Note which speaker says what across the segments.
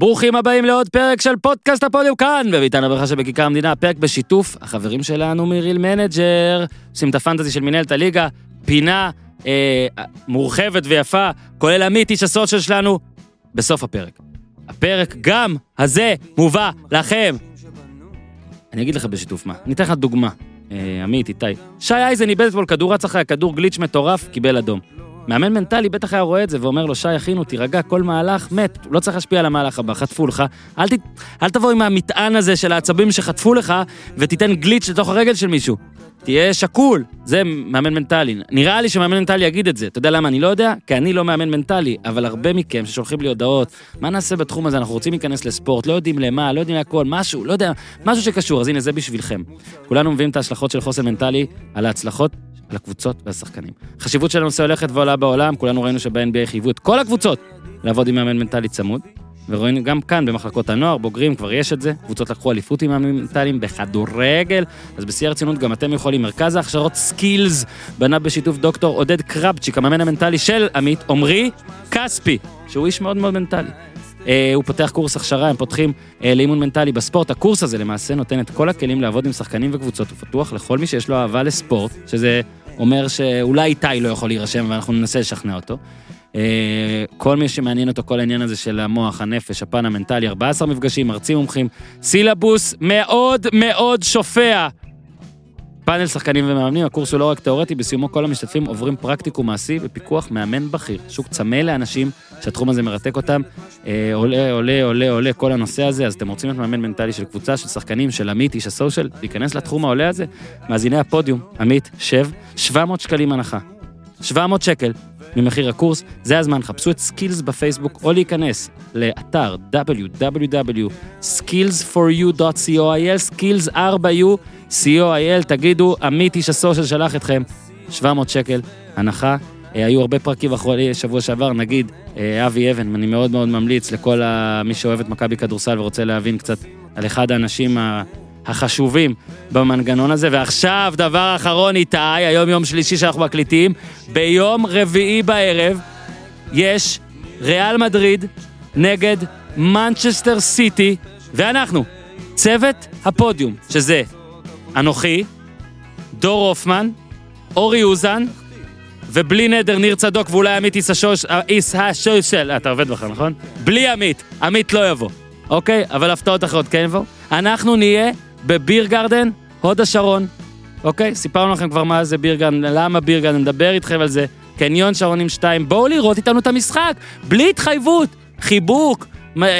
Speaker 1: ברוכים הבאים לעוד פרק של פודקאסט הפודיום כאן, בביתן הברכה שבכיכר המדינה, פרק בשיתוף החברים שלנו מ-Real Manager, עושים את הפנטזי של מנהלת הליגה, פינה אה, מורחבת ויפה, כולל עמית איש הסושיאל שלנו, בסוף הפרק. הפרק גם הזה מובא לכם. אני אגיד לך בשיתוף מה, אני אתן לך דוגמה. אה, עמית, איתי. שי אייזן איבד אתמול כדור רץ אחרי הכדור גליץ' מטורף, קיבל אדום. מאמן מנטלי בטח היה רואה את זה ואומר לו, שי, אחינו, תירגע, כל מהלך מת, הוא לא צריך להשפיע על המהלך הבא, חטפו לך. אל, ת, אל תבוא עם המטען הזה של העצבים שחטפו לך, ותיתן גליץ' לתוך הרגל של מישהו. תהיה שקול, זה מאמן מנטלי. נראה לי שמאמן מנטלי יגיד את זה. אתה יודע למה אני לא יודע? כי אני לא מאמן מנטלי, אבל הרבה מכם ששולחים לי הודעות, מה נעשה בתחום הזה? אנחנו רוצים להיכנס לספורט, לא יודעים למה, לא יודעים להכל, משהו, לא יודע, משהו שקשור, אז הנה זה בשבילכם. כולנו מביאים את ההשלכות של חוסן מנטלי על ההצלחות על הקבוצות והשחקנים. החשיבות של הנושא הולכת ועולה בעולם, כולנו ראינו שב-NBA חייבו את כל הקבוצות לעבוד עם מאמן מנטלי צמוד, ורואים גם כאן במחלקות הנוער, בוגרים, כבר יש את זה, קבוצות לקחו אליפות עם מאמנים מנטליים בכדורגל, אז בשיא הרצינות גם אתם יכולים, מרכז ההכשרות Skills, בנה בשיתוף דוקטור עודד קרבצ'יק, המאמן המנטלי של עמית, עמרי כספי, שהוא איש מאוד מאוד מנטלי. אה, הוא פותח קורס הכשרה, הם פותחים אה, לאימון מנטלי בספורט. הקורס הזה למעשה נותן את כל הכלים לעבוד עם שחקנים וקבוצות, הוא פתוח לכל מי שיש לו אהבה לספורט, שזה אומר שאולי איתי לא יכול להירשם, ואנחנו ננסה לשכנע אותו. אה, כל מי שמעניין אותו, כל העניין הזה של המוח, הנפש, הפן המנטלי, 14 מפגשים, מרצים מומחים, סילבוס מאוד מאוד שופע. פאנל שחקנים ומאמנים, הקורס הוא לא רק תיאורטי, בסיומו כל המשתתפים עוברים פרקטיקום מעשי בפיקוח מאמן בכיר. שוק צמא לאנשים שהתחום הזה מרתק אותם. אה, עולה, עולה, עולה, עולה כל הנושא הזה, אז אתם רוצים להיות מאמן מנטלי של קבוצה, של שחקנים, של עמית, איש הסושיאל, להיכנס לתחום העולה הזה? מאזיני הפודיום, עמית, שב, 700 שקלים הנחה. 700 שקל ממחיר הקורס, זה הזמן, חפשו את Skills בפייסבוק או להיכנס לאתר www.skillsforyou.coil, skills 4u, co.il, תגידו, עמית איש הסושיאל שלח אתכם, 700 שקל, הנחה. אה, היו הרבה פרקים אחרונים שבוע שעבר, נגיד אה, אבי אבן, אני מאוד מאוד ממליץ לכל מי שאוהב את מכבי כדורסל ורוצה להבין קצת על אחד האנשים החשובים במנגנון הזה. ועכשיו, דבר אחרון, איתי, היום יום שלישי שאנחנו מקליטים, ביום רביעי בערב יש ריאל מדריד נגד מנצ'סטר סיטי, ואנחנו, צוות הפודיום, שזה אנוכי, דור הופמן, אורי אוזן, ובלי נדר ניר צדוק ואולי עמית איס השושל, אתה עובד בכלל, נכון? בלי עמית, עמית לא יבוא, אוקיי? אבל הפתעות אחרות כן יבואו. אנחנו נהיה בביר גרדן, הוד השרון, אוקיי? סיפרנו לכם כבר מה זה ביר גרדן, למה ביר גרדן, נדבר איתכם על זה. קניון שרונים 2, בואו לראות איתנו את המשחק, בלי התחייבות, חיבוק,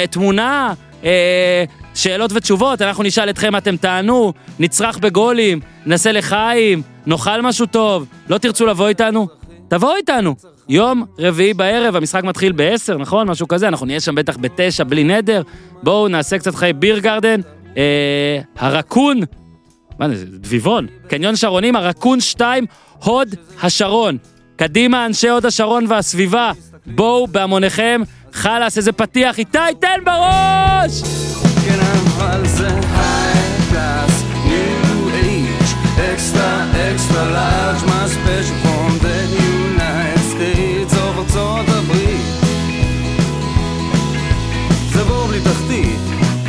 Speaker 1: תמונה, אה, שאלות ותשובות, אנחנו נשאל אתכם, אתם תענו, נצרח בגולים, נעשה לחיים, נאכל משהו טוב, לא תרצו לבוא איתנו? תבואו איתנו. יום רביעי בערב, המשחק מתחיל ב-10, נכון? משהו כזה, אנחנו נהיה שם בטח ב-9 בלי נדר. בואו נעשה קצת חיי ביר גרדן, אה, הרקון, מה זה, דביבון, קניון שרונים, הרקון 2, הוד השרון. קדימה, אנשי הוד השרון והסביבה, בואו בהמוניכם, חלאס, איזה פתיח, איתי, תן בראש! כן, אקסטרה, אקסטרה לארג', מה ספיישל תחתית,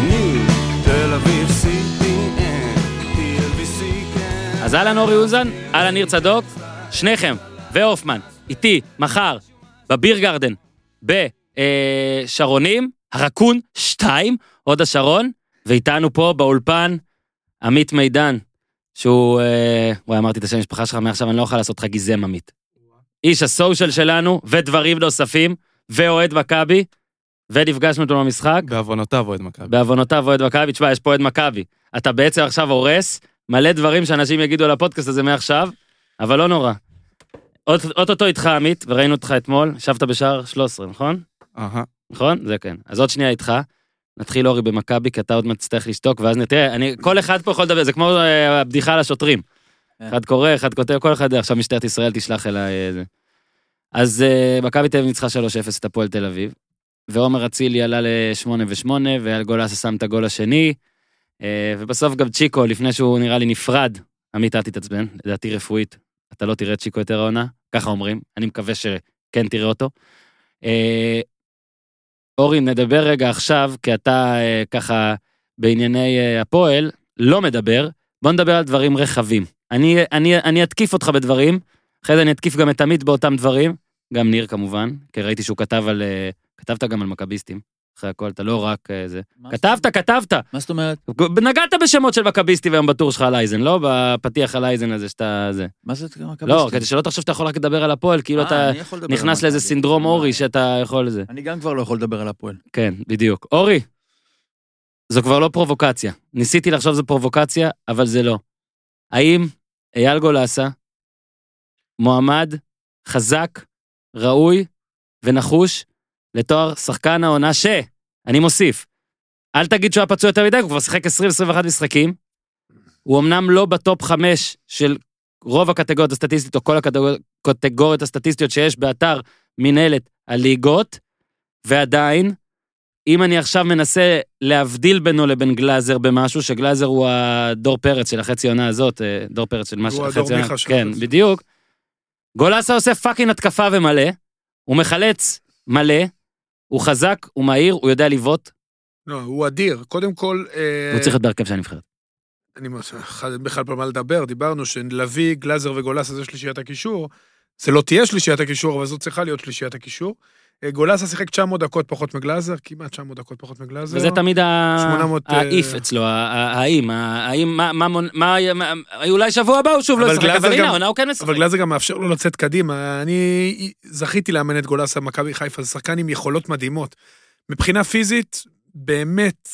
Speaker 1: ניו, תל אביב, CPN, כן. אז אהלן אורי אוזן, אהלן ניר צדוק, שניכם, והופמן, איתי, מחר, בביר גרדן, בשרונים, הרקון 2, הוד השרון, ואיתנו פה באולפן עמית מידן, שהוא, אה, וואי, אמרתי את השם המשפחה שלך, מעכשיו אני לא יכול לעשות לך גיזם עמית. איש הסושיאל שלנו, ודברים נוספים, ואוהד מכבי, ונפגשנו איתו במשחק.
Speaker 2: בעוונותיו אוהד מכבי.
Speaker 1: בעוונותיו אוהד מכבי, תשמע, יש פה אוהד מכבי. אתה בעצם עכשיו הורס מלא דברים שאנשים יגידו על הפודקאסט הזה מעכשיו, אבל לא נורא. אוטוטו איתך עמית, וראינו אותך אתמול, ישבת בשער 13, נכון?
Speaker 2: אהה.
Speaker 1: נכון? זה כן. אז עוד שנייה איתך. נתחיל אורי במכבי, כי אתה עוד מעט תצטרך לשתוק, ואז נתראה, אני, כל אחד פה יכול לדבר, זה כמו אה, הבדיחה על השוטרים.
Speaker 2: כן.
Speaker 1: אחד קורא, אחד כותב, כל אחד, עכשיו משטרת ישראל תשלח אליי. אה, זה. אז אה, מכבי תל אביב ניצחה 3-0 את הפועל תל אביב, ועומר אצילי עלה ל-8 ו-8, ואל גולסה שם את הגול השני, אה, ובסוף גם צ'יקו, לפני שהוא נראה לי נפרד, עמית, אל תתעצבן, לדעתי רפואית, אתה לא תראה את צ'יקו יותר העונה, ככה אומרים, אני מקווה שכן תראה אותו. אה, אורי, נדבר רגע עכשיו, כי אתה אה, ככה בענייני הפועל, לא מדבר, בוא נדבר על דברים רחבים. אני, אני, אני אתקיף אותך בדברים, אחרי זה אני אתקיף גם את עמית באותם דברים, גם ניר כמובן, כי ראיתי שהוא כתב על... כתבת גם על מכביסטים, אחרי הכל, אתה לא רק אה, זה. כתבת, כתבת.
Speaker 2: מה זאת אומרת?
Speaker 1: נגעת בשמות של מכביסטים היום בטור שלך על אייזן, לא בפתיח על אייזן הזה שאתה... זה.
Speaker 2: מה זה מכביסטים?
Speaker 1: לא, כדי שלא תחשוב שאתה יכול רק לדבר על הפועל, כאילו
Speaker 2: אה,
Speaker 1: אתה נכנס לאיזה. סינדרום אורי שאתה יכול לזה.
Speaker 2: אני גם כבר לא יכול לדבר על הפועל.
Speaker 1: כן, בדיוק. אורי, זו כבר לא פרובוקציה. ניסיתי לחשוב זו פרובוקציה, אבל זה לא. האם אייל גולסה מועמד חזק, ראוי ונחוש לתואר שחקן העונה ש... אני מוסיף. אל תגיד שהוא היה פצוע יותר מדי, הוא כבר שיחק 20-21 משחקים. הוא אמנם לא ב top 5 של רוב הקטגוריות הסטטיסטיות, או כל הקטגור- הקטגוריות הסטטיסטיות שיש באתר מנהלת הליגות, ועדיין, אם אני עכשיו מנסה להבדיל בינו לבין גלאזר במשהו, שגלאזר הוא הדור פרץ של החצי עונה הזאת, אה, דור פרץ של מה
Speaker 3: הוא
Speaker 1: החצי
Speaker 3: הדור
Speaker 1: עונה,
Speaker 3: של
Speaker 1: כן,
Speaker 3: החצי.
Speaker 1: בדיוק. גולסה עושה fucking התקפה ומלא, הוא מחלץ מלא, הוא חזק, הוא מהיר, הוא יודע לבעוט,
Speaker 3: לא, הוא אדיר. קודם כל... אה,
Speaker 1: הוא צריך להיות בהרכב של הנבחרת.
Speaker 3: אני בכלל פה מה לדבר, דיברנו שלוי, גלאזר וגולסה זה שלישיית הקישור. זה לא תהיה שלישיית הקישור, אבל זו צריכה להיות שלישיית הקישור. גולסה שיחק 900 דקות פחות מגלאזר, כמעט 900 דקות פחות מגלאזר.
Speaker 1: וזה תמיד ה-
Speaker 3: 800, אה,
Speaker 1: האיף אצלו, האם, האם, מה, מה, אולי שבוע הבא הוא שוב לא ישחק, אבל הנה, העונה הוא כן משחק.
Speaker 3: אבל גלאזר גם מאפשר לו לצאת קדימה. אני זכיתי לאמן את גולסה במכבי חיפה, זה שחקן עם יכולות מדהימות. מבחינה פיזית, באמת,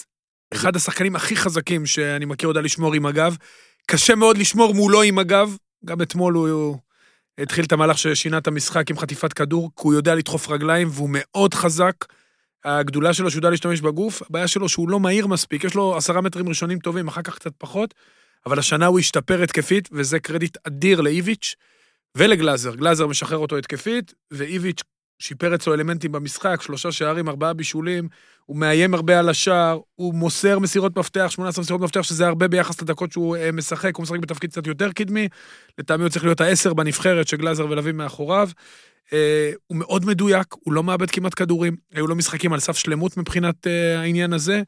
Speaker 3: אחד השחקנים הכי חזקים שאני מכיר יודע לשמור עם הגב. קשה מאוד לשמור מולו עם הגב. גם אתמול הוא התחיל את המהלך ששינה את המשחק עם חטיפת כדור, כי הוא יודע לדחוף רגליים והוא מאוד חזק. הגדולה שלו שהוא יודע להשתמש בגוף, הבעיה שלו שהוא לא מהיר מספיק, יש לו עשרה מטרים ראשונים טובים, אחר כך קצת פחות, אבל השנה הוא השתפר התקפית, וזה קרדיט אדיר לאיביץ' ולגלאזר. גלאזר משחרר אותו התקפית, ואיביץ' שיפר אצלו אלמנטים במשחק, שלושה שערים, ארבעה בישולים, הוא מאיים הרבה על השער, הוא מוסר מסירות מפתח, 18 מסירות מפתח, שזה הרבה ביחס לדקות שהוא אה, משחק, הוא משחק בתפקיד קצת יותר קדמי, לטעמי הוא צריך להיות העשר בנבחרת שגלאזר ולוי מאחוריו. אה, הוא מאוד מדויק, הוא לא מאבד כמעט כדורים, היו לו משחקים על סף שלמות מבחינת אה, העניין הזה.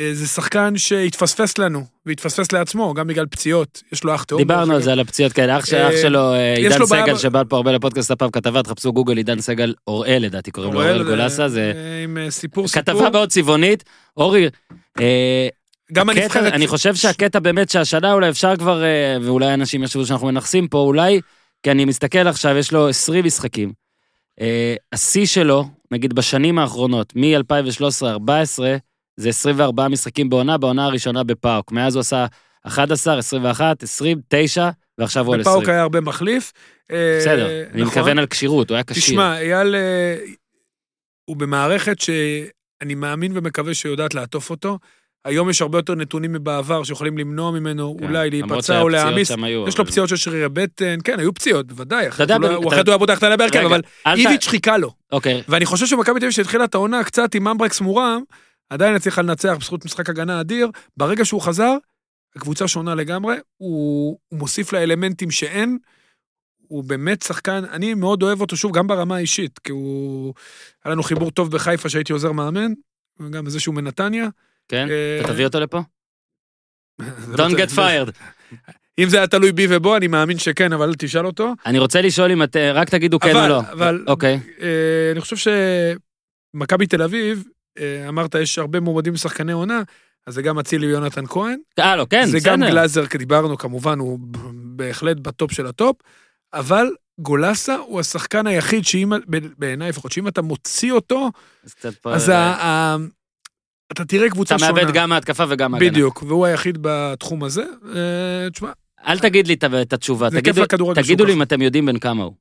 Speaker 3: אה, זה שחקן שהתפספס לנו, והתפספס לעצמו, גם בגלל פציעות, יש לו אח תאום.
Speaker 1: דיברנו על. זה, על הפציעות כאלה. אח של-
Speaker 3: אה,
Speaker 1: אח שלו, אה, עידן סגל, שבא פה הרבה לפודקאסט הפעם כתבה, תחפשו גוגל עידן סגל אוראל, לדעתי קוראים לו אוראל גולסה, זה
Speaker 3: עם סיפור סיפור.
Speaker 1: כתבה מאוד צבעונית. אורי,
Speaker 3: גם הנבחרת.
Speaker 1: אני חושב שהקטע באמת שהשנה אולי אפשר כבר, ואולי אנשים יחשבו שאנחנו מנכסים פה, אולי, כי אני מסתכל עכשיו, יש לו 20 משחקים. השיא שלו, נגיד בשנים האחרונות, מ-2013-2014, זה 24 משחקים בעונה, בעונה הראשונה בפאוק. מאז הוא עשה 11, 21, 20, 9, ועכשיו הוא על 20.
Speaker 3: בפאוק היה הרבה מחליף. אה,
Speaker 1: בסדר, אני
Speaker 3: נכון.
Speaker 1: מתכוון על כשירות, הוא היה כשיר.
Speaker 3: תשמע, אייל אה, הוא במערכת שאני מאמין ומקווה שיודעת לעטוף אותו. היום יש הרבה יותר נתונים מבעבר שיכולים למנוע ממנו
Speaker 1: כן,
Speaker 3: אולי להיפצע או להעמיס. יש לו פציעות של שרירי בטן, כן, היו פציעות, בוודאי. אחרת הוא היה פותח את בהרכב, אבל איביץ' חיכה לו.
Speaker 1: אוקיי,
Speaker 3: ואני חושב שמכבי תל אביב שהתחילה את העונה קצת עם אמברקס מורם, עדיין הצליחה לנצח בזכות משחק הגנה אדיר. ברגע שהוא חזר, הקבוצה שונה לגמרי, הוא, הוא מוסיף לה אלמנטים שאין. הוא באמת שחקן, אני מאוד אוהב אותו שוב, גם ברמה האישית, כי הוא... היה לנו חיבור טוב בחיפה שהייתי עוזר מאמן, וגם זה שהוא מנתניה.
Speaker 1: כן?
Speaker 3: אה,
Speaker 1: אתה תביא אותו לפה?
Speaker 3: לא
Speaker 1: Don't get fired.
Speaker 3: אם זה היה תלוי בי ובו, אני מאמין שכן, אבל אל תשאל אותו.
Speaker 1: אני רוצה לשאול אם אתם, רק תגידו כן או לא.
Speaker 3: אבל-
Speaker 1: אוקיי.
Speaker 3: אה, אני חושב שמכבי תל אביב, אה, אמרת, יש הרבה מועמדים לשחקני עונה, אז זה גם אצילי ויונתן כהן.
Speaker 1: אה, לא, כן,
Speaker 3: זה
Speaker 1: בסדר.
Speaker 3: גם גלאזר, דיברנו, כמובן, הוא בהחלט בטופ של הטופ, אבל גולסה הוא השחקן היחיד שאם, בעיניי לפחות, שאם אתה מוציא אותו,
Speaker 1: אז.
Speaker 3: אז ה- ה- אתה תראה קבוצה
Speaker 1: אתה
Speaker 3: שונה.
Speaker 1: מאבד גם מההתקפה וגם מהגנה.
Speaker 3: בדיוק, והוא היחיד בתחום הזה. אה, תשמע,
Speaker 1: אל תגיד לי את התשובה.
Speaker 3: זה
Speaker 1: תגידו- תגידו לי. אם אתם יודעים בן כמה הוא.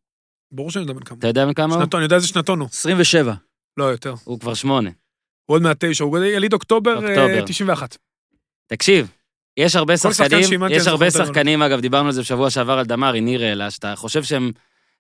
Speaker 3: ברור שאני יודע בן כמה.
Speaker 1: אתה יודע בן כמה הוא?
Speaker 3: שנתון, אני יודע איזה שנתון הוא.
Speaker 2: 27.
Speaker 3: לא יותר.
Speaker 1: הוא כבר שמונה.
Speaker 3: הוא עוד מעט תשע, הוא יליד אוקטובר אה,
Speaker 1: אוקטובר.
Speaker 3: 91.
Speaker 1: תקשיב, יש הרבה שחקנים, יש הרבה שחקנים, אגב, דיברנו על זה בשבוע שעבר על דמארי, ניר העלה, שאתה חושב שהם,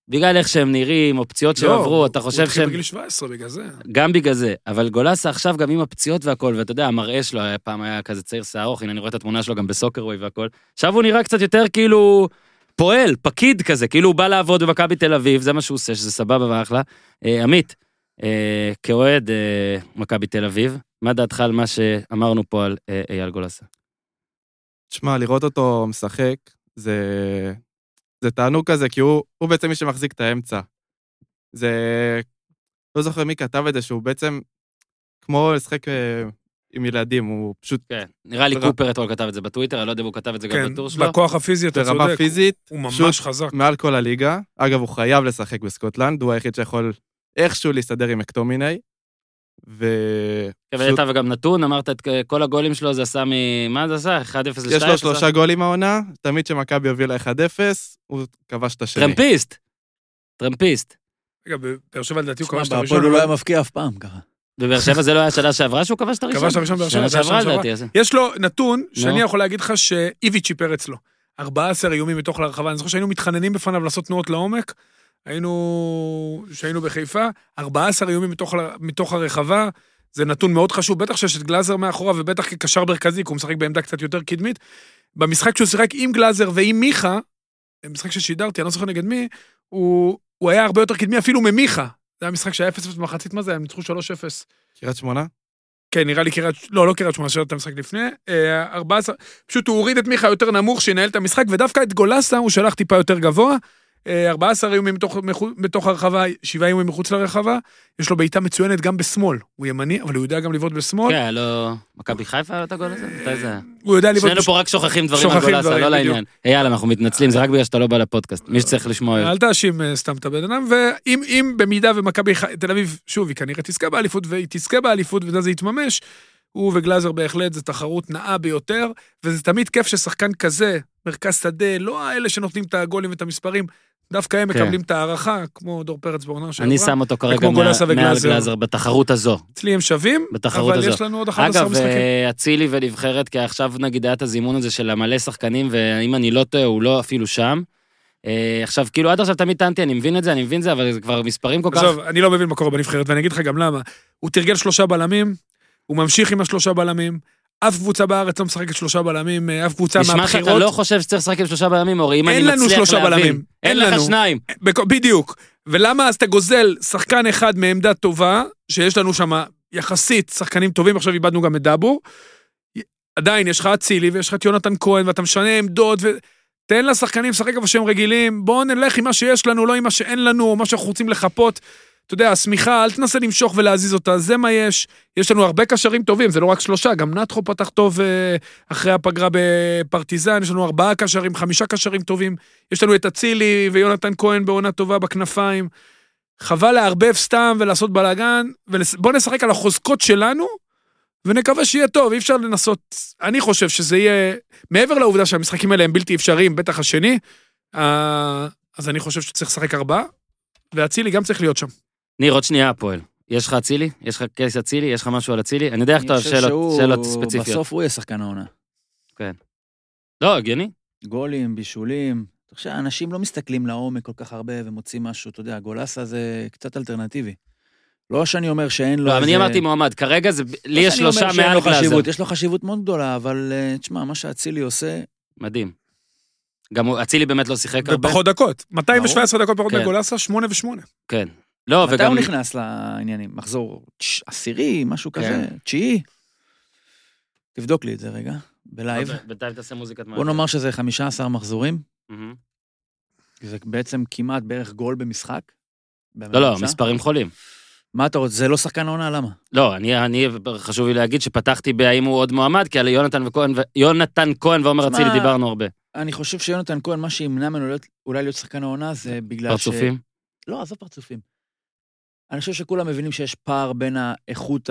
Speaker 1: בגלל איך שהם נראים, או פציעות שהם
Speaker 3: לא,
Speaker 1: עברו, אתה חושב
Speaker 3: הוא התחיל
Speaker 1: שהם...
Speaker 3: בגיל 17 בגלל זה.
Speaker 1: גם בגלל זה, אבל גולסה עכשיו גם עם הפציעות והכל, ואתה יודע, המראה שלו היה פעם היה כזה צעיר שיער ארוך, הנה אני רואה את התמונה שלו גם בסוקרווי והכל. עכשיו הוא נראה קצת יותר כאילו פועל, פקיד כזה, כאילו הוא בא לעבוד במכבי תל אביב, זה מה שהוא עושה, שזה סבבה ואחלה. אה, עמית, אה, כאוהד אה, מכבי תל אביב, מה דעתך על מה שאמרנו פה על אה, אייל גולסה?
Speaker 4: תשמע, לראות אותו משחק, זה, זה תענוג כזה, כי הוא, הוא בעצם מי שמחזיק את האמצע. זה... לא זוכר מי כתב את זה, שהוא בעצם כמו לשחק אה, עם ילדים, הוא פשוט
Speaker 1: כן, נראה לי
Speaker 4: בר-
Speaker 1: קופר אתמול כתב את זה בטוויטר, אני לא יודע אם הוא כתב את זה גם
Speaker 3: כן,
Speaker 1: בטור שלו.
Speaker 3: בכוח הפיזי אתה
Speaker 4: ברמה
Speaker 3: צודק.
Speaker 4: פיזית,
Speaker 3: הוא ממש
Speaker 4: פשוט
Speaker 3: חזק.
Speaker 4: מעל כל הליגה. אגב, הוא חייב לשחק בסקוטלנד, הוא היחיד שיכול איכשהו להסתדר עם מקטומיניי. ו...
Speaker 1: כן, והייתה וגם נתון, אמרת את כל הגולים שלו זה עשה מ... מה זה עשה? 1-0 ל-2?
Speaker 4: יש לו שלושה גולים העונה, תמיד כשמכבי הובילה 1-0, הוא כבש את השני.
Speaker 1: טרמפיסט. טרמפיסט.
Speaker 3: רגע, בבאר שבע לדעתי הוא כבש את הראשון.
Speaker 2: הוא לא היה מבקיע אף פעם ככה.
Speaker 1: בבאר שבע זה לא היה שנה שעברה שהוא כבש את הראשון?
Speaker 3: כבש את הראשון באר שבע,
Speaker 1: שנה שעברה לדעתי.
Speaker 3: יש לו נתון שאני. יכול להגיד לך שאיביץ' שיפר אצלו. 14 איומים מתוך לרחבה, אני זוכר שהיינו מתחננים בפניו לעשות תנועות לעומק. היינו, שהיינו בחיפה, 14 איומים מתוך, מתוך הרחבה, זה נתון מאוד חשוב, בטח שיש את גלאזר מאחורה, ובטח כקשר מרכזי, כי הוא משחק בעמדה קצת יותר קדמית. במשחק שהוא שיחק עם גלאזר ועם מיכה, משחק ששידרתי, אני לא זוכר נגד מי, הוא, הוא היה הרבה יותר קדמי אפילו ממיכה. זה היה משחק שהיה 0-0 במחצית, מה זה? הם ניצחו 3-0.
Speaker 4: קריית שמונה?
Speaker 3: כן, נראה לי קריית, לא, לא קריית שמונה, שהיה את המשחק לפני. אה, 14, פשוט הוא הוריד את מיכה יותר נמוך, שינהל את המשחק, ודווקא את גולסה הוא שלח טיפה יותר גבוה. אה, 14 איומים מתוך, הרחבה, 7 איומים מחוץ לרחבה. יש לו בעיטה מצוינת גם בשמאל. הוא ימני, אבל הוא יודע גם לבעוט בשמאל.
Speaker 1: כן, לא... מכבי חיפה היה את הגול הזה? מתי זה?
Speaker 3: הוא יודע לבעוט...
Speaker 1: שנינו פה רק שוכחים דברים על גולסה, לא. לעניין. אייל, אנחנו מתנצלים, זה רק בגלל שאתה לא בא לפודקאסט. מי שצריך לשמוע...
Speaker 3: אל תאשים אה, סתם את הבן אדם, ואם אם במידה ומכבי תל אביב, שוב, היא כנראה תזכה באליפות, והיא תזכה באליפות, וזה יתממש, הוא וגלאזר בהחלט, זו תחרות נאה ביותר, וזה תמיד כיף ששחקן כזה, מרכז שדה, לא האלה שנותנים את הגולים ואת המספרים, דווקא הם
Speaker 1: כן.
Speaker 3: מקבלים את הערכה, כמו דור פרץ בעונה שעברה.
Speaker 1: אני שם אותו כרגע מעל. גלאזר בתחרות הזו.
Speaker 3: אצלי הם שווים,
Speaker 1: בתחרות
Speaker 3: אבל
Speaker 1: הזו.
Speaker 3: יש לנו עוד 11
Speaker 1: אגב,
Speaker 3: משחקים.
Speaker 1: אה, אצילי ונבחרת, כי עכשיו נגיד היה את הזימון הזה של המלא שחקנים, ואם אני לא טועה, הוא לא אפילו שם. אה, עכשיו, כאילו, עד עכשיו תמיד טענתי, אני מבין את זה, אני מבין את זה, אבל זה כבר מספרים כל כך...
Speaker 3: עזוב, אני לא מבין מה קורה בנבחרת, ואני אגיד לך גם למה. הוא תרגל שלושה בלמים, הוא ממשיך עם השלושה בלמים, אף קבוצה בארץ לא משחקת שלושה בלמים, אה, אף קבוצה
Speaker 1: נשמע שאתה
Speaker 3: מהבחירות.
Speaker 1: לא חושב שצריך לשחק עם שלושה בלמים, אורי, אם אני
Speaker 3: אין לנו
Speaker 1: מצליח
Speaker 3: שלושה
Speaker 1: להבין.
Speaker 3: בלמים.
Speaker 1: אין לך. שניים.
Speaker 3: בדיוק. ולמה אז אתה גוזל שחקן אחד מעמדה טובה, שיש לנו שם יחסית שחקנים טובים, עכשיו איבדנו גם את דאבור. עדיין יש לך אצילי ויש לך את יונתן כהן, ואתה משנה עמדות, ו... תן לשחקנים לשחק איפה שהם רגילים, בואו נלך עם מה שיש לנו, לא עם מה שאין לנו, או מה שאנחנו רוצים לחפות. אתה יודע, השמיכה, אל תנסה למשוך ולהזיז אותה, זה מה יש. יש לנו הרבה קשרים טובים, זה לא רק שלושה, גם נתחו פתח טוב אה, אחרי הפגרה בפרטיזן, יש לנו ארבעה קשרים, חמישה קשרים טובים. יש לנו את אצילי ויונתן כהן בעונה טובה בכנפיים. חבל לערבב סתם ולעשות בלאגן, ובואו נשחק על החוזקות שלנו, ונקווה שיהיה טוב, אי אפשר לנסות, אני חושב שזה יהיה, מעבר לעובדה שהמשחקים האלה הם בלתי אפשריים, בטח השני, אה, אז אני חושב שצריך לשחק ארבעה, ואצילי גם צריך להיות שם.
Speaker 1: ניר, עוד שנייה הפועל. יש לך אצילי? יש לך קייס אצילי? יש לך משהו על אצילי? אני יודע איך אתה אוהב שאלות-
Speaker 2: שהוא-
Speaker 1: שאלות ספציפיות.
Speaker 2: בסוף הוא יהיה שחקן העונה.
Speaker 1: לא, הגיוני.
Speaker 2: גולים, בישולים. אתה חושב, אנשים לא מסתכלים לעומק כל כך הרבה ומוצאים משהו, אתה יודע, גולסה זה קצת אלטרנטיבי. לא שאני אומר שאין לו
Speaker 1: לא, אבל אני אמרתי מועמד. כרגע זה...
Speaker 2: לא
Speaker 1: לי יש
Speaker 2: שאני אומר
Speaker 1: שלושה
Speaker 2: שאין
Speaker 1: מעל
Speaker 2: לו
Speaker 1: גלאזר.
Speaker 2: חשיבות, יש לו חשיבות מאוד גדולה, אבל אה, תשמע, מה שאצילי עושה,
Speaker 1: מדהים. גם אצילי באמת לא שיחק הרבה.
Speaker 3: ופחות דקות. 217 דקות פחות
Speaker 1: כן.
Speaker 3: מגולסה, 8 ו-8.
Speaker 1: כן. לא,
Speaker 2: מתי
Speaker 1: וגם...
Speaker 2: הוא נכנס לעניינים? מחזור תש- עשירי, משהו
Speaker 1: כן.
Speaker 2: כזה, תשיעי? תבדוק לי את זה רגע, בלייב.
Speaker 1: בינתיים תעשה מוזיקת
Speaker 2: בוא נאמר שזה 15 מחזורים. זה בעצם כמעט בערך גול במשחק.
Speaker 1: לא, לא. מספרים חולים.
Speaker 2: מה אתה רוצה? זה לא שחקן העונה, למה?
Speaker 1: לא, אני, אני, חשוב לי להגיד שפתחתי בהאם הוא עוד מועמד, כי על יונתן וכהן, יונתן כהן ועומר אצילי דיברנו הרבה.
Speaker 2: אני חושב שיונתן כהן, מה שימנע ממנו אולי להיות שחקן העונה זה בגלל ש...
Speaker 1: פרצופים.
Speaker 2: לא, עזוב פרצופים. אני חושב שכולם מבינים שיש פער בין האיכות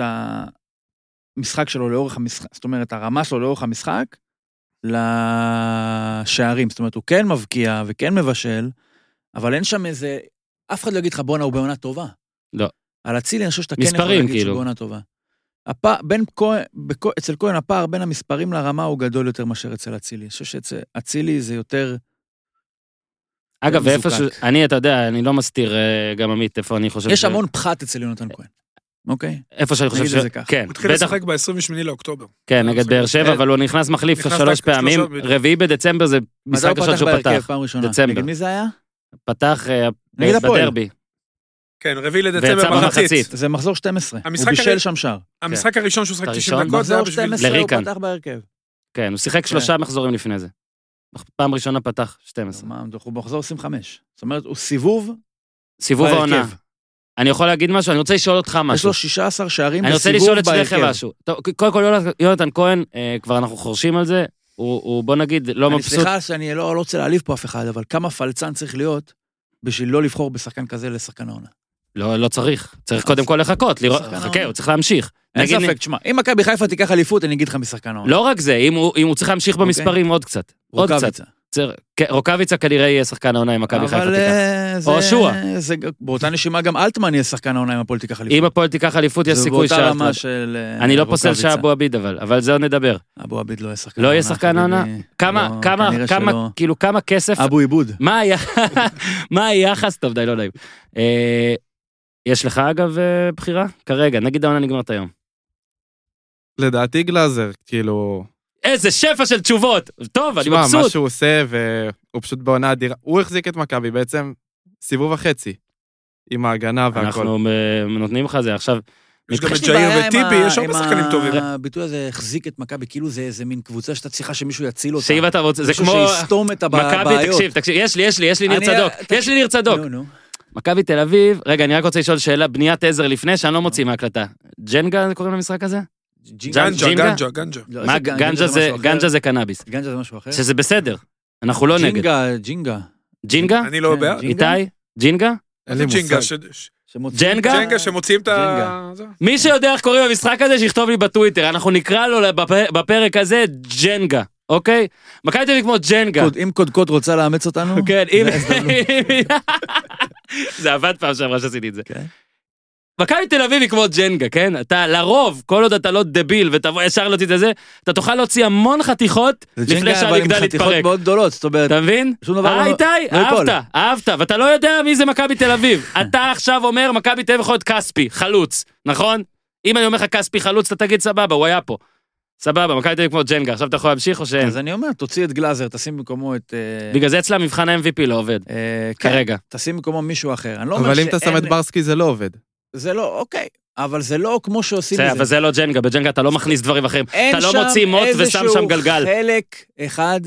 Speaker 2: המשחק שלו לאורך המשחק, זאת אומרת, הרמה שלו לאורך המשחק, לשערים. זאת אומרת, הוא כן מבקיע וכן מבשל, אבל אין שם איזה... אף אחד לא יגיד לך, בואנה, הוא בעונה טובה.
Speaker 1: לא.
Speaker 2: על אצילי, אני חושב שאתה כן יכול להגיד
Speaker 1: כאילו.
Speaker 2: שהוא בעונה טובה. הפ... בין כהן, בכ... אצל כהן הפער בין המספרים לרמה הוא גדול יותר מאשר אצל אצילי. אני חושב שאצל אצילי זה יותר...
Speaker 1: אגב. ואיפה ש... אני, אתה יודע, אני לא מסתיר, אה, גם עמית, איפה אני חושב
Speaker 2: יש
Speaker 1: ש...
Speaker 2: המון פחת אצל יונתן כהן, אוקיי?
Speaker 1: איפה שאני חושב
Speaker 2: נגיד
Speaker 1: ש...
Speaker 2: את זה ככה.
Speaker 1: כן,
Speaker 3: הוא התחיל לשחק ב-28 לאוקטובר.
Speaker 1: כן, נגד באר שבע, אבל הוא נכנס מחליף שלוש פעמים. רביעי בדצמבר זה משחק ראשון שהוא פתח. דצמבר.
Speaker 2: נגד מי זה היה?
Speaker 1: פתח אה. בדרבי.
Speaker 3: כן, רביעי לדצמבר
Speaker 1: במחצית.
Speaker 3: מחצית.
Speaker 2: זה מחזור 12.
Speaker 3: המשחק
Speaker 2: הוא בישל שם שער.
Speaker 3: המשחק הראשון שהוא שחק
Speaker 1: את
Speaker 3: 90
Speaker 1: הראשון?
Speaker 3: דקות, זה היה בשביל...
Speaker 2: 12 הוא
Speaker 1: לריקן. כן, הוא שיחק שלושה מחזורים לפני זה. פעם ראשונה פתח 12.
Speaker 2: מה, אנחנו במחזור 25. זאת אומרת, הוא סיבוב,
Speaker 1: סיבוב
Speaker 2: בהרכב.
Speaker 1: העונה. אני יכול להגיד משהו? אני רוצה לשאול אותך
Speaker 2: יש
Speaker 1: משהו.
Speaker 2: לו 16 שערים
Speaker 1: אני רוצה
Speaker 2: בסיבוב
Speaker 1: לשאול את
Speaker 2: בהרכב.
Speaker 1: שניכם משהו. טוב, קודם כל, יונתן- כהן, אה, כבר אנחנו חורשים על זה, הוא, הוא, בוא נגיד, לא
Speaker 2: אני
Speaker 1: מבסוט.
Speaker 2: סליחה שאני לא לא רוצה להעליב פה אף אחד, אבל כמה פלצן צריך להיות בשביל לא לבחור בשחקן כזה לשחקן העונה.
Speaker 1: לא, לא צריך. צריך קודם כל לחכות, לראות, חכה. הוא צריך להמשיך.
Speaker 2: אין ספק, תשמע, אם מכבי חיפה תיקח אליפות, אני אגיד לך משחקן העונה.
Speaker 1: לא רק זה, אם הוא, אם הוא צריך להמשיך במספרים עוד קצת. עוד קצת.
Speaker 2: רוקאביצה.
Speaker 1: כן, כנראה יהיה שחקן העונה אם מכבי חיפה תיקח.
Speaker 2: אה, זה...
Speaker 1: או שועה.
Speaker 2: זה- באותה נשימה גם אלטמן יהיה שחקן העונה אם הפועל תיקח אליפות.
Speaker 1: אם הפועל תיקח אליפות, יש
Speaker 2: זה
Speaker 1: סיכוי
Speaker 2: באותה
Speaker 1: שאלטמן.
Speaker 2: רמה של אה,
Speaker 1: אני לא פוסל. שאבו עביד אבל, אבל זה עוד נדבר.
Speaker 2: אבו עביד לא יהיה שחקן
Speaker 1: לא
Speaker 2: העונה.
Speaker 1: יהיה שחקן העונה? כמה,
Speaker 2: לא,
Speaker 1: כמה, כמה. כאילו כמה כסף,
Speaker 2: אבו עיבוד.
Speaker 1: מה היחס, טוב די, לא נעים. אה, יש לך אגב אה, בחירה? כרגע, נגיד העונה נגמרת היום.
Speaker 4: לדעתי גלאזר, כאילו...
Speaker 1: איזה שפע של תשובות! טוב, אני
Speaker 4: תשמע, מה
Speaker 1: מבסוט.
Speaker 4: שהוא עושה, והוא פשוט בעונה אדירה. הוא החזיק את מכבי בעצם סיבוב וחצי. עם ההגנה והכל.
Speaker 1: אנחנו אה, נותנים לך זה עכשיו.
Speaker 3: יש גם את ג'איר
Speaker 2: עם
Speaker 3: וטיבי, יש הרבה שחקנים טובים.
Speaker 2: הביטוי הזה החזיק את מכבי, כאילו זה איזה מין קבוצה שאתה צריכה שמישהו יציל אותה.
Speaker 1: שאם אתה רוצה, זה
Speaker 2: מישהו
Speaker 1: כמו...
Speaker 2: שיסתום את הבעיות.
Speaker 1: מכבי, תקשיב, תקשיב, יש לי, יש לי, יש לי ניר צדוק, יש לי ניר צדוק. מכבי תל אביב, רגע, אני רק רוצה לשאול שאלה, בניית עזר לפני, שאני לא מוציא מההקלטה. ג'נגה קוראים למשחק הזה?
Speaker 3: גנג'ה? גנג'ה, גנג'ה.
Speaker 1: מה, גנג'ה זה. גנג'ה קנאביס.
Speaker 2: גנג'ה זה משהו אחר.
Speaker 1: שזה בסדר, אנחנו לא נגד.
Speaker 2: ג'ינגה, ג'ינגה.
Speaker 1: ג'ינגה?
Speaker 3: אני לא בעד.
Speaker 1: איתי? ג'ינגה?
Speaker 4: אין לי מושג.
Speaker 1: ג'נגה?
Speaker 3: ג'נגה שמוציאים את ה...
Speaker 1: מי שיודע איך קוראים למשחק הזה, שיכתוב לי בטוויטר, אנחנו נקרא לו בפ- בפרק הזה ג'נגה, אוקיי? מכבי תל אביב כמו ג'נגה.
Speaker 2: אם קודקוד רוצה לאמץ אותנו,
Speaker 1: כן, אם...
Speaker 2: זה.
Speaker 1: זה עבד פעם שעברה שעשיתי את זה.
Speaker 2: כן.
Speaker 1: מכבי תל אביב היא כמו ג'נגה, כן? אתה לרוב, כל עוד אתה לא דביל ותבוא ישר להוציא את זה, אתה תוכל להוציא המון חתיכות
Speaker 2: זה
Speaker 1: לפני
Speaker 2: ג'ינגה, אבל עם
Speaker 1: שהמגדל
Speaker 2: חתיכות
Speaker 1: יתפרק.
Speaker 2: מאוד גדולות, זאת אומרת,
Speaker 1: אתה מבין?
Speaker 2: שום דבר לא-
Speaker 1: איתי,
Speaker 2: לא.
Speaker 1: אהבת, אהבת, ואתה לא יודע מי זה מכבי תל אביב. אתה עכשיו אומר, מכבי תל אביב יכול להיות כספי, חלוץ, נכון? אם אני אומר לך כספי חלוץ, אתה תגיד סבבה, הוא היה פה. סבבה, מכבי תל אביב כמו ג'נגה, עכשיו אתה יכול להמשיך או שאין?
Speaker 2: אז אני אומר, תוציא את גלאזר, תשים במקומו את... אה,
Speaker 1: בגלל זה אצלם מבחן ה-MVP לא עובד,
Speaker 2: אה, כן,
Speaker 1: כרגע.
Speaker 2: תשים במקומו מישהו אחר. אני לא אומר
Speaker 4: אבל אם אתה שם את ברסקי זה לא עובד.
Speaker 2: זה לא, אוקיי, אבל זה לא כמו שעושים את
Speaker 1: אבל
Speaker 2: זה.
Speaker 1: זה לא ג'נגה, בג'נגה אתה לא מכניס דברים אחרים.
Speaker 2: אין
Speaker 1: אתה לא
Speaker 2: שם
Speaker 1: מוציא מוט ושם
Speaker 2: איזשהו
Speaker 1: שם גלגל.
Speaker 2: חלק אחד,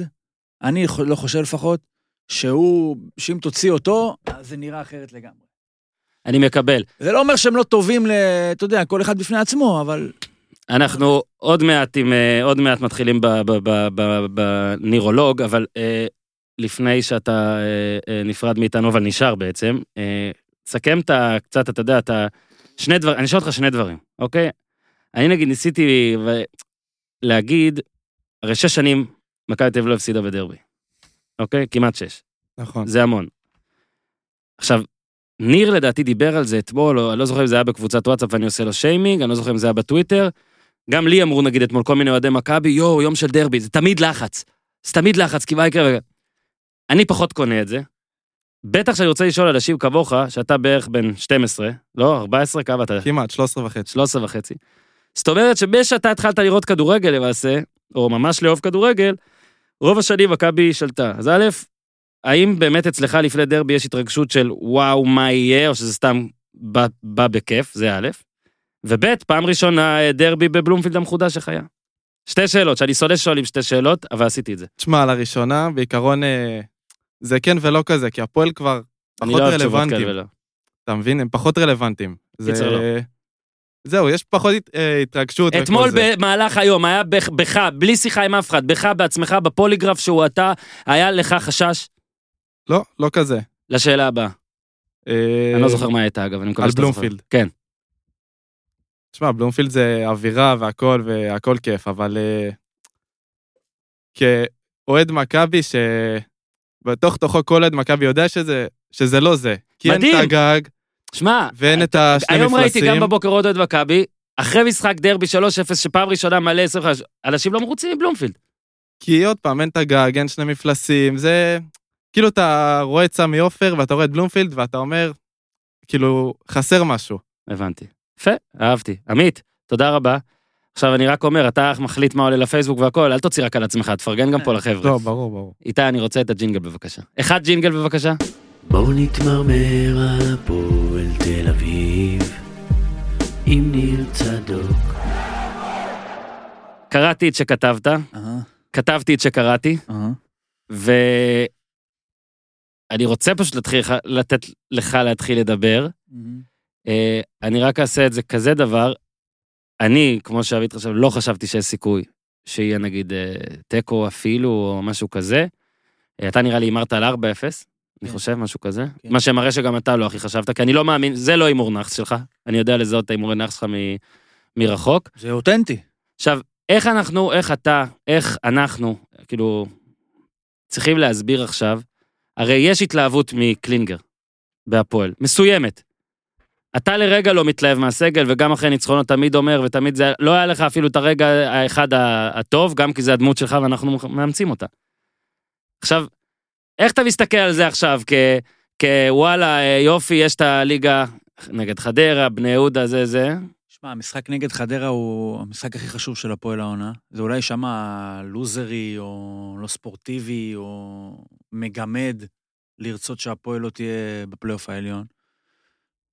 Speaker 2: אני לא חושב לפחות, שהוא, שאם תוציא אותו, אז זה נראה אחרת לגמרי.
Speaker 1: אני מקבל.
Speaker 2: זה לא אומר שהם לא טובים ל... אתה יודע, כל אחד בפני עצמו, אבל...
Speaker 1: אנחנו עוד מעט עם, אה, עוד מעט מתחילים בנירולוג, אבל אה, לפני שאתה אה, אה, נפרד מאיתנו, אבל נשאר בעצם, אה, סכם את ה... קצת, אתה יודע, אתה... שני דברים, אני אשאל אותך שני דברים, אוקיי? אני נגיד ניסיתי ו... להגיד, הרי שש שנים מכבי תל אביב לא הפסידה בדרבי, אוקיי? כמעט שש.
Speaker 4: נכון.
Speaker 1: זה המון. עכשיו, ניר לדעתי דיבר על זה אתמול, או אני לא זוכר אם זה היה בקבוצת וואטסאפ ואני עושה לו שיימינג, אני לא זוכר אם זה היה בטוויטר. גם לי אמרו נגיד אתמול כל מיני אוהדי מכבי, יואו, יום של דרבי, זה תמיד לחץ. זה תמיד לחץ, כי מה יקרה? אני פחות קונה את זה. בטח שאני רוצה לשאול אנשים כמוך, שאתה בערך בן 12, לא? 14, כמה אתה?
Speaker 4: כמעט, 13 וחצי.
Speaker 1: 13 וחצי. זאת אומרת שבשאתה התחלת לראות כדורגל למעשה, או ממש לאהוב כדורגל, רוב השנים מכבי שלטה. אז א', האם באמת אצלך לפני דרבי יש התרגשות של וואו, מה יהיה, או שזה סתם בא, בא בכיף, זה א', וב', פעם ראשונה אה, דרבי בבלומפילד המחודש איך היה? שתי שאלות, שאני שונא שואלים שתי שאלות, אבל עשיתי את זה.
Speaker 4: תשמע, לראשונה, בעיקרון, אה, זה כן ולא כזה, כי הפועל כבר פחות
Speaker 1: לא
Speaker 4: רלוונטיים.
Speaker 1: ולא.
Speaker 4: אתה מבין? הם פחות רלוונטיים. זה-
Speaker 1: קיצר, לא.
Speaker 4: זהו, יש פחות אה, התרגשות.
Speaker 1: אתמול
Speaker 4: זה.
Speaker 1: במהלך היום היה בך, בך, בלי שיחה עם אף אחד, בך בעצמך בפוליגרף שהוא אתה, היה לך חשש
Speaker 4: לא, לא כזה.
Speaker 1: לשאלה הבאה.
Speaker 4: אה,
Speaker 1: אני לא זוכר מה הייתה אגב, אני מקווה
Speaker 4: על
Speaker 1: שאתה זוכר.
Speaker 4: בלומפילד.
Speaker 1: כן.
Speaker 4: תשמע, בלומפילד זה אווירה והכל, והכל כיף, אבל אה, כאוהד מכבי, שבתוך תוכו כל אוהד מכבי יודע שזה, שזה לא זה. כי
Speaker 1: מדהים.
Speaker 4: אין את הגג,
Speaker 1: שמע,
Speaker 4: ואין את השני
Speaker 1: היום ראיתי גם
Speaker 4: מפלסים.
Speaker 1: בבוקר עוד אוהד מכבי, אחרי משחק דרבי 3-0, שפעם ראשונה מלא 25, אנשים לא מרוצים מבלומפילד.
Speaker 4: כי עוד פעם, אין את הגג, אין שני מפלסים, זה... כאילו אתה רואה את סמי עופר ואתה רואה את בלומפילד ואתה אומר, כאילו, חסר משהו.
Speaker 1: הבנתי. יפה, אהבתי. עמית, תודה רבה. עכשיו אני רק אומר, אתה מחליט מה עולה לפייסבוק והכל, אל תוציא רק על עצמך, תפרגן גם פה לחבר'ה.
Speaker 4: לא, ברור, ברור.
Speaker 1: איתי, אני רוצה את הג'ינגל בבקשה. אחד ג'ינגל בבקשה.
Speaker 5: בואו נתמרמר על הפועל תל אביב עם ניר צדוק.
Speaker 1: קראתי את שכתבת, כתבתי את שקראתי,
Speaker 2: אהה.
Speaker 1: ואני רוצה פשוט לתת לך להתחיל לדבר. אה, אני רק אעשה את זה כזה דבר. אני, כמו שאביט חשב, לא חשבתי שיש סיכוי שיהיה נגיד אה, תיקו אפילו, או משהו כזה. אה, אתה נראה לי הימרת על 4-0, אני
Speaker 2: כן.
Speaker 1: חושב, משהו כזה.
Speaker 2: כן.
Speaker 1: מה שמראה שגם אתה לא הכי חשבת, כי אני לא מאמין, זה לא הימור נאחס שלך. אני יודע לזהות את ההימורי נאחס שלך מ- מרחוק.
Speaker 2: זה אותנטי.
Speaker 1: עכשיו, איך אנחנו, איך אתה, איך אנחנו, כאילו, צריכים להסביר עכשיו, הרי יש התלהבות מקלינגר בהפועל, מסוימת. אתה לרגע לא מתלהב מהסגל, וגם אחרי ניצחונות תמיד אומר, ותמיד זה, לא היה לך אפילו את הרגע האחד הטוב, גם כי זה הדמות שלך ואנחנו מאמצים אותה. עכשיו, איך אתה מסתכל על זה עכשיו. כוואלה, יופי, יש את הליגה נגד חדרה, בני יהודה, זה זה,
Speaker 2: שמע, המשחק נגד חדרה הוא המשחק הכי חשוב של הפועל העונה. זה אולי יישמע לוזרי, או לא ספורטיבי, או מגמד לרצות שהפועל לא תהיה בפלייאוף העליון.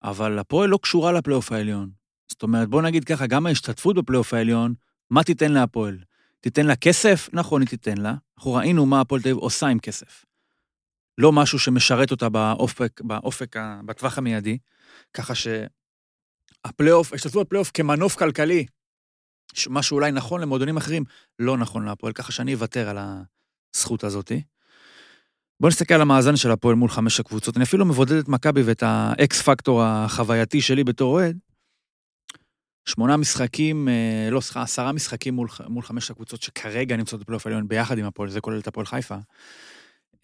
Speaker 2: אבל הפועל לא קשורה לפלייאוף העליון. זאת אומרת, בוא נגיד ככה, גם ההשתתפות בפלייאוף העליון, מה תיתן להפועל? תיתן לה כסף? נכון, היא תיתן לה. אנחנו ראינו מה הפועל תל אביב עושה עם כסף. לא משהו שמשרת אותה באופק, באופק, בטווח המיידי. ככה שהפלייאוף, השתתפות בפלייאוף כמנוף כלכלי, מה שאולי נכון למועדונים אחרים, לא נכון להפועל, ככה שאני אוותר על הזכות הזאתי. בואו נסתכל על המאזן של הפועל מול חמש הקבוצות. אני אפילו מבודד את מכבי ואת ה X factor החווייתי שלי בתור אוהד. שמונה משחקים, אה, לא, סליחה, עשרה משחקים מול, מול חמש הקבוצות שכרגע נמצאות בפלייאוף העליון ביחד עם הפועל, זה כולל את הפועל חיפה.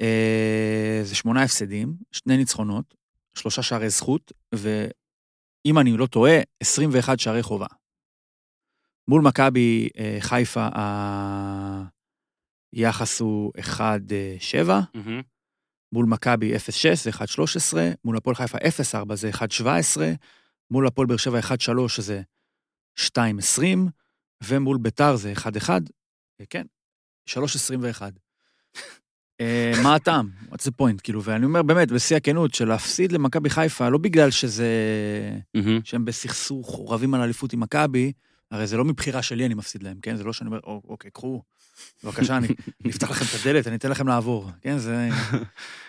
Speaker 2: אה, זה שמונה הפסדים, שני ניצחונות, שלושה שערי זכות, ואם אני לא טועה, 21 שערי חובה. מול מכבי אה, חיפה היחס הוא 1-7,
Speaker 1: מהמם.
Speaker 2: מול מכבי 0-6 זה 1-13, מול הפועל חיפה 0-4 זה 1-17, מול הפועל באר שבע 1-3 זה 2-20, ומול ביתר זה 1-1, כן, 3-21. אה, מה הטעם? what's the point? כאילו, ואני אומר באמת, בשיא הכנות, של להפסיד למכבי חיפה, לא בגלל שזה...
Speaker 1: מהמם.
Speaker 2: שהם בסכסוך, רבים על אליפות עם מכבי, הרי זה לא מבחירה שלי אני מפסיד להם, כן? זה לא שאני אומר, "או- אוקיי, קחו, בבקשה, אני אפתח לכם את הדלת, אני אתן לכם לעבור, כן? זה...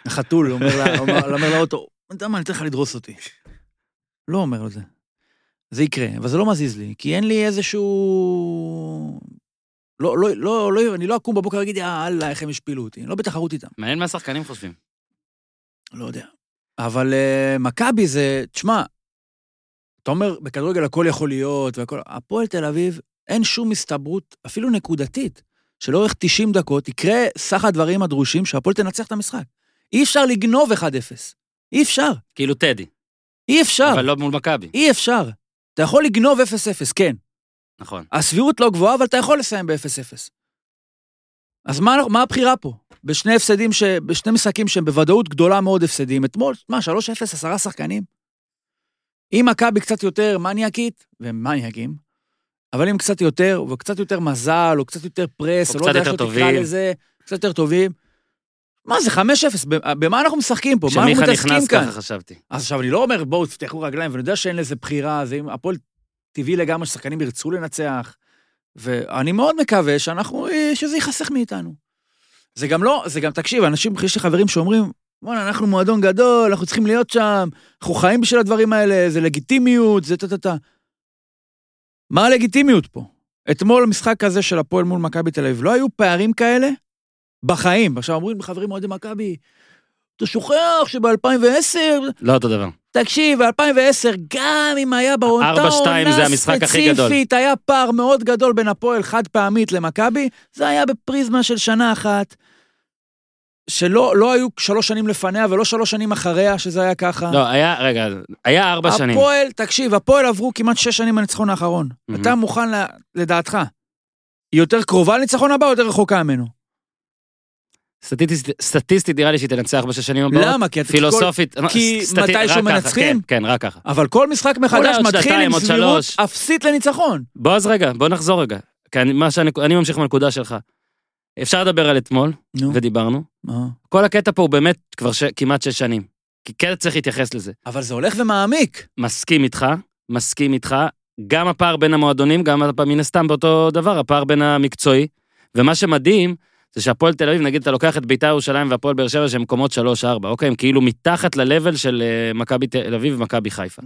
Speaker 2: החתול אומר לאוטו, אתה יודע מה, אני אתן לך לדרוס אותי. לא אומר לו זה. זה יקרה, אבל זה לא מזיז לי, כי אין לי איזשהו... לא, לא, לא, לא, אני לא אקום בבוקר ואגיד, יאללה, איך הם השפילו אותי. אני לא בתחרות איתם.
Speaker 1: מעניין מה השחקנים חושבים.
Speaker 2: לא יודע. אבל uh, מכבי זה, תשמע, אתה אומר, בכדורגל הכל יכול להיות, והכל... הפועל תל אביב, אין שום הסתברות, אפילו נקודתית, שלאורך 90 דקות יקרה סך הדברים הדרושים שהפועל תנצח את המשחק. אי אפשר לגנוב 1-0. אי אפשר.
Speaker 1: כאילו טדי,
Speaker 2: אי אפשר.
Speaker 1: אבל לא מול מכבי.
Speaker 2: אי אפשר. אתה יכול לגנוב 0-0, כן.
Speaker 1: נכון.
Speaker 2: הסבירות לא גבוהה, אבל אתה יכול לסיים ב-0-0. אז מה, מה הבחירה פה? בשני הפסדים, ש... בשני משחקים שהם בוודאות גדולה מאוד הפסדים. אתמול, מה, 3-0, עשרה שחקנים? אם מכבי קצת יותר מניאקית, והם מניאקים, אבל אם קצת יותר, וקצת יותר מזל, או קצת יותר פרס,
Speaker 1: או
Speaker 2: או לא יודע איך תקרא. לזה, קצת יותר טובים. מה זה, 5-0? ב- במה אנחנו משחקים פה? מה אנחנו
Speaker 1: כשמיכה
Speaker 2: מתעסקים
Speaker 1: נכנס
Speaker 2: כאן?
Speaker 1: ככה חשבתי.
Speaker 2: אז עכשיו, אני לא אומר, בואו, תפתחו רגליים, ואני יודע שאין לזה בחירה, זה אם הפועל טבעי לגמרי ששחקנים ירצו לנצח, ואני מאוד מקווה שאנחנו, אה, שזה ייחסך מאיתנו. זה גם לא, זה גם, תקשיב, אנשים, יש לי חברים שאומרים, בוא'נה, אנחנו מועדון גדול, אנחנו צריכים להיות שם, אנחנו חיים בשביל הדברים האלה, זה לגיטימיות, זה טה-טה-טה. מה הלגיטימיות פה? אתמול המשחק הזה של הפועל מול מכבי תל אביב, לא היו פערים כאלה בחיים. עכשיו אומרים חברים אוהדי מכבי, אתה שוכח שב-2010
Speaker 1: לא אותו דבר.
Speaker 2: תקשיב, ב-2010, גם אם היה באותה
Speaker 1: 4-2
Speaker 2: עונה. ספציפית, היה פער מאוד גדול בין הפועל חד פעמית למכבי, זה היה בפריזמה של שנה אחת, שלא לא היו שלוש שנים לפניה ולא שלוש שנים אחריה, שזה היה ככה.
Speaker 1: לא, היה, רגע, היה ארבע שנים.
Speaker 2: הפועל, תקשיב, הפועל עברו כמעט שש שנים בניצחון האחרון.
Speaker 1: מהמם.
Speaker 2: אתה מוכן, לדעתך, היא יותר קרובה לניצחון הבא או יותר רחוקה ממנו?
Speaker 1: סטטיסטית- סטטיסטית נראה לי שהיא תנצח בשש שנים הבאות.
Speaker 2: למה? כי אתה-
Speaker 1: פילוסופית.
Speaker 2: כי
Speaker 1: סטטי-
Speaker 2: מתישהו מנצחים?
Speaker 1: כן, כן, רק ככה.
Speaker 2: אבל כל משחק מחדש מתחיל עם סבירות. אפסית לניצחון.
Speaker 1: בוא אז רגע, בוא נחזור רגע. כי אני, מה שאני, אני ממשיך מהנקודה שלך. אפשר לדבר על אתמול,
Speaker 2: נו,
Speaker 1: ודיברנו.
Speaker 2: מה?
Speaker 1: כל הקטע פה הוא באמת כבר ש, כמעט שש שנים. כי כן צריך להתייחס לזה.
Speaker 2: אבל זה הולך ומעמיק.
Speaker 1: מסכים איתך, מסכים איתך. גם הפער בין המועדונים, גם מן הסתם באותו דבר, הפער בין המקצועי. ומה שמדהים, זה שהפועל תל אביב, נגיד אתה לוקח את ביתר ירושלים והפועל באר שבע שהם מקומות 3-4, אוקיי? הם כאילו מתחת ל-level של אה, מכבי תל אביב ומכבי חיפה.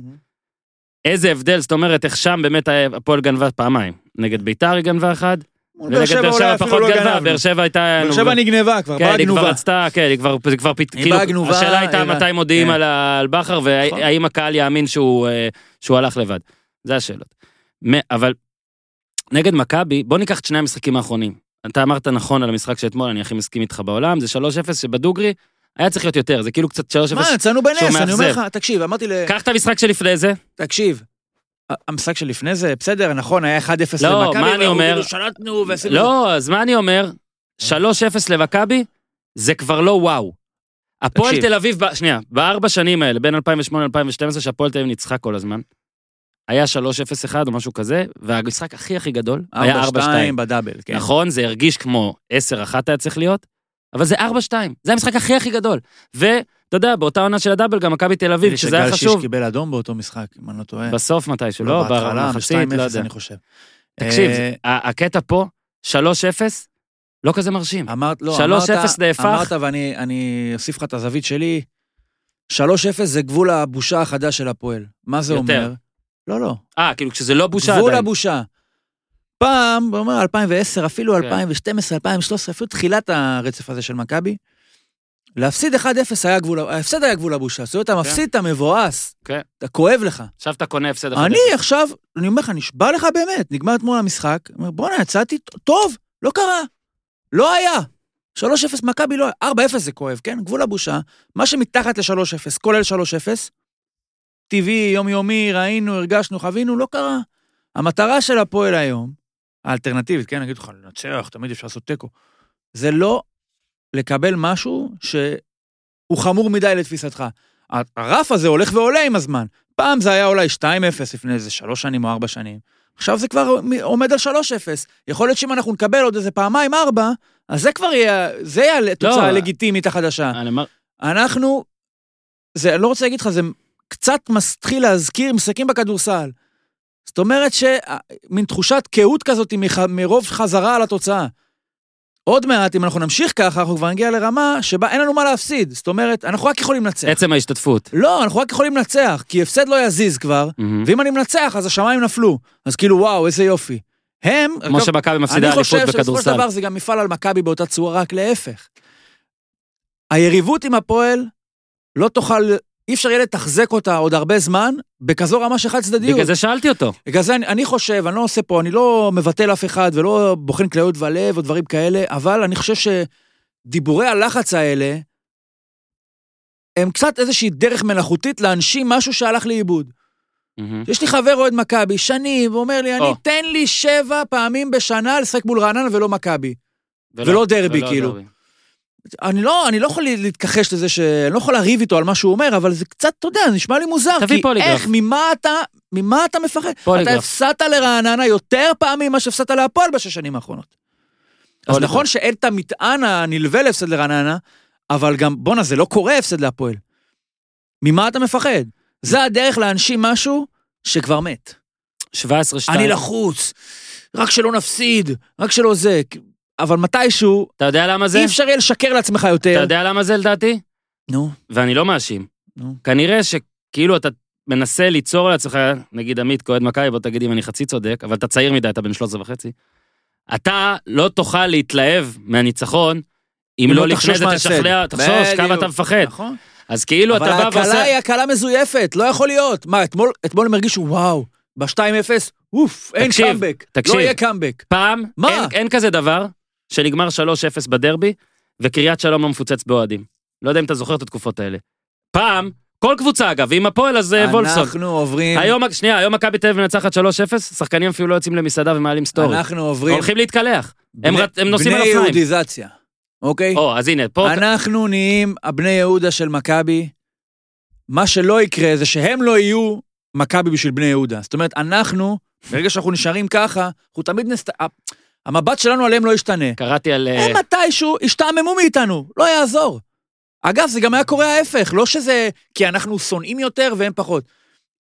Speaker 1: איזה הבדל, זאת אומרת, איך שם באמת הפועל גנבה פעמיים. נגד ביתר היא גנבה
Speaker 2: מול באר שבע אולי אפילו לא
Speaker 1: גנבה,
Speaker 2: גנבנו.
Speaker 1: באר שבע הייתה...
Speaker 2: באר שבע נגנבה כבר,
Speaker 1: כן,
Speaker 2: באה
Speaker 1: היא כבר
Speaker 2: גנובה.
Speaker 1: רצתה, כן, היא כבר, זה כבר,
Speaker 2: היא
Speaker 1: כאילו,
Speaker 2: באה גנובה,
Speaker 1: השאלה הייתה מתי מודיעים
Speaker 2: כן.
Speaker 1: על בכר,
Speaker 2: נכון.
Speaker 1: והאם הקהל יאמין שהוא אה, שהוא הלך לבד. זה השאלות. אבל נגד מכבי, בוא ניקח את שני המשחקים האחרונים. אתה אמרת נכון על המשחק שאתמול, אני הכי מסכים איתך בעולם, זה 3-0 שבדוגרי היה צריך להיות יותר, זה כאילו קצת 3-0.
Speaker 2: מה, יצאנו בנס,
Speaker 1: שהוא
Speaker 2: אני אומר
Speaker 1: מאכזב.
Speaker 2: לך, תקשיב, אמרתי ל...
Speaker 1: קח את המשחק שלפני זה,
Speaker 2: תקשיב, המשחק שלפני זה, בסדר, נכון, היה 1-0 למכבי.
Speaker 1: לא, מה אני אומר?
Speaker 2: כאילו שלטנו ועשינו...
Speaker 1: לא, אז מה אני אומר? 3-0 למכבי, זה כבר לא וואו. הפועל. תל אביב, שנייה, בארבע שנים האלה, בין 2008 ל-2012, שהפועל תל אביב ניצחה כל הזמן, היה 3-0-1 או משהו כזה, והמשחק הכי הכי גדול היה 4-2.
Speaker 2: 4-2 בדאבל, כן.
Speaker 1: נכון, זה הרגיש כמו 10-1 היה צריך להיות, אבל זה 4-2, זה המשחק הכי הכי גדול. ואתה יודע, באותה עונה של הדאבל, גם מכבי תל אביב, שזה היה
Speaker 2: שגל שיש
Speaker 1: חשוב,
Speaker 2: קיבל אדום באותו משחק, אם אני לא טועה.
Speaker 1: בסוף מתישהו, לא? במחצית,
Speaker 2: ב-2-0
Speaker 1: לא יודע.
Speaker 2: אני חושב.
Speaker 1: תקשיב,
Speaker 2: אה,
Speaker 1: הקטע פה, 3-0, לא כזה מרשים.
Speaker 2: אמרת, לא,
Speaker 1: 3-0
Speaker 2: אמרת-
Speaker 1: נהפך.
Speaker 2: אמרת, ואני אני אוסיף לך את הזווית שלי, 3-0 זה גבול הבושה החדש של הפועל. מה זה
Speaker 1: יותר.
Speaker 2: אומר? לא, לא.
Speaker 1: אה, כאילו כשזה לא בושה
Speaker 2: גבול
Speaker 1: עדיין.
Speaker 2: הבושה. פעם, הוא אומר 2010, אפילו
Speaker 1: כן.
Speaker 2: 2012, 2013, אפילו תחילת הרצף הזה של מכבי, להפסיד 1-0 היה גבול, ההפסד היה גבול הבושה. זאת אומרת, אתה מפסיד, אתה מבואס,
Speaker 1: כן.
Speaker 2: אתה כואב לך.
Speaker 1: עכשיו אתה קונה הפסד
Speaker 2: אני עכשיו, אני אומר לך, נשבע לך באמת, נגמר אתמול המשחק, אומר, בואנה, יצאתי טוב, לא קרה. לא היה. 3-0 מכבי לא היה, 4-0 זה כואב, כן? גבול הבושה. מה שמתחת ל-3-0, כולל 3-0, טבעי, יומיומי, ראינו, הרגשנו, חווינו, לא קרה. המטרה של הפועל היום, האלטרנטיבית, כן, נגיד לך, לנצח, תמיד אפשר לעשות תיקו, זה לא לקבל משהו שהוא חמור מדי לתפיסתך. הרף הזה הולך ועולה עם הזמן. פעם זה היה אולי 2-0 לפני איזה שלוש שנים או ארבע שנים. עכשיו זה כבר עומד על 3-0. יכול להיות שאם אנחנו נקבל עוד איזה פעמיים ארבע, אז זה כבר יהיה, זה יהיה התוצאה
Speaker 1: לא.
Speaker 2: הלגיטימית החדשה.
Speaker 1: אני
Speaker 2: אנחנו, זה, אני לא רוצה להגיד לך, זה קצת מתחיל להזכיר משחקים בכדורסל. זאת אומרת שמין תחושת קהות כזאת מרוב חזרה על התוצאה. עוד מעט, אם אנחנו נמשיך ככה, אנחנו כבר נגיע לרמה שבה אין לנו מה להפסיד. זאת אומרת, אנחנו רק יכולים לנצח.
Speaker 1: עצם ההשתתפות.
Speaker 2: לא, אנחנו רק יכולים לנצח, כי הפסד לא יזיז כבר,
Speaker 1: מהמם.
Speaker 2: ואם אני מנצח, אז השמיים נפלו. אז כאילו, וואו, איזה יופי. הם,
Speaker 1: כמו
Speaker 2: אגב,
Speaker 1: שמכבי מפסידה
Speaker 2: אני
Speaker 1: אליפות
Speaker 2: חושב שבסופו של
Speaker 1: בכדורסל.
Speaker 2: דבר זה גם יפעל על מכבי באותה צורה, רק להפך. היריבות עם הפועל לא תוכל, אי אפשר יהיה לתחזק אותה עוד הרבה זמן, בכזו רמה של חד צדדיות.
Speaker 1: בגלל זה שאלתי אותו.
Speaker 2: בגלל זה אני, אני חושב, אני לא עושה פה, אני לא מבטל אף אחד ולא בוחן כליות ולב או דברים כאלה, אבל אני חושב שדיבורי הלחץ האלה, הם קצת איזושהי דרך מלאכותית להנשים משהו שהלך לאיבוד.
Speaker 1: מהמם.
Speaker 2: יש לי חבר אוהד מכבי, שנים, ואומר לי, אני,
Speaker 1: או.
Speaker 2: תן לי שבע פעמים בשנה לשחק מול רעננה ולא מכבי. ולא דרבי,
Speaker 1: ולא
Speaker 2: כאילו.
Speaker 1: דרבי.
Speaker 2: אני לא, אני לא יכול להתכחש לזה ש... אני לא יכול לריב איתו על מה שהוא אומר, אבל זה קצת, אתה יודע, זה נשמע לי מוזר.
Speaker 1: תביא
Speaker 2: כי
Speaker 1: פוליגרף.
Speaker 2: איך, ממה אתה, ממה אתה מפחד? אתה
Speaker 1: פוליגרף.
Speaker 2: הפסדת לרעננה יותר פעמים ממה שהפסדת להפועל בשש שנים האחרונות. אז
Speaker 1: פוליגרף.
Speaker 2: נכון שאין את המטען הנלווה להפסד לרעננה, אבל גם, בואנה, זה לא קורה הפסד להפועל. ממה אתה מפחד? זה הדרך להנשים משהו שכבר מת.
Speaker 1: 17-2.
Speaker 2: אני לחוץ, רק שלא נפסיד, רק שלא זה. אבל מתישהו,
Speaker 1: אתה יודע למה זה?
Speaker 2: אי אפשר יהיה לשקר לעצמך
Speaker 1: אתה
Speaker 2: יותר.
Speaker 1: יודע למה זה לדעתי?
Speaker 2: נו,
Speaker 1: ואני לא מאשים.
Speaker 2: נו.
Speaker 1: כנראה שכאילו אתה מנסה ליצור לעצמך, נגיד עמית כאוהד מכבי, בוא תגיד אם אני חצי צודק, אבל אתה צעיר מדי, אתה בן 13 וחצי. אתה לא תוכל להתלהב מהניצחון, אם לא
Speaker 2: לא
Speaker 1: לפני זה. תשכנע, תחשוש כמה. אתה מפחד.
Speaker 2: נכון.
Speaker 1: אז כאילו אתה
Speaker 2: אבל
Speaker 1: בא
Speaker 2: ההקלה
Speaker 1: ועושה...
Speaker 2: היא הקלה מזויפת, לא יכול להיות. מה, אתמול, אתמול הם הרגישו, וואו, ב-2-0, אוף, אין
Speaker 1: תקשיב,
Speaker 2: קאמבק.
Speaker 1: תקשיב.
Speaker 2: לא יהיה קאמבק.
Speaker 1: פעם,
Speaker 2: מה?
Speaker 1: אין, אין כזה דבר שנגמר 3-0 בדרבי, וקריית שלום לא מפוצץ באוהדים. לא יודע אם אתה זוכר את התקופות האלה. פעם, כל קבוצה אגב, ועם הפועל אז אה, וולפסון.
Speaker 2: אנחנו עוברים,
Speaker 1: היום, שנייה, היום מכבי תל אביב מנצחת 3-0, שחקנים אפילו לא יוצאים למסעדה ומעלים story.
Speaker 2: אנחנו עוברים,
Speaker 1: הולכים להתקלח. הם
Speaker 2: בני-
Speaker 1: רצ- הם נוסעים על
Speaker 2: בני
Speaker 1: אופניים.
Speaker 2: יהודיזציה, אוקיי?
Speaker 1: או, אז הנה, פה...
Speaker 2: אנחנו נהיים הבני יהודה של מכבי. מה שלא יקרה זה שהם לא יהיו מכבי בשביל בני יהודה. זאת אומרת, אנחנו, ברגע שאנחנו נשארים ככה, אנחנו תמיד נסת... המבט שלנו עליהם לא ישתנה.
Speaker 1: קראתי על... אה,
Speaker 2: הם מתישהו ישתעממו מאיתנו, לא יעזור. אגב, זה גם היה קורה ההפך, לא שזה כי אנחנו שונאים יותר והם פחות.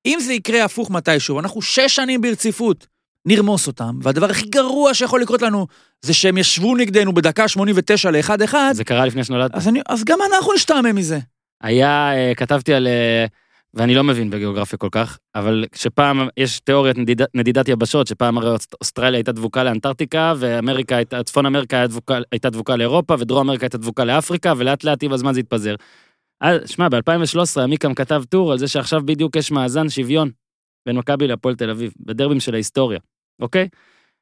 Speaker 2: אם זה יקרה הפוך מתישהו, אנחנו שש שנים ברציפות נרמוס אותם, והדבר הכי גרוע שיכול לקרות לנו זה שהם ישבו נגדנו בדקה 89 ל-1-1,
Speaker 1: זה קרה לפני שנולדת.
Speaker 2: אז, אני- אז גם אנחנו נשתעמם מזה.
Speaker 1: היה, אה, כתבתי על, אה, ואני לא מבין בגיאוגרפיה כל כך, אבל שפעם יש תיאוריית נדיד, נדידת יבשות, שפעם הרי אוסט- אוסטרליה הייתה דבוקה לאנטארקטיקה, ואמריקה הייתה, צפון אמריקה הייתה דבוקה, הייתה דבוקה לאירופה, ודרום אמריקה הייתה דבוקה לאפריקה, ולאט לאט עם הזמן זה התפזר. אז, שמע, ב-2013 עמיקם כתב טור על זה שעכשיו בדיוק יש מאזן שוויון בין מכבי להפועל תל אביב, בדרבים של ההיסטוריה, אוקיי?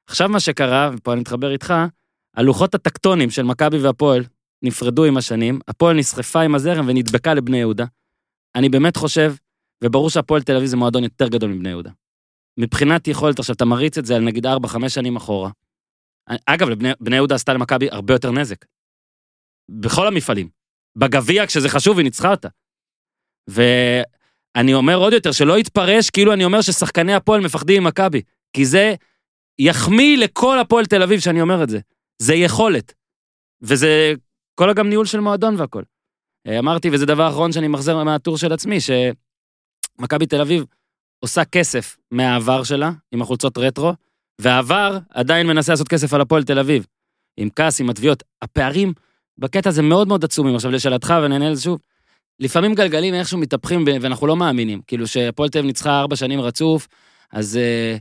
Speaker 1: עכשיו מה שקרה, ופה אני מתחבר איתך, הלוחות הטקטונים של מכבי והפועל נפרדו עם השנים, הפועל נסחפה עם הזרם ונדבקה לבני יהודה. אני באמת חושב, וברור שהפועל תל אביב זה מועדון יותר גדול מבני יהודה. מבחינת יכולת, עכשיו אתה מריץ את זה על נגיד 4-5 שנים אחורה. אגב, בני יהודה עשתה למכבי הרבה יותר נזק. בכל המפעלים. בגביע, כשזה חשוב, היא ניצחה אותה. ואני אומר עוד יותר, שלא יתפרש כאילו אני אומר ששחקני הפועל מפחדים ממכבי. כי זה יחמיא לכל הפועל תל אביב שאני אומר את זה. זה יכולת. וזה כל גם ניהול של מועדון והכל. אה, אמרתי, וזה דבר אחרון שאני מחזר מהטור של עצמי, שמכבי תל אביב עושה כסף מהעבר שלה, עם החולצות רטרו, והעבר עדיין מנסה לעשות כסף על הפועל תל אביב. עם כעס, עם התביעות. הפערים בקטע הזה מאוד מאוד עצומים. עכשיו לשאלתך, ונענה לזה שוב, לפעמים גלגלים איכשהו מתהפכים ואנחנו לא מאמינים. כאילו שהפועל תל אביב ניצחה ארבע שנים רצוף, אז אה,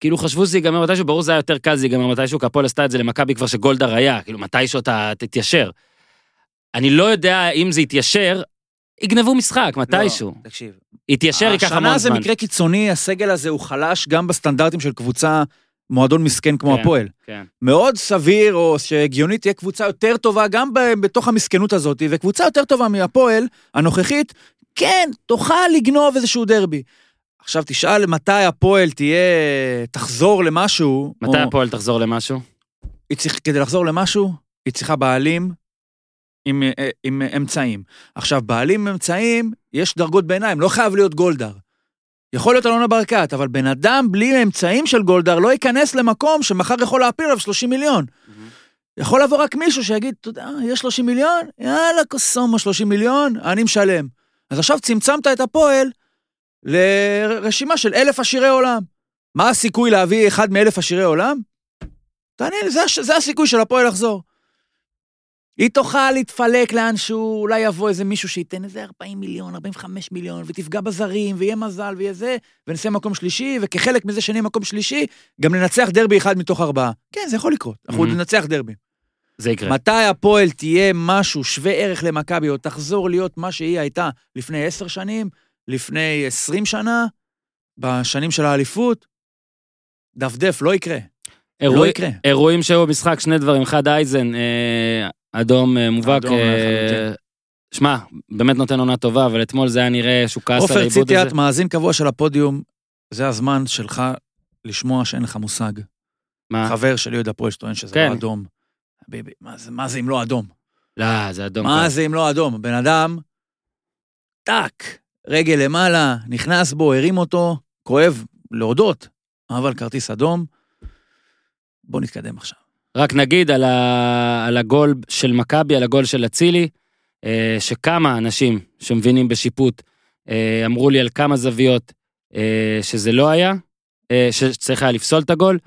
Speaker 1: כאילו חשבו שזה ייגמר מתישהו, ברור זה היה יותר קל זה ייגמר מתישהו, כי הפועל עשתה את זה למכבי כבר שגולדהר היה, כאילו מתישהו אתה תתיישר. אני לא יודע אם זה יתיישר, יגנבו משחק, מתישהו.
Speaker 2: לא, תקשיב.
Speaker 1: יתיישר ייקח המון
Speaker 2: השנה זה
Speaker 1: זמן.
Speaker 2: מקרה קיצוני, הסגל הזה הוא חלש גם בסטנדרטים של קבוצה, מועדון מסכן כמו
Speaker 1: כן.
Speaker 2: הפועל.
Speaker 1: כן.
Speaker 2: מאוד סביר, או שהגיונית תהיה קבוצה יותר טובה גם ב- בתוך המסכנות הזאת, וקבוצה יותר טובה מהפועל הנוכחית, כן, תוכל לגנוב איזשהו דרבי. עכשיו תשאל מתי הפועל תהיה, תחזור למשהו.
Speaker 1: מתי
Speaker 2: או-
Speaker 1: הפועל תחזור למשהו?
Speaker 2: היא צריכה, כדי לחזור למשהו, היא צריכה בעלים עם, אה, עם אמצעים. עכשיו, בעלים אמצעים, יש דרגות ביניים, לא חייב להיות גולדהר. יכול להיות אלונה ברקת, אבל בן אדם בלי אמצעים של גולדהר לא ייכנס למקום שמחר יכול להפיל עליו 30 מיליון. יכול לבוא רק מישהו שיגיד, אתה יודע, יש 30 מיליון? יאללה, קוסומו 30 מיליון, אני משלם. אז עכשיו צמצמת את הפועל לרשימה של אלף עשירי עולם. מה הסיכוי להביא אחד מאלף עשירי עולם? תענה לי, זה, זה הסיכוי של הפועל לחזור. היא תוכל להתפלק לאנשהו, אולי יבוא איזה מישהו שייתן איזה 40 מיליון, 45 מיליון, ותפגע בזרים, ויהיה מזל, ויהיה זה, ונסיים מקום שלישי, וכחלק מזה שנהיה מקום שלישי, גם ננצח דרבי אחד מתוך ארבעה. כן, זה יכול לקרות, אנחנו
Speaker 1: Mhm.
Speaker 2: ננצח דרבי.
Speaker 1: זה יקרה.
Speaker 2: מתי הפועל תהיה משהו שווה ערך למכבי, או תחזור להיות מה שהיא הייתה לפני עשר שנים, לפני עשרים שנה, בשנים של האליפות? דפדף, לא יקרה. לא
Speaker 1: אירוע-
Speaker 2: יקרה.
Speaker 1: אירועים שהיו במשחק, שני דברים. אחד, אייזן, אה, אדום אה, מובהק.
Speaker 2: אדום,
Speaker 1: אה. שמע, באמת נותן עונה טובה, אבל אתמול זה היה נראה שהוא כעס על
Speaker 2: עופר
Speaker 1: העיבוד
Speaker 2: ציטיאט,
Speaker 1: הזה.
Speaker 2: מאזין קבוע של הפודיום, זה הזמן שלך לשמוע שאין לך מושג.
Speaker 1: מה?
Speaker 2: חבר שלי אוהד הפועל שטוען שזה
Speaker 1: כן.
Speaker 2: לא אדום. ביבי, מה זה- מה זה אם לא אדום?
Speaker 1: לא, זה אדום.
Speaker 2: מה
Speaker 1: קר.
Speaker 2: זה אם לא אדום? בן אדם, טאק, רגל למעלה, נכנס בו, הרים אותו, כואב להודות, אבל כרטיס אדום. בוא נתקדם עכשיו.
Speaker 1: רק נגיד על, ה... על הגול של מכבי, על הגול של אצילי, אה, שכמה אנשים שמבינים בשיפוט אה, אמרו לי על כמה זוויות אה, שזה לא היה, שצריך היה לפסול את הגול.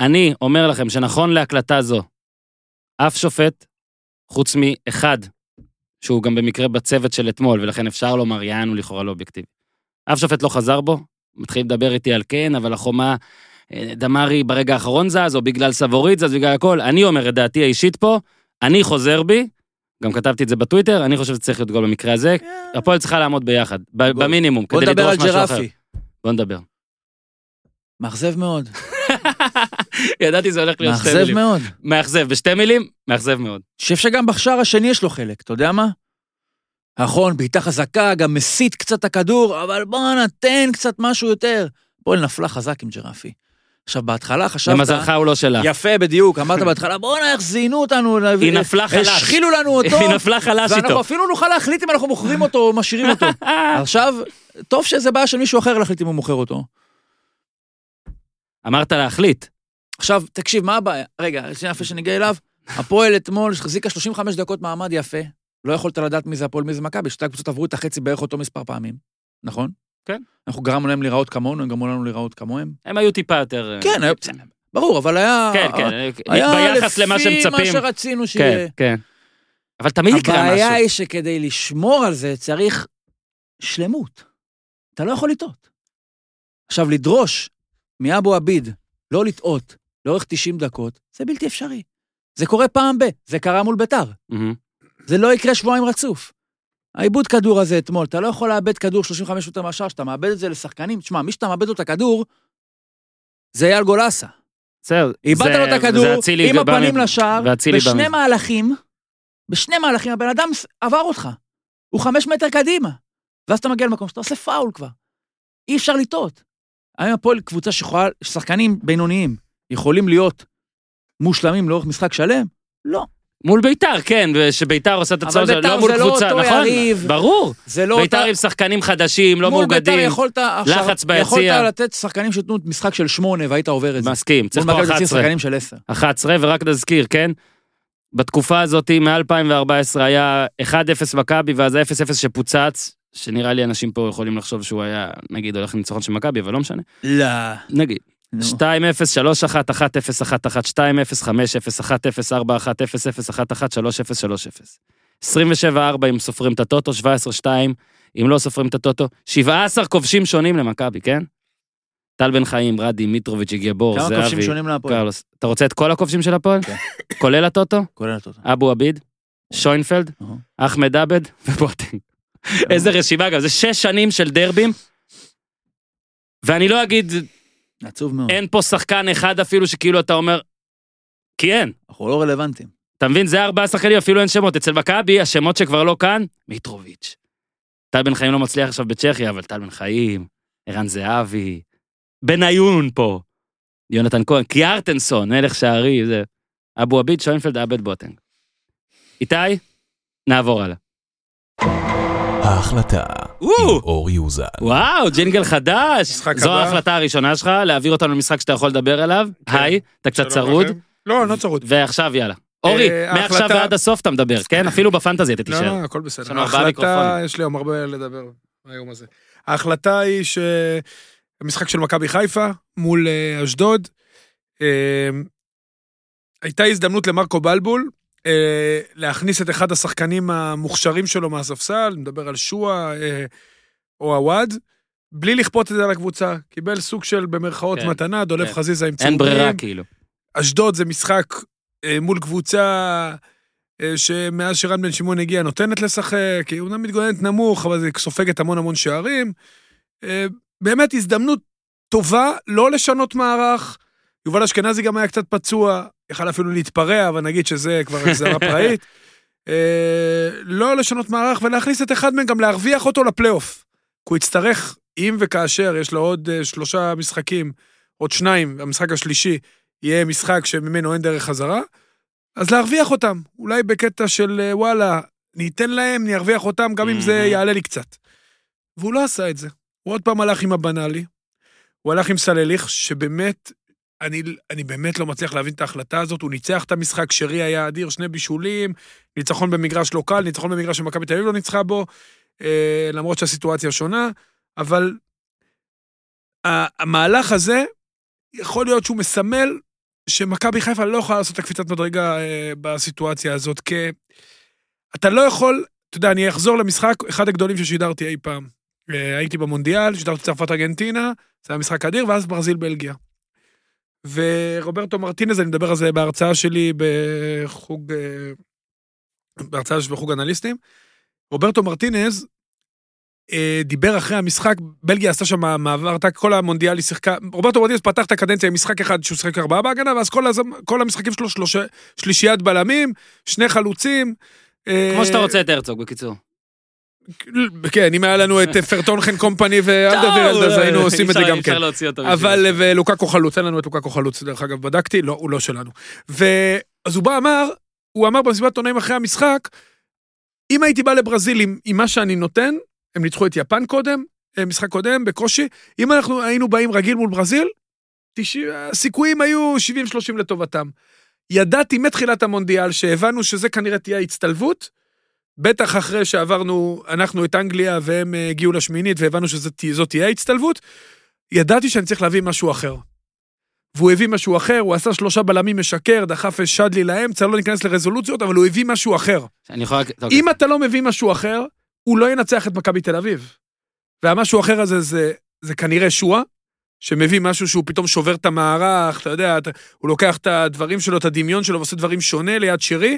Speaker 1: אני אומר לכם שנכון להקלטה זו, אף שופט, חוץ מאחד, שהוא גם במקרה בצוות של אתמול, ולכן אפשר לומר, יענו לכאורה לא אובייקטיבי. אף שופט לא חזר בו, מתחיל לדבר איתי על כן, אבל החומה, דמרי ברגע האחרון זז, או בגלל סבורית זז, בגלל הכל. אני אומר את דעתי האישית פה, אני חוזר בי, גם כתבתי את זה בטוויטר, אני חושב שצריך להיות גול במקרה הזה. הפועל צריכה לעמוד ביחד. במינימום,
Speaker 2: בוא
Speaker 1: כדי
Speaker 2: נדבר על
Speaker 1: לדרוש משהו אחר.
Speaker 2: ג'רפי.
Speaker 1: בוא נדבר.
Speaker 2: מאכזב מאוד.
Speaker 1: ידעתי זה הולך להיות שתי
Speaker 2: מאכזב
Speaker 1: מילים.
Speaker 2: מאוד.
Speaker 1: מאכזב, בשתי מילים, מאכזב מאוד.
Speaker 2: אני חושב שגם בשער השני יש לו חלק, אתה יודע מה? נכון, בעיטה חזקה, גם מסיט קצת הכדור, אבל בוא נתן קצת משהו יותר. הפועל נפלה חזק עם ג'רפי. עכשיו, בהתחלה חשבת...
Speaker 1: למזלך הוא לא שלה.
Speaker 2: יפה, בדיוק, אמרת בהתחלה, בואנה, איך זיינו אותנו.
Speaker 1: היא נפלה חלש.
Speaker 2: השחילו לנו אותו.
Speaker 1: היא נפלה חלש
Speaker 2: ואנחנו
Speaker 1: איתו.
Speaker 2: אפילו נוכל להחליט אם אנחנו מוכרים אותו או משאירים אותו. עכשיו, טוב שזה בעיה של מישהו אחר להחליט אם הוא מוכר אותו.
Speaker 1: אמרת להחליט.
Speaker 2: עכשיו, תקשיב, מה הבעיה? רגע, שנייה לפני שנגיע אליו. הפועל אתמול החזיקה 35 דקות מעמד יפה, לא יכולת לדעת מי זה הפועל, מי זה מכבי, שתי הקבוצות עברו את החצי בערך אותו מספר פעמים, נכון?
Speaker 1: כן.
Speaker 2: אנחנו גרמנו להם להיראות כמונו, הם גרמו לנו להיראות כמוהם.
Speaker 1: הם היו טיפה יותר... אה,
Speaker 2: כן, היה- ברור, אבל היה...
Speaker 1: כן, כן,
Speaker 2: היה
Speaker 1: ביחס למה
Speaker 2: לפי מה
Speaker 1: שמצפים.
Speaker 2: שרצינו
Speaker 1: כן,
Speaker 2: שיהיה.
Speaker 1: כן. אבל תמיד יקרה משהו.
Speaker 2: הבעיה היא שכדי לשמור על זה צריך שלמות. אתה לא יכול לטעות. עכשיו, לדרוש מאבו עביד לא לטעות לאורך 90 דקות, זה בלתי אפשרי. זה קורה פעם ב... זה קרה מול ביתר.
Speaker 1: מהמם.
Speaker 2: זה לא יקרה שבועיים רצוף. העיבוד כדור הזה אתמול, אתה לא יכול לאבד כדור 35 מטר מהשאר, שאתה מאבד את זה לשחקנים. תשמע, מי שאתה מאבד לו את הכדור, זה אייל גולסה.
Speaker 1: בסדר.
Speaker 2: איבדת לו את הכדור, עם הפנים לשער, בשני. מהלכים, בשני מהלכים הבן אדם עבר אותך. הוא חמש מטר קדימה. ואז אתה מגיע למקום שאתה עושה פאול כבר. אי אפשר לטעות. האם הפועל קבוצה שיכולה, שחקנים בינוניים יכולים להיות מושלמים לאורך משחק שלם? לא.
Speaker 1: מול ביתר, כן, שביתר עושה את הצורך,
Speaker 2: ביתר
Speaker 1: לא מול
Speaker 2: לא
Speaker 1: קבוצה,
Speaker 2: אותו
Speaker 1: נכון?
Speaker 2: יריב.
Speaker 1: ברור.
Speaker 2: זה לא
Speaker 1: ביתר
Speaker 2: אותה...
Speaker 1: עם שחקנים חדשים, לא מאוגדים.
Speaker 2: יכולת.
Speaker 1: לחץ ביציע.
Speaker 2: יכולת לתת שחקנים שייתנו משחק של שמונה והיית עובר את זה.
Speaker 1: מסכים, צריך פה
Speaker 2: מכבי תוציא
Speaker 1: 11.
Speaker 2: שחקנים של עשר.
Speaker 1: 11, ורק נזכיר, כן? בתקופה הזאת, מ-2014 היה 1-0 מכבי, ואז ה-0-0 שפוצץ, שנראה לי אנשים פה יכולים לחשוב שהוא היה, נגיד, הולך לניצחון של מכבי, אבל לא משנה.
Speaker 2: לא.
Speaker 1: נגיד.
Speaker 2: נו.
Speaker 1: 2-0, 3-1, 1-0, 1-1, 2-0, 5-0, 1-0, 4-1, 0-0, 1-1, 3-0, 3-0. 27-4 אם סופרים את הטוטו, 17-2 אם לא סופרים את הטוטו. 17 כובשים שונים למכבי, כן? טל בן חיים, רדי, מיטרוביץ',
Speaker 2: כמה
Speaker 1: זהבי,
Speaker 2: כובשים שונים להפועל?
Speaker 1: קרלוס. אתה רוצה את כל הכובשים של הפועל?
Speaker 2: כן.
Speaker 1: כולל הטוטו?
Speaker 2: כולל הטוטו.
Speaker 1: אבו עביד, שוינפלד. אחמד עבד ובוטינג. איזה רשימה גם, זה שש שנים של דרבים. ואני לא אגיד,
Speaker 2: עצוב מאוד.
Speaker 1: אין פה שחקן אחד אפילו שכאילו אתה אומר, כי אין.
Speaker 2: אנחנו לא רלוונטיים.
Speaker 1: אתה מבין? זה ארבעה שחקנים, אפילו אין שמות. אצל מכבי, השמות שכבר לא כאן, מיטרוביץ'. טל בן חיים לא מצליח עכשיו בצ'כיה, אבל טל בן חיים, ערן זהבי, בניון פה, יונתן כהן, קיארטנסון, מלך שערי, זה. אבו עביד, שוינפלד, עבד בוטנג. איתי, נעבור הלאה.
Speaker 6: ההחלטה עם
Speaker 1: או,
Speaker 6: אור יוזן.
Speaker 1: וואו, ג'ינגל חדש.
Speaker 3: משחק
Speaker 1: זו
Speaker 3: הבא.
Speaker 1: ההחלטה הראשונה שלך, להעביר אותנו למשחק שאתה יכול לדבר עליו.
Speaker 3: כן.
Speaker 1: היי, אתה קצת
Speaker 3: שלום
Speaker 1: צרוד.
Speaker 3: לכם. לא, אני לא צרוד.
Speaker 1: ועכשיו יאללה. אורי,
Speaker 3: אה,
Speaker 1: מעכשיו
Speaker 3: ההחלטה-
Speaker 1: ועד הסוף אתה מדבר, כן? אפילו בפנטזי אתה
Speaker 3: לא,
Speaker 1: תישאר.
Speaker 3: לא, הכל
Speaker 1: יש
Speaker 3: בסדר.
Speaker 1: לנו ארבעה
Speaker 3: ההחלטה,
Speaker 1: מיקרופונים.
Speaker 3: יש לי היום הרבה לדבר היום הזה. ההחלטה היא שהמשחק של מכבי חיפה מול אה, אשדוד, אה, הייתה הזדמנות למרקו בלבול אה, להכניס את אחד השחקנים המוכשרים שלו מהספסל, מדבר על שועה אה, או עווד, בלי לכפות את זה על הקבוצה. קיבל סוג של במרכאות
Speaker 1: כן,
Speaker 3: מתנה, דולב
Speaker 1: כן.
Speaker 3: חזיזה עם
Speaker 1: אין
Speaker 3: צהובים.
Speaker 1: ברירה כאילו.
Speaker 3: אשדוד זה משחק אה, מול קבוצה שמאז שרן בן שמעון הגיע נותנת לשחק, היא אומנם מתגוננת נמוך, אבל זה סופגת המון המון שערים. באמת הזדמנות טובה לא לשנות מערך. יובל אשכנזי גם היה קצת פצוע, יכל אפילו להתפרע, אבל נגיד שזה כבר הגזרה פראית. אה, לא לשנות מערך ולהכניס את אחד מהם, גם להרוויח אותו לפלייאוף. כי הוא יצטרך, אם וכאשר, יש לו עוד אה, שלושה משחקים, עוד שניים, המשחק השלישי, יהיה משחק שממנו אין דרך חזרה, אז להרוויח אותם. אולי בקטע של אה, וואלה, ניתן להם, אני ארוויח אותם, גם אם זה. יעלה לי קצת. והוא לא עשה את זה. הוא עוד פעם הלך עם הבנאלי, הוא הלך עם סלליך, שבאמת, אני, אני באמת לא מצליח להבין את ההחלטה הזאת, הוא ניצח את המשחק, שרי היה אדיר, שני בישולים, ניצחון במגרש לא קל, ניצחון במגרש שמכבי תל אביב לא ניצחה בו, אה, למרות שהסיטואציה שונה, אבל המהלך הזה, יכול להיות שהוא מסמל שמכבי חיפה לא יכולה לעשות את הקפיצת מדרגה אה, בסיטואציה הזאת, כי אתה לא יכול, אתה יודע, אני אחזור למשחק, אחד הגדולים ששידרתי אי פעם. אה, הייתי במונדיאל, שידרתי צרפת ארגנטינה, זה היה משחק אדיר, ואז ברזיל בלגיה. ורוברטו מרטינז, אני מדבר על זה בהרצאה שלי בחוג, אה, בהרצאה שלי בחוג אנליסטים. רוברטו מרטינז אה, דיבר אחרי המשחק, בלגיה עשתה שם מעבר, כל המונדיאל היא שיחקה, רוברטו מרטינז פתח את הקדנציה עם משחק אחד שהוא שיחק ארבעה בהגנה, ואז כל, הז... כל המשחקים שלו שלוש... שלישיית בלמים, שני חלוצים. אה,
Speaker 1: כמו שאתה רוצה את הרצוג, בקיצור.
Speaker 3: כן, אם היה לנו את פרטונכן קומפני ואלדרווירלד, אז היינו עושים את זה גם כן. אבל,
Speaker 1: זה.
Speaker 3: ולוקקו חלוץ, אין לנו את לוקקו חלוץ, דרך אגב, בדקתי, לא, הוא לא שלנו. ואז הוא בא, אמר, הוא אמר במסיבת עונאים אחרי המשחק, אם הייתי בא לברזיל עם, עם מה שאני נותן, הם ניצחו את יפן קודם, אה, משחק קודם, בקושי, אם אנחנו היינו באים רגיל מול ברזיל, הסיכויים היו 70-30 לטובתם. ידעתי מתחילת המונדיאל שהבנו שזה כנראה תהיה ההצטלבות, בטח אחרי שעברנו, אנחנו את אנגליה והם אה, הגיעו לשמינית והבנו שזאת תהיה ההצטלבות, ידעתי שאני צריך להביא משהו אחר. והוא הביא משהו אחר, הוא עשה שלושה בלמים משקר, דחף את שדלי לאמצע, לא ניכנס לרזולוציות, אבל הוא הביא משהו אחר.
Speaker 1: אני יכול רק...
Speaker 3: אם אתה לא מביא משהו אחר, הוא לא ינצח את מכבי תל אביב. והמשהו האחר הזה זה, זה כנראה שואה, שמביא משהו שהוא פתאום שובר את המערך, אתה יודע, אתה, הוא לוקח את הדברים שלו, את הדמיון שלו, ועושה דברים שונה ליד שרי,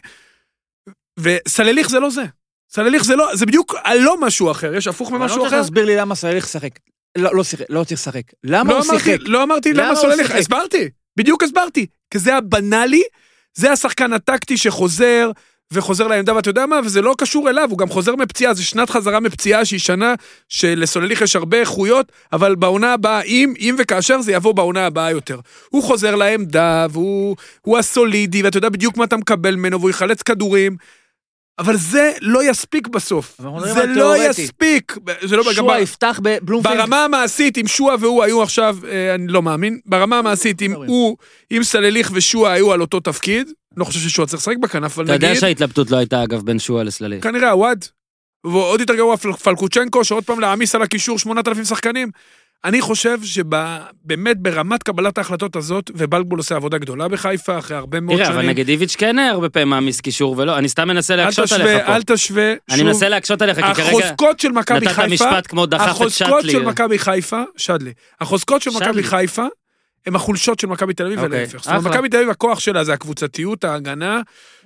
Speaker 3: וסלליך זה לא זה. סלליך זה לא, זה בדיוק הלא משהו אחר, יש הפוך
Speaker 2: אבל לא
Speaker 3: ממשהו
Speaker 2: צריך
Speaker 3: אחר.
Speaker 2: להסביר לי למה סלליך שיחק. לא, לא שיחק, לא צריך לשחק. למה
Speaker 3: לא
Speaker 2: הוא
Speaker 3: אמרתי,
Speaker 2: שיחק?
Speaker 3: לא אמרתי
Speaker 2: למה
Speaker 3: למה סולליך? הסברתי, בדיוק הסברתי. כי זה הבנאלי, זה השחקן הטקטי שחוזר, וחוזר לעמדה, ואתה יודע מה, וזה לא קשור אליו, הוא גם חוזר מפציעה, זה שנת חזרה מפציעה שהיא שנה שלסולליך יש הרבה איכויות, אבל בעונה הבאה, אם, אם וכאשר זה יבוא בעונה הבאה יותר. הוא חוזר לעמדה, והוא הוא הסולידי, ואתה יודע בדיוק מה אתה מקבל ממנו, והוא יחלץ כדורים. אבל זה לא יספיק בסוף. זה לא
Speaker 2: תיאורטי.
Speaker 3: יספיק. זה לא,
Speaker 2: שועה יפתח בבלומפילד.
Speaker 3: ברמה המעשית, אם שועה והוא היו עכשיו, אה, אני לא מאמין, ברמה המעשית, אם
Speaker 2: מדברים.
Speaker 3: הוא, אם סלליך ושועה היו על אותו תפקיד, לא חושב ששועה צריך לשחק בכנף, אבל
Speaker 1: אתה יודע
Speaker 3: נגיד,
Speaker 1: שההתלבטות לא הייתה, אגב, בין שועה לסלליך.
Speaker 3: כנראה הוואד, ועוד יותר גרוע פל- פלקוצ'נקו, שעוד פעם להעמיס על הקישור 8,000 שחקנים. אני חושב שבאמת ברמת קבלת ההחלטות הזאת, ובלבול עושה עבודה גדולה בחיפה, אחרי הרבה מאוד
Speaker 1: תראה, אבל
Speaker 3: שנים.
Speaker 1: נגיד איביץ' כן הרבה פעמים מעמיס קישור ולא, אני סתם מנסה
Speaker 3: אל
Speaker 1: להקשות עליך
Speaker 3: תשווה,
Speaker 1: פה.
Speaker 3: אל תשווה,
Speaker 1: אני
Speaker 3: שוב,
Speaker 1: מנסה להקשות עליך, כי כרגע
Speaker 3: החוזקות של מכבי
Speaker 1: נתת
Speaker 3: חיפה,
Speaker 1: משפט כמו דחף את
Speaker 3: החוזקות
Speaker 1: שטלי.
Speaker 3: של מכבי חיפה, שדלי, החוזקות של
Speaker 1: שדלי.
Speaker 3: מכבי חיפה, הם החולשות של מכבי תל אביב
Speaker 1: אוקיי,
Speaker 3: ולהפך. זאת אומרת. מכבי תל אביב, הכוח שלה זה הקבוצתיות, ההגנה.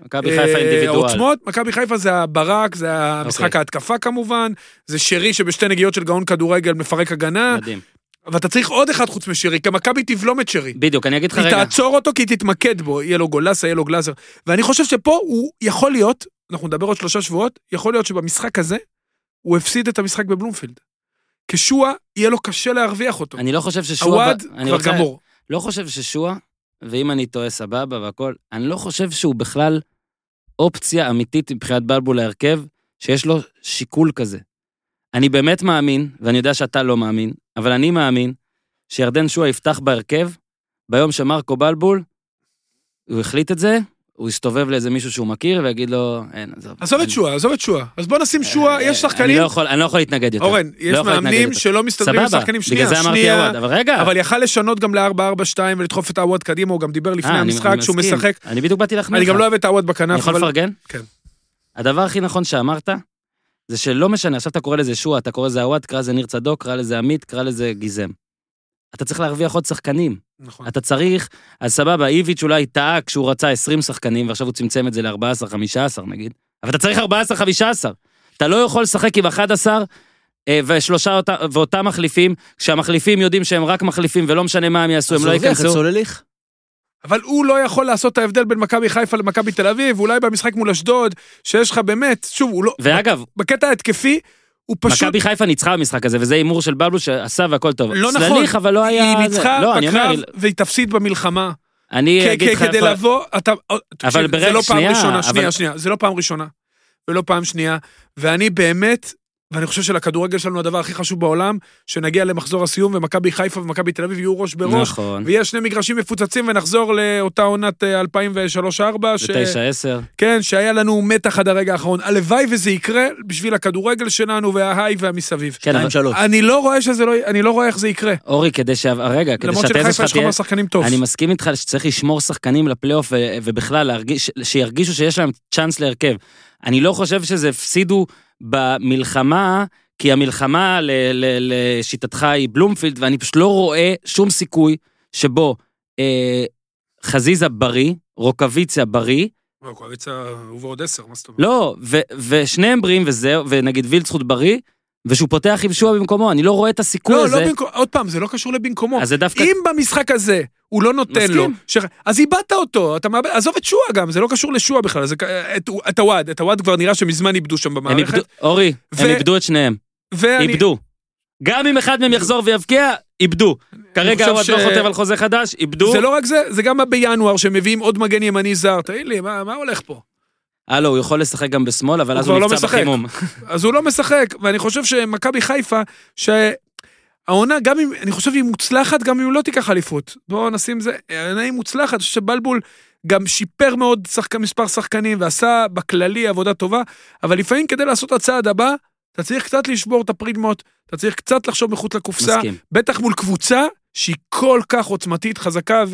Speaker 1: מכבי חיפה
Speaker 3: אה,
Speaker 1: אינדיבידואל.
Speaker 3: העוצמות, מכבי חיפה זה הברק, זה המשחק
Speaker 1: אוקיי.
Speaker 3: ההתקפה כמובן, זה שרי שבשתי נגיעות של גאון כדורגל מפרק הגנה,
Speaker 1: מדהים.
Speaker 3: ואתה צריך עוד אחד חוץ משרי, כי מכבי תבלום את שרי.
Speaker 1: בדיוק, אני אגיד לך
Speaker 3: היא
Speaker 1: רגע.
Speaker 3: תעצור אותו כי היא תתמקד בו, יהיה לו גולסה, יהיה לו גלאזר. ואני חושב שפה הוא יכול להיות, אנחנו נדבר עוד שלושה שבועות, יכול להיות שבמשחק הזה, הוא הפסיד את המשחק בבלומפילד. כשועה, יהיה לו קשה להרוויח אותו.
Speaker 1: אני לא חושב ששועה... אני
Speaker 3: כבר
Speaker 1: רוצה-
Speaker 3: גמור.
Speaker 1: לא חושב ששועה, ואם אני טועה סבבה והכל, אני לא חושב שהוא בכלל אופציה אמיתית מבחינת בלבול להרכב, שיש לו שיקול כזה. אני באמת מאמין, ואני יודע שאתה לא מאמין, אבל אני מאמין שירדן שועה יפתח בהרכב, ביום שמרקו בלבול, הוא החליט את זה, הוא יסתובב לאיזה מישהו שהוא מכיר ויגיד לו, אין, עזוב.
Speaker 3: עזוב את
Speaker 1: אני-
Speaker 3: שועה, עזוב את שועה. אז בוא נשים שועה,
Speaker 1: אה,
Speaker 3: יש
Speaker 1: אני
Speaker 3: שחקנים,
Speaker 1: לא יכול- אני לא יכול להתנגד יותר.
Speaker 3: אורן, יש
Speaker 1: לא
Speaker 3: מאמנים. שלא מסתדרים עם
Speaker 1: סבבה,
Speaker 3: שחקנים
Speaker 1: בגלל
Speaker 3: שנייה,
Speaker 1: זה אמרתי
Speaker 3: שנייה,
Speaker 1: עווד, אבל רגע.
Speaker 3: אבל יכל לשנות גם ל-4-4-2 ולדחוף את העווד קדימה, הוא גם דיבר לפני
Speaker 1: אה, אני-
Speaker 3: המשחק
Speaker 1: אני
Speaker 3: שהוא. משחק.
Speaker 1: אני בדיוק באתי להחמיא
Speaker 3: אני
Speaker 1: לך.
Speaker 3: גם לא אוהב את העווד
Speaker 1: אני
Speaker 3: בכנף,
Speaker 1: יכול
Speaker 3: אבל...
Speaker 1: לפרגן?
Speaker 3: כן.
Speaker 1: הדבר הכי נכון שאמרת, זה שלא משנה, עכשיו אתה קורא לזה שועה, אתה קורא לזה עווד, קרא לזה ניר צדוק, קרא לזה עמית, קרא לזה גיזם. אתה צריך להרוויח עוד שחקנים.
Speaker 3: נכון.
Speaker 1: אתה צריך, אז סבבה, איביץ' אולי טעה כשהוא רצה 20 שחקנים, ועכשיו הוא צמצם את זה ל-14-15 נגיד, אבל אתה צריך 14-15. אתה לא יכול לשחק עם 11 אה, ושלושה אותה, ואותם מחליפים, כשהמחליפים יודעים שהם רק מחליפים ולא משנה מה הם יעשו, הם
Speaker 2: אז
Speaker 1: לא
Speaker 2: הוא הרוויח את
Speaker 1: ייכנסו.
Speaker 2: סולליך.
Speaker 3: אבל הוא לא יכול לעשות את ההבדל בין מכבי חיפה למכבי תל אביב, אולי במשחק מול אשדוד, שיש לך באמת, שוב, הוא לא...
Speaker 1: ואגב,
Speaker 3: בקטע ההתקפי, הוא פשוט...
Speaker 1: מכבי חיפה ניצחה במשחק הזה, וזה הימור של בבלו שעשה והכל טוב.
Speaker 3: לא נכון.
Speaker 1: סלליך, אבל לא היה...
Speaker 3: היא. ניצחה
Speaker 1: לא,
Speaker 3: בקרב והיא תפסיד במלחמה.
Speaker 1: אני אגיד לך
Speaker 3: כדי
Speaker 1: איפה...
Speaker 3: לבוא, אתה... תקשיב,
Speaker 1: ברגע-
Speaker 3: זה לא פעם
Speaker 1: שנייה,
Speaker 3: ראשונה,
Speaker 1: אבל-
Speaker 3: שנייה, שנייה, זה לא פעם ראשונה. ולא פעם שנייה, ואני באמת, ואני חושב שלכדורגל שלנו הדבר הכי חשוב בעולם, שנגיע למחזור הסיום ומכבי חיפה ומכבי תל אביב יהיו ראש בראש,
Speaker 1: נכון.
Speaker 3: ויהיה שני מגרשים מפוצצים ונחזור לאותה עונת אה, 2003-2004, ש...
Speaker 1: בתשע עשר.
Speaker 3: כן, שהיה לנו מתח עד הרגע האחרון. הלוואי וזה יקרה בשביל הכדורגל שלנו וההיי והמסביב.
Speaker 1: כן, אבל-
Speaker 2: שלוש.
Speaker 3: אני לא רואה שזה לא, אני לא רואה איך זה יקרה.
Speaker 1: אורי, כדי ש... רגע, כדי
Speaker 3: למרות
Speaker 1: שהתזה
Speaker 3: שלחיפה
Speaker 1: שלך
Speaker 3: יש
Speaker 1: תהיה...
Speaker 3: כמה שחקנים טוב.
Speaker 1: אני מסכים איתך שצריך לשמור שחקנים לפלייאוף ו- ובכלל להרגיש, שירגישו שיש להם צ'אנס להרכב. אני לא חושב שזה הפסידו במלחמה, כי המלחמה ל- ל- לשיטתך היא בלומפילד, ואני פשוט לא רואה שום סיכוי שבו אה, חזיזה בריא, רוקוויציה בריא,
Speaker 3: לא, קואליציה הוא ועוד עשר, מה זאת אומרת?
Speaker 1: לא, ו- ושניהם בריאים וזהו, ונגיד וילצחוט בריא, ושהוא פותח עם שועה במקומו, אני לא רואה את הסיכוי
Speaker 3: לא,
Speaker 1: הזה.
Speaker 3: לא במקום, עוד פעם, זה לא קשור לבמקומו.
Speaker 1: אז זה דווקא...
Speaker 3: אם במשחק הזה הוא לא נותן
Speaker 1: מסכים.
Speaker 3: לו, ש... אז איבדת אותו, אתה מאבד, עזוב את שועה גם, זה לא קשור לשועה בכלל, זה... את, את הוואד, את הוואד כבר נראה שמזמן איבדו שם
Speaker 1: הם
Speaker 3: במערכת.
Speaker 1: איבדו, אורי, הם
Speaker 3: ו-
Speaker 1: איבדו את שניהם.
Speaker 3: ואני,
Speaker 1: איבדו. גם אם אחד מהם יחזור ויבקיע, איבדו. כרגע
Speaker 3: חושב
Speaker 1: הוא
Speaker 3: ש-
Speaker 1: לא חותם על חוזה חדש, איבדו.
Speaker 3: זה לא רק זה, זה גם בינואר שמביאים עוד מגן ימני זר, תגיד לי, מה, מה הולך פה?
Speaker 1: הלו, הוא יכול לשחק גם בשמאל, אבל אז הוא
Speaker 3: לא
Speaker 1: נפצע
Speaker 3: משחק.
Speaker 1: בחימום.
Speaker 3: אז הוא לא משחק, ואני חושב שמכבי חיפה, שהעונה, גם אם, אני חושב שהיא מוצלחת, גם אם לא תיקח אליפות. בואו נשים זה, העונה היא מוצלחת, אני חושב שבלבול גם שיפר מאוד שחק... מספר שחקנים ועשה בכללי עבודה טובה, אבל לפעמים כדי לעשות את הצעד הבא, אתה צריך קצת לשבור את הפרידמות, אתה צריך קצת לחשוב מחוץ לקופסה,
Speaker 1: מסכים.
Speaker 3: בטח מול קבוצה שהיא כל כך עוצמתית, חזקה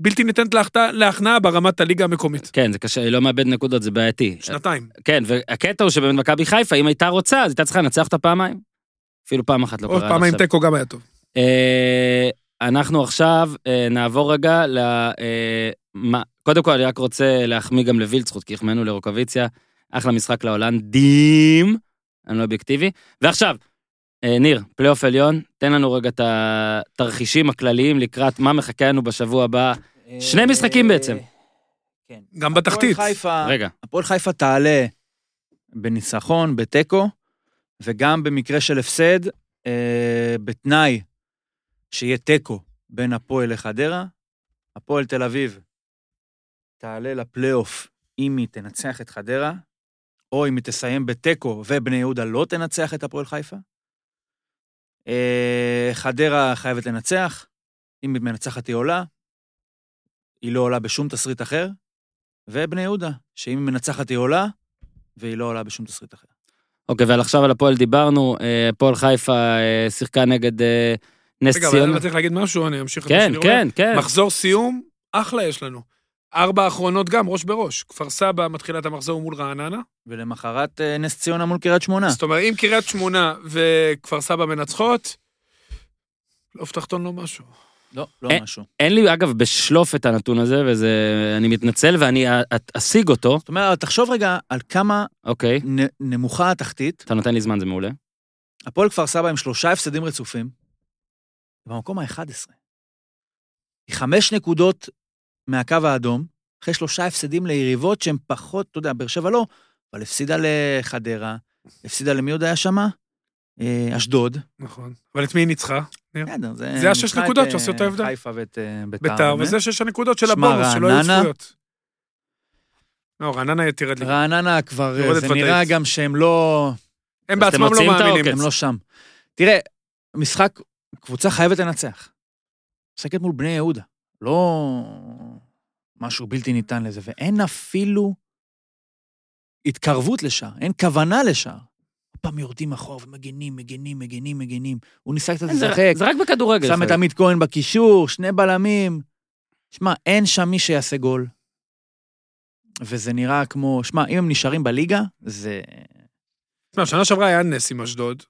Speaker 3: ובלתי ניתנת להכנעה- ברמת הליגה המקומית.
Speaker 1: כן, זה קשה, היא לא מאבד נקודות, זה בעייתי.
Speaker 3: שנתיים.
Speaker 1: כן, והקטע הוא שבאמת מכבי חיפה, אם הייתה רוצה, אז הייתה צריכה לנצח אותה פעמיים. אפילו פעם אחת לא
Speaker 3: עוד
Speaker 1: קרה עד
Speaker 3: פעמיים. תיקו גם היה טוב.
Speaker 1: אה, אנחנו עכשיו אה, נעבור רגע ל... אה, קודם כל, אני רק רוצה להחמיא גם לווילצחוט, כי החמאנו לרוקוויציה. אחלה משחק להולנדים, אני לא אובייקטיבי. ועכשיו, ניר, פלייאוף עליון, תן לנו רגע את התרחישים הכלליים לקראת מה מחכה לנו בשבוע הבא. שני משחקים בעצם.
Speaker 2: כן.
Speaker 3: גם בתחתית.
Speaker 2: חיפה,
Speaker 1: רגע,
Speaker 2: הפועל חיפה תעלה בניצחון, בתיקו, וגם במקרה של הפסד, אה, בתנאי שיהיה תיקו בין הפועל לחדרה. הפועל תל אביב תעלה לפלייאוף אם היא תנצח את חדרה, או אם היא תסיים בתיקו ובני יהודה לא תנצח את הפועל חיפה. אה, חדרה חייבת לנצח, אם היא מנצחת היא עולה, היא לא עולה בשום תסריט אחר. ובני יהודה, שאם היא מנצחת היא עולה, והיא לא עולה בשום תסריט אחר.
Speaker 1: אוקיי, ועל עכשיו על הפועל דיברנו, אה, הפועל חיפה אה, שיחקה נגד נס
Speaker 3: רגע, אבל
Speaker 1: ציונה.
Speaker 3: אני צריך להגיד משהו, אני אמשיך את מה
Speaker 1: כן. כן, כן.
Speaker 3: מחזור סיום, אחלה יש לנו. ארבע האחרונות גם, ראש בראש. כפר סבא מתחילה את המחזור מול רעננה.
Speaker 2: ולמחרת אה, נס ציונה מול קריית שמונה.
Speaker 3: זאת אומרת, אם קריית שמונה וכפר סבא מנצחות, לא תחתון לו משהו.
Speaker 2: לא, לא משהו.
Speaker 1: אין לי, אגב, בשלוף את הנתון הזה, וזה... אני מתנצל ואני אשיג אותו.
Speaker 2: זאת אומרת, תחשוב רגע על כמה
Speaker 1: אוקיי,
Speaker 2: נ- נמוכה התחתית.
Speaker 1: אתה נותן לי זמן, זה מעולה.
Speaker 2: הפועל כפר סבא עם שלושה הפסדים רצופים, במקום ה-11. היא חמש נקודות מהקו האדום, אחרי שלושה הפסדים ליריבות שהן פחות, אתה יודע, באר שבע לא, אבל הפסידה לחדרה, הפסידה למי עוד היה שמה? אה, אשדוד.
Speaker 3: נכון. אבל את מי היא ניצחה?
Speaker 2: בסדר, זה...
Speaker 3: זה השש נקודות
Speaker 2: אה,
Speaker 3: שעושות את ההבדל.
Speaker 2: חיפה ואת אה, ביתר.
Speaker 3: וזה שש הנקודות של הבונוס, שלא היו. צפויות. לא, רעננה תרד לי.
Speaker 2: רעננה כבר, אה, זה. נראה גם שהם לא...
Speaker 3: הם בעצמם לא מאמינים.
Speaker 2: הם לא שם. תראה, משחק, קבוצה חייבת לנצח. משחקת מול בני יהודה. לא משהו בלתי ניתן לזה, ואין אפילו התקרבות לשער, אין כוונה לשער. פעם יורדים אחורה ומגנים, מגנים, מגנים, מגנים. הוא ניסה קצת לשחק,
Speaker 1: זה רק בכדורגל.
Speaker 2: שם את עמית כהן בקישור, שני בלמים. שמע, אין שם מי שיעשה גול. וזה נראה כמו, שמע, אם הם נשארים בליגה, זה...
Speaker 3: תשמע, שנה שעברה היה נס עם אשדוד.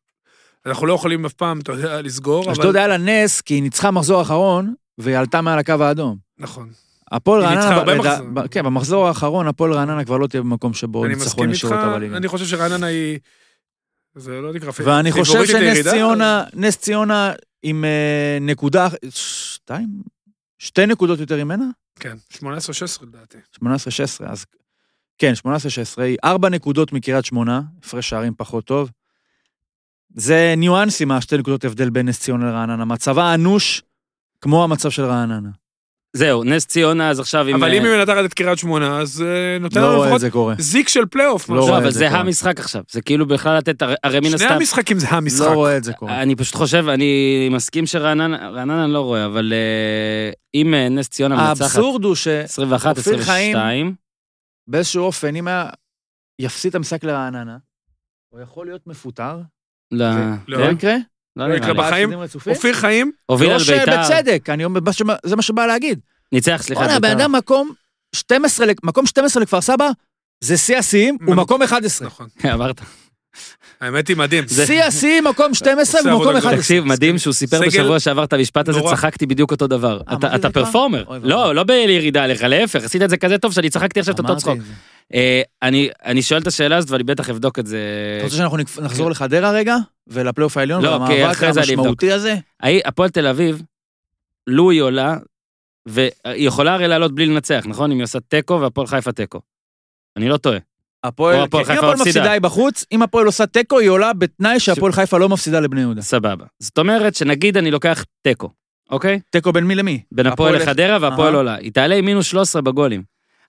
Speaker 3: אנחנו לא יכולים אף פעם, אתה יודע, לסגור, אבל...
Speaker 2: אשדוד היה לה נס, כי היא ניצחה מחזור האחרון, והיא עלתה מעל הקו האדום.
Speaker 3: נכון.
Speaker 2: הפועל רעננה, לדע-
Speaker 3: מחזורים.
Speaker 2: ב- כן, במחזור האחרון הפועל רעננה כבר לא תהיה במקום שבו ניצחון
Speaker 3: איתך,
Speaker 2: ישאיר אותה בליגה.
Speaker 3: אני חושב שרעננה היא... זה לא נקרא
Speaker 2: ואני חושב שנס ציונה, נס ציונה עם אה, נקודה, שתיים? שתי נקודות יותר ממנה?
Speaker 3: כן, 18-16 לדעתי.
Speaker 2: 18-16, אז כן, 18-16, היא ארבע נקודות מקריית שמונה, הפרש שערים פחות טוב. זה ניואנסים, השתי נקודות הבדל בין נס ציונה לרעננה. מצבה אנוש כמו המצב של רעננה.
Speaker 1: זהו, נס ציונה, אז עכשיו עם...
Speaker 3: אבל
Speaker 1: אה,
Speaker 3: אם היא מנתחת את קריית שמונה, אז אה, נותן
Speaker 2: לא
Speaker 3: לנו
Speaker 2: את
Speaker 3: לפחות
Speaker 2: זה קורה.
Speaker 3: זיק של פלייאוף.
Speaker 2: לא.
Speaker 1: לא, אבל
Speaker 2: זה
Speaker 1: זה. המשחק עכשיו. זה כאילו בכלל לתת, הרי- מן
Speaker 3: שני
Speaker 1: הסתם...
Speaker 3: המשחקים זה המשחק.
Speaker 2: לא רואה את זה קורה.
Speaker 1: אני פשוט חושב, אני מסכים שרעננה, רעננה אני לא רואה, אבל אה, אם אה, נס ציונה מנצחת
Speaker 2: האבסורד הוא ש...
Speaker 1: 21,
Speaker 2: אופיר חיים-
Speaker 1: 22,
Speaker 2: באיזשהו אופן, אם היה יפסיד את המשחק לרעננה, הוא יכול להיות מפוטר.
Speaker 1: לא,
Speaker 3: לא.
Speaker 2: לא
Speaker 1: כן?
Speaker 2: יקרה?
Speaker 1: לא
Speaker 3: לא
Speaker 1: נראה
Speaker 3: יקרה
Speaker 1: לי.
Speaker 3: בחיים. אופיר חיים,
Speaker 1: הוביל
Speaker 2: לא
Speaker 1: על ביתר,
Speaker 2: שבצדק, אני אומר, זה מה שבא להגיד.
Speaker 1: ניצח, סליחה,
Speaker 2: בוא'נה, הבן. אדם מקום 12, ל- מקום 12 לכפר סבא, זה שיא השיאים, הוא מקום 11.
Speaker 3: נכון.
Speaker 1: אמרת.
Speaker 3: האמת היא מדהים.
Speaker 2: שיא השיאים, מקום 12
Speaker 3: עושה
Speaker 2: ומקום
Speaker 3: עבודה
Speaker 2: 11.
Speaker 3: גדולה.
Speaker 1: תקשיב, מדהים שהוא סיפר בשבוע שעבר את המשפט הזה. צחקתי בדיוק אותו דבר.
Speaker 2: אה,
Speaker 1: אתה-? פרפורמר. לא, לא בירידה עליך, להפך, עשית את זה כזה טוב שאני צחקתי עכשיו את אותו צחוק. אה, אני אני שואל את השאלה הזאת ואני בטח אבדוק את זה.
Speaker 2: אתה רוצה שאנחנו נחזור לחדרה רגע? ולפלייאוף העליון?
Speaker 1: לא, אני אבדוק.
Speaker 2: המשמעותי הזה?
Speaker 1: הפועל תל אביב, לו היא עולה, והיא יכולה הרי לעלות בלי לנצח, נכון? אם היא עושה תיקו והפועל חיפה תיקו. אני לא טועה.
Speaker 2: הפועל, כן, אם הפועל
Speaker 1: מפסידה.
Speaker 2: היא בחוץ, אם הפועל עושה תיקו היא עולה בתנאי שהפועל חיפה לא מפסידה לבני יהודה.
Speaker 1: סבבה. זאת אומרת שנגיד אני לוקח תיקו, אוקיי?
Speaker 2: תיקו בין מי למי?
Speaker 1: בין הפועל לחדרה והפועל. עולה. היא תעלה עם מינוס 13 בגולים.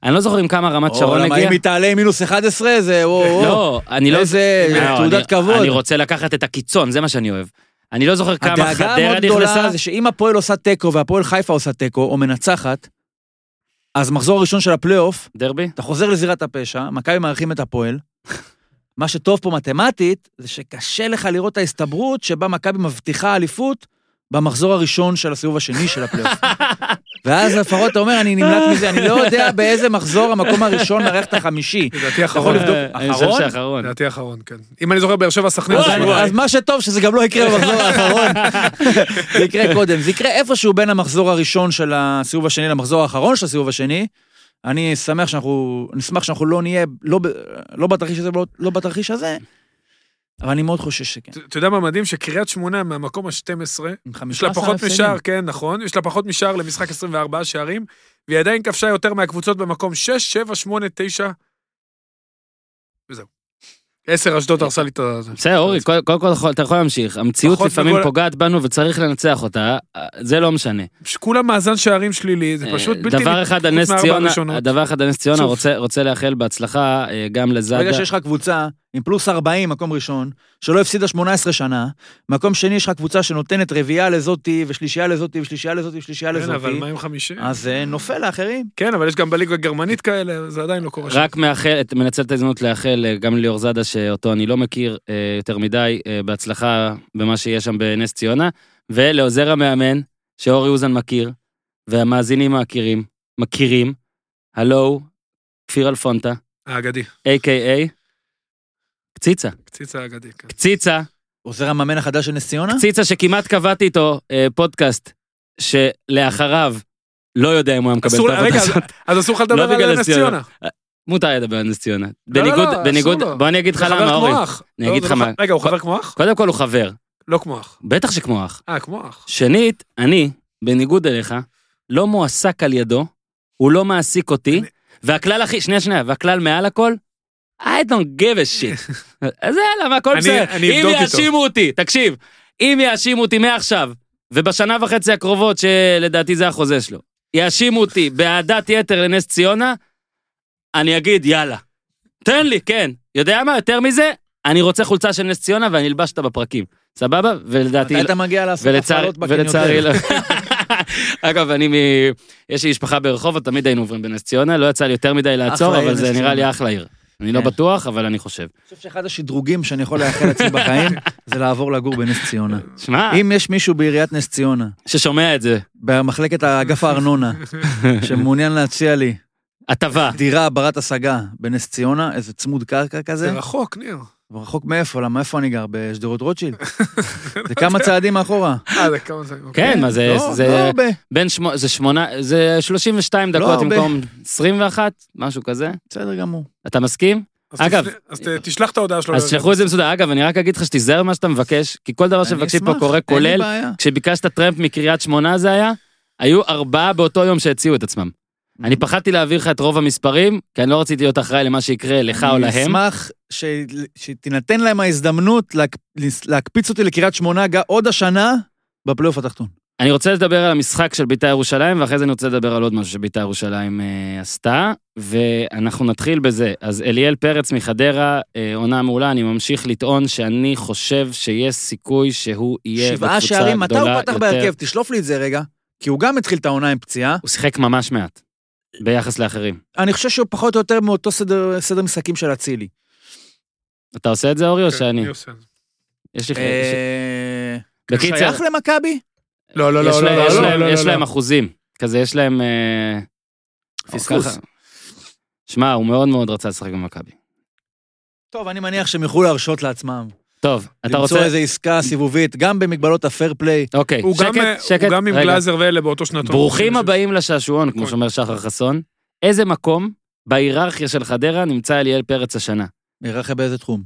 Speaker 1: אני לא זוכר עם כמה רמת שרון הגיע.
Speaker 2: אם היא תעלה עם מינוס 11 זה וואו.
Speaker 1: לא, אני לא...
Speaker 2: איזה
Speaker 1: לא,
Speaker 2: תעודת
Speaker 1: אני-
Speaker 2: כבוד.
Speaker 1: אני רוצה לקחת את הקיצון, זה מה שאני אוהב. אני לא זוכר כמה
Speaker 2: הדאגה
Speaker 1: חדרה
Speaker 2: המאוד גדולה
Speaker 1: נכנסה.
Speaker 2: זה שאם הפועל עושה תיקו והפועל חיפה עושה תיקו או מנצחת, אז מחזור הראשון של הפלייאוף,
Speaker 1: דרבי?
Speaker 2: אתה חוזר לזירת הפשע, מכבי מארחים את הפועל. מה שטוב פה מתמטית, זה שקשה לך לראות את ההסתברות שבה מכבי מבטיחה אליפות במחזור הראשון של הסיבוב השני של הפלייאוף. ואז לפחות אתה אומר, אני נמלט מזה, אני לא יודע באיזה מחזור המקום הראשון מארח את החמישי.
Speaker 3: לדעתי
Speaker 2: יכול
Speaker 3: אחרון.
Speaker 2: לבדוק.
Speaker 1: אני חושב
Speaker 2: אחרון?
Speaker 1: שאחרון.
Speaker 3: לדעתי אחרון, כן. אם אני זוכר, באר שבע סכנין
Speaker 2: אז מה שטוב שזה גם לא יקרה במחזור האחרון. זה יקרה קודם. זה יקרה איפשהו בין המחזור הראשון של הסיבוב השני למחזור האחרון של הסיבוב השני. אני שמח שאנחנו, נשמח שאנחנו לא נהיה, לא, לא בתרחיש הזה ולא לא בתרחיש הזה, אבל אני מאוד חושש שכן.
Speaker 3: אתה יודע מה מדהים? שקריית שמונה מהמקום ה-12,
Speaker 2: עם
Speaker 3: יש לה
Speaker 2: 15
Speaker 3: פחות. משער, כן, נכון, יש לה פחות משער למשחק 24 שערים, והיא עדיין כבשה יותר מהקבוצות במקום 6, 7, 8, 9, וזהו. 10 אשדוד הרסה לי את זה.
Speaker 1: בסדר, אורי, קודם כל אתה יכול- להמשיך. המציאות לפעמים פוגעת בנו וצריך לנצח אותה, זה לא משנה.
Speaker 3: כולם מאזן שערים שלילי, זה פשוט בלתי...
Speaker 1: דבר אחד על
Speaker 3: חוץ
Speaker 1: נס
Speaker 3: מארבע
Speaker 1: ציונה. דבר אחד על נס ציונה, רוצה לאחל בהצלחה אה, גם לזאדה.
Speaker 2: ברגע שיש לך קבוצה עם פלוס 40, מקום ראשון, שלא הפסידה 18 שנה, מקום שני יש לך קבוצה שנותנת רביעייה לזאתי, ושלישייה לזאתי, ושלישייה לזאתי, ושלישייה
Speaker 3: כן, אבל
Speaker 2: לזאתי,
Speaker 3: מה עם חמישי?
Speaker 2: אז זה נופל לאחרים.
Speaker 3: כן, אבל יש גם בליגה הגרמנית כאלה, זה עדיין לא קורה.
Speaker 1: רק מאחל, מנצל את ההזדמנות לאחל אה, גם ליאור זאדה, שאותו אני לא מכיר אה, יותר מדי, אה, בהצלחה במה שיש שם בנס ציונה, ולעוזר המאמן, שאורי אוזן מכיר, והמאזינים מכירים, מכירים, הלו, כפיר אלפונטה,
Speaker 3: האגדי,
Speaker 1: A.K.A. קציצה.
Speaker 3: קציצה האגדי, כן.
Speaker 1: קציצה,
Speaker 2: עוזר המאמן החדש של נס ציונה?
Speaker 1: קציצה שכמעט קבעתי איתו אה, פודקאסט, שלאחריו לא יודע אם הוא היה מקבל את העבודה
Speaker 3: רגע,
Speaker 1: הזאת.
Speaker 3: אז אסור לך
Speaker 1: לא
Speaker 3: לדבר
Speaker 1: בגלל
Speaker 3: על נס
Speaker 1: ציונה.
Speaker 3: ציונה.
Speaker 1: מותר לדבר על נס ציונה.
Speaker 3: לא, לא,
Speaker 1: בניגוד,
Speaker 3: אסור
Speaker 1: בניגוד. בוא אני אגיד לך למה, אורי.
Speaker 3: כמו אח.
Speaker 1: אני
Speaker 3: לא,
Speaker 1: אגיד לך
Speaker 3: לא
Speaker 1: מה.
Speaker 3: רגע, הוא חבר כמו אח?
Speaker 1: קודם כל הוא חבר,
Speaker 3: לא כמו אח.
Speaker 1: בטח שכמו אח.
Speaker 3: אה, כמו אח.
Speaker 1: שנית, אני, בניגוד אליך, לא מועסק על ידו, הוא לא מעסיק אותי,
Speaker 3: אני-
Speaker 1: והכלל הכי, שנייה, שנייה, והכלל מעל הכל, I don't give a shit. אז יאללה, מה, הכל בסדר.
Speaker 3: אני
Speaker 1: אם
Speaker 3: אבדוק איתו.
Speaker 1: יאשימו אותי, תקשיב, אם יאשימו אותי מעכשיו, ובשנה וחצי הקרובות, שלדעתי זה החוזה שלו, יאשימו אותי באהדת יתר לנס ציונה, אני אגיד, יאללה. תן לי, כן. יודע מה, יותר מזה, אני רוצה חולצה של נס ציונה ואני אלבש אותה בפרקים. סבבה? ולדעתי...
Speaker 2: מתי אתה מגיע לעשות
Speaker 1: ולצערי,
Speaker 2: הפעלות בקניון?
Speaker 1: ולצערי לא. אגב, אני מ... יש לי משפחה ברחובות, תמיד היינו עוברים בנס ציונה, לא יצא לי יותר מדי לעצור, אבל זה נראה לי. אחלה עיר. אני לא
Speaker 2: כן.
Speaker 1: בטוח, אבל אני חושב.
Speaker 2: אני חושב שאחד השדרוגים שאני יכול לאחל לעצמי בחיים, זה לעבור לגור בנס ציונה.
Speaker 1: שמע,
Speaker 2: אם יש מישהו בעיריית נס ציונה,
Speaker 1: ששומע את זה,
Speaker 2: במחלקת אגף הארנונה, שמעוניין להציע לי
Speaker 1: הטבה.
Speaker 2: דירה ברת השגה בנס ציונה, איזה צמוד קרקע כזה,
Speaker 3: זה רחוק, ניר.
Speaker 2: רחוק מאיפה? למה איפה אני גר? בשדרות רוטשילד? זה כמה צעדים מאחורה.
Speaker 3: אה, זה כמה זה... אוקיי.
Speaker 1: כן, מה זה,
Speaker 2: לא,
Speaker 1: זה
Speaker 2: לא הרבה.
Speaker 1: בין שמונה, זה שמונה, זה 32 דקות
Speaker 2: הרבה.
Speaker 1: במקום 21, משהו כזה.
Speaker 2: בסדר גמור.
Speaker 1: אתה מסכים? אגב-
Speaker 3: אז תשלח את ההודעה שלו.
Speaker 1: אז תשלחו את זה מסודר. אגב, אני רק אגיד לך שתיזהר מה שאתה מבקש, כי כל דבר שמבקשים פה קורה,
Speaker 2: אין לי
Speaker 1: כולל
Speaker 2: בעיה.
Speaker 1: כשביקשת טרמפ מקריית שמונה זה היה, היו ארבעה באותו יום שהציעו את עצמם. אני פחדתי להעביר לך את רוב המספרים, כי אני לא רציתי להיות אחראי למה שיקרה לך או
Speaker 2: אני
Speaker 1: להם.
Speaker 2: אשמח ש- שתינתן להם ההזדמנות להק- להקפיץ אותי לקריית שמונה עוד השנה בפלייאוף התחתון.
Speaker 1: אני רוצה לדבר על המשחק של בית"ר ירושלים, ואחרי זה אני רוצה לדבר על עוד משהו שבית"ר ירושלים אה, עשתה, ואנחנו נתחיל בזה. אז אליאל פרץ מחדרה, אה, עונה מעולה, אני ממשיך לטעון שאני חושב שיש סיכוי שהוא יהיה
Speaker 2: שבעה
Speaker 1: בקבוצה
Speaker 2: שערים, מתי
Speaker 1: גדולה
Speaker 2: הוא פתח
Speaker 1: יותר.
Speaker 2: בהרכב? תשלוף לי את זה רגע, כי הוא גם התחיל את העונה עם פציעה.
Speaker 1: הוא שיחק ממש מעט, ביחס לאחרים.
Speaker 2: אני חושב שהוא פחות או יותר מאותו סדר סדר משחקים של אצילי.
Speaker 1: אתה עושה את זה, אורי, או
Speaker 3: כן,
Speaker 1: שאני?
Speaker 3: אני עושה את זה.
Speaker 1: יש לי...
Speaker 2: אה,
Speaker 1: בקיצר,
Speaker 2: שייך למכבי?
Speaker 3: לא, לא, לא, לא,
Speaker 1: יש
Speaker 3: לא,
Speaker 1: להם-
Speaker 3: לא,
Speaker 1: יש
Speaker 3: לא,
Speaker 1: להם
Speaker 3: לא.
Speaker 1: אחוזים. כזה, יש להם... אה,
Speaker 2: פספוס.
Speaker 1: שמע, הוא מאוד מאוד רצה לשחק במכבי.
Speaker 2: טוב, אני מניח שהם יוכלו להרשות לעצמם.
Speaker 1: טוב, אתה
Speaker 2: למצוא
Speaker 1: רוצה...
Speaker 2: איזו עסקה סיבובית, גם במגבלות הפייר פליי.
Speaker 1: אוקיי,
Speaker 3: הוא גם, אה,
Speaker 1: שקט, שקט.
Speaker 3: הוא גם עם. גלאזר ואלה באותו שנתון.
Speaker 1: ברוכים הבאים לשעשועון, כמו
Speaker 3: נכון.
Speaker 1: שאומר שחר חסון. איזה מקום בהיררכיה של חדרה נמצא אליאל פרץ השנה?
Speaker 2: היררכיה באיזה תחום?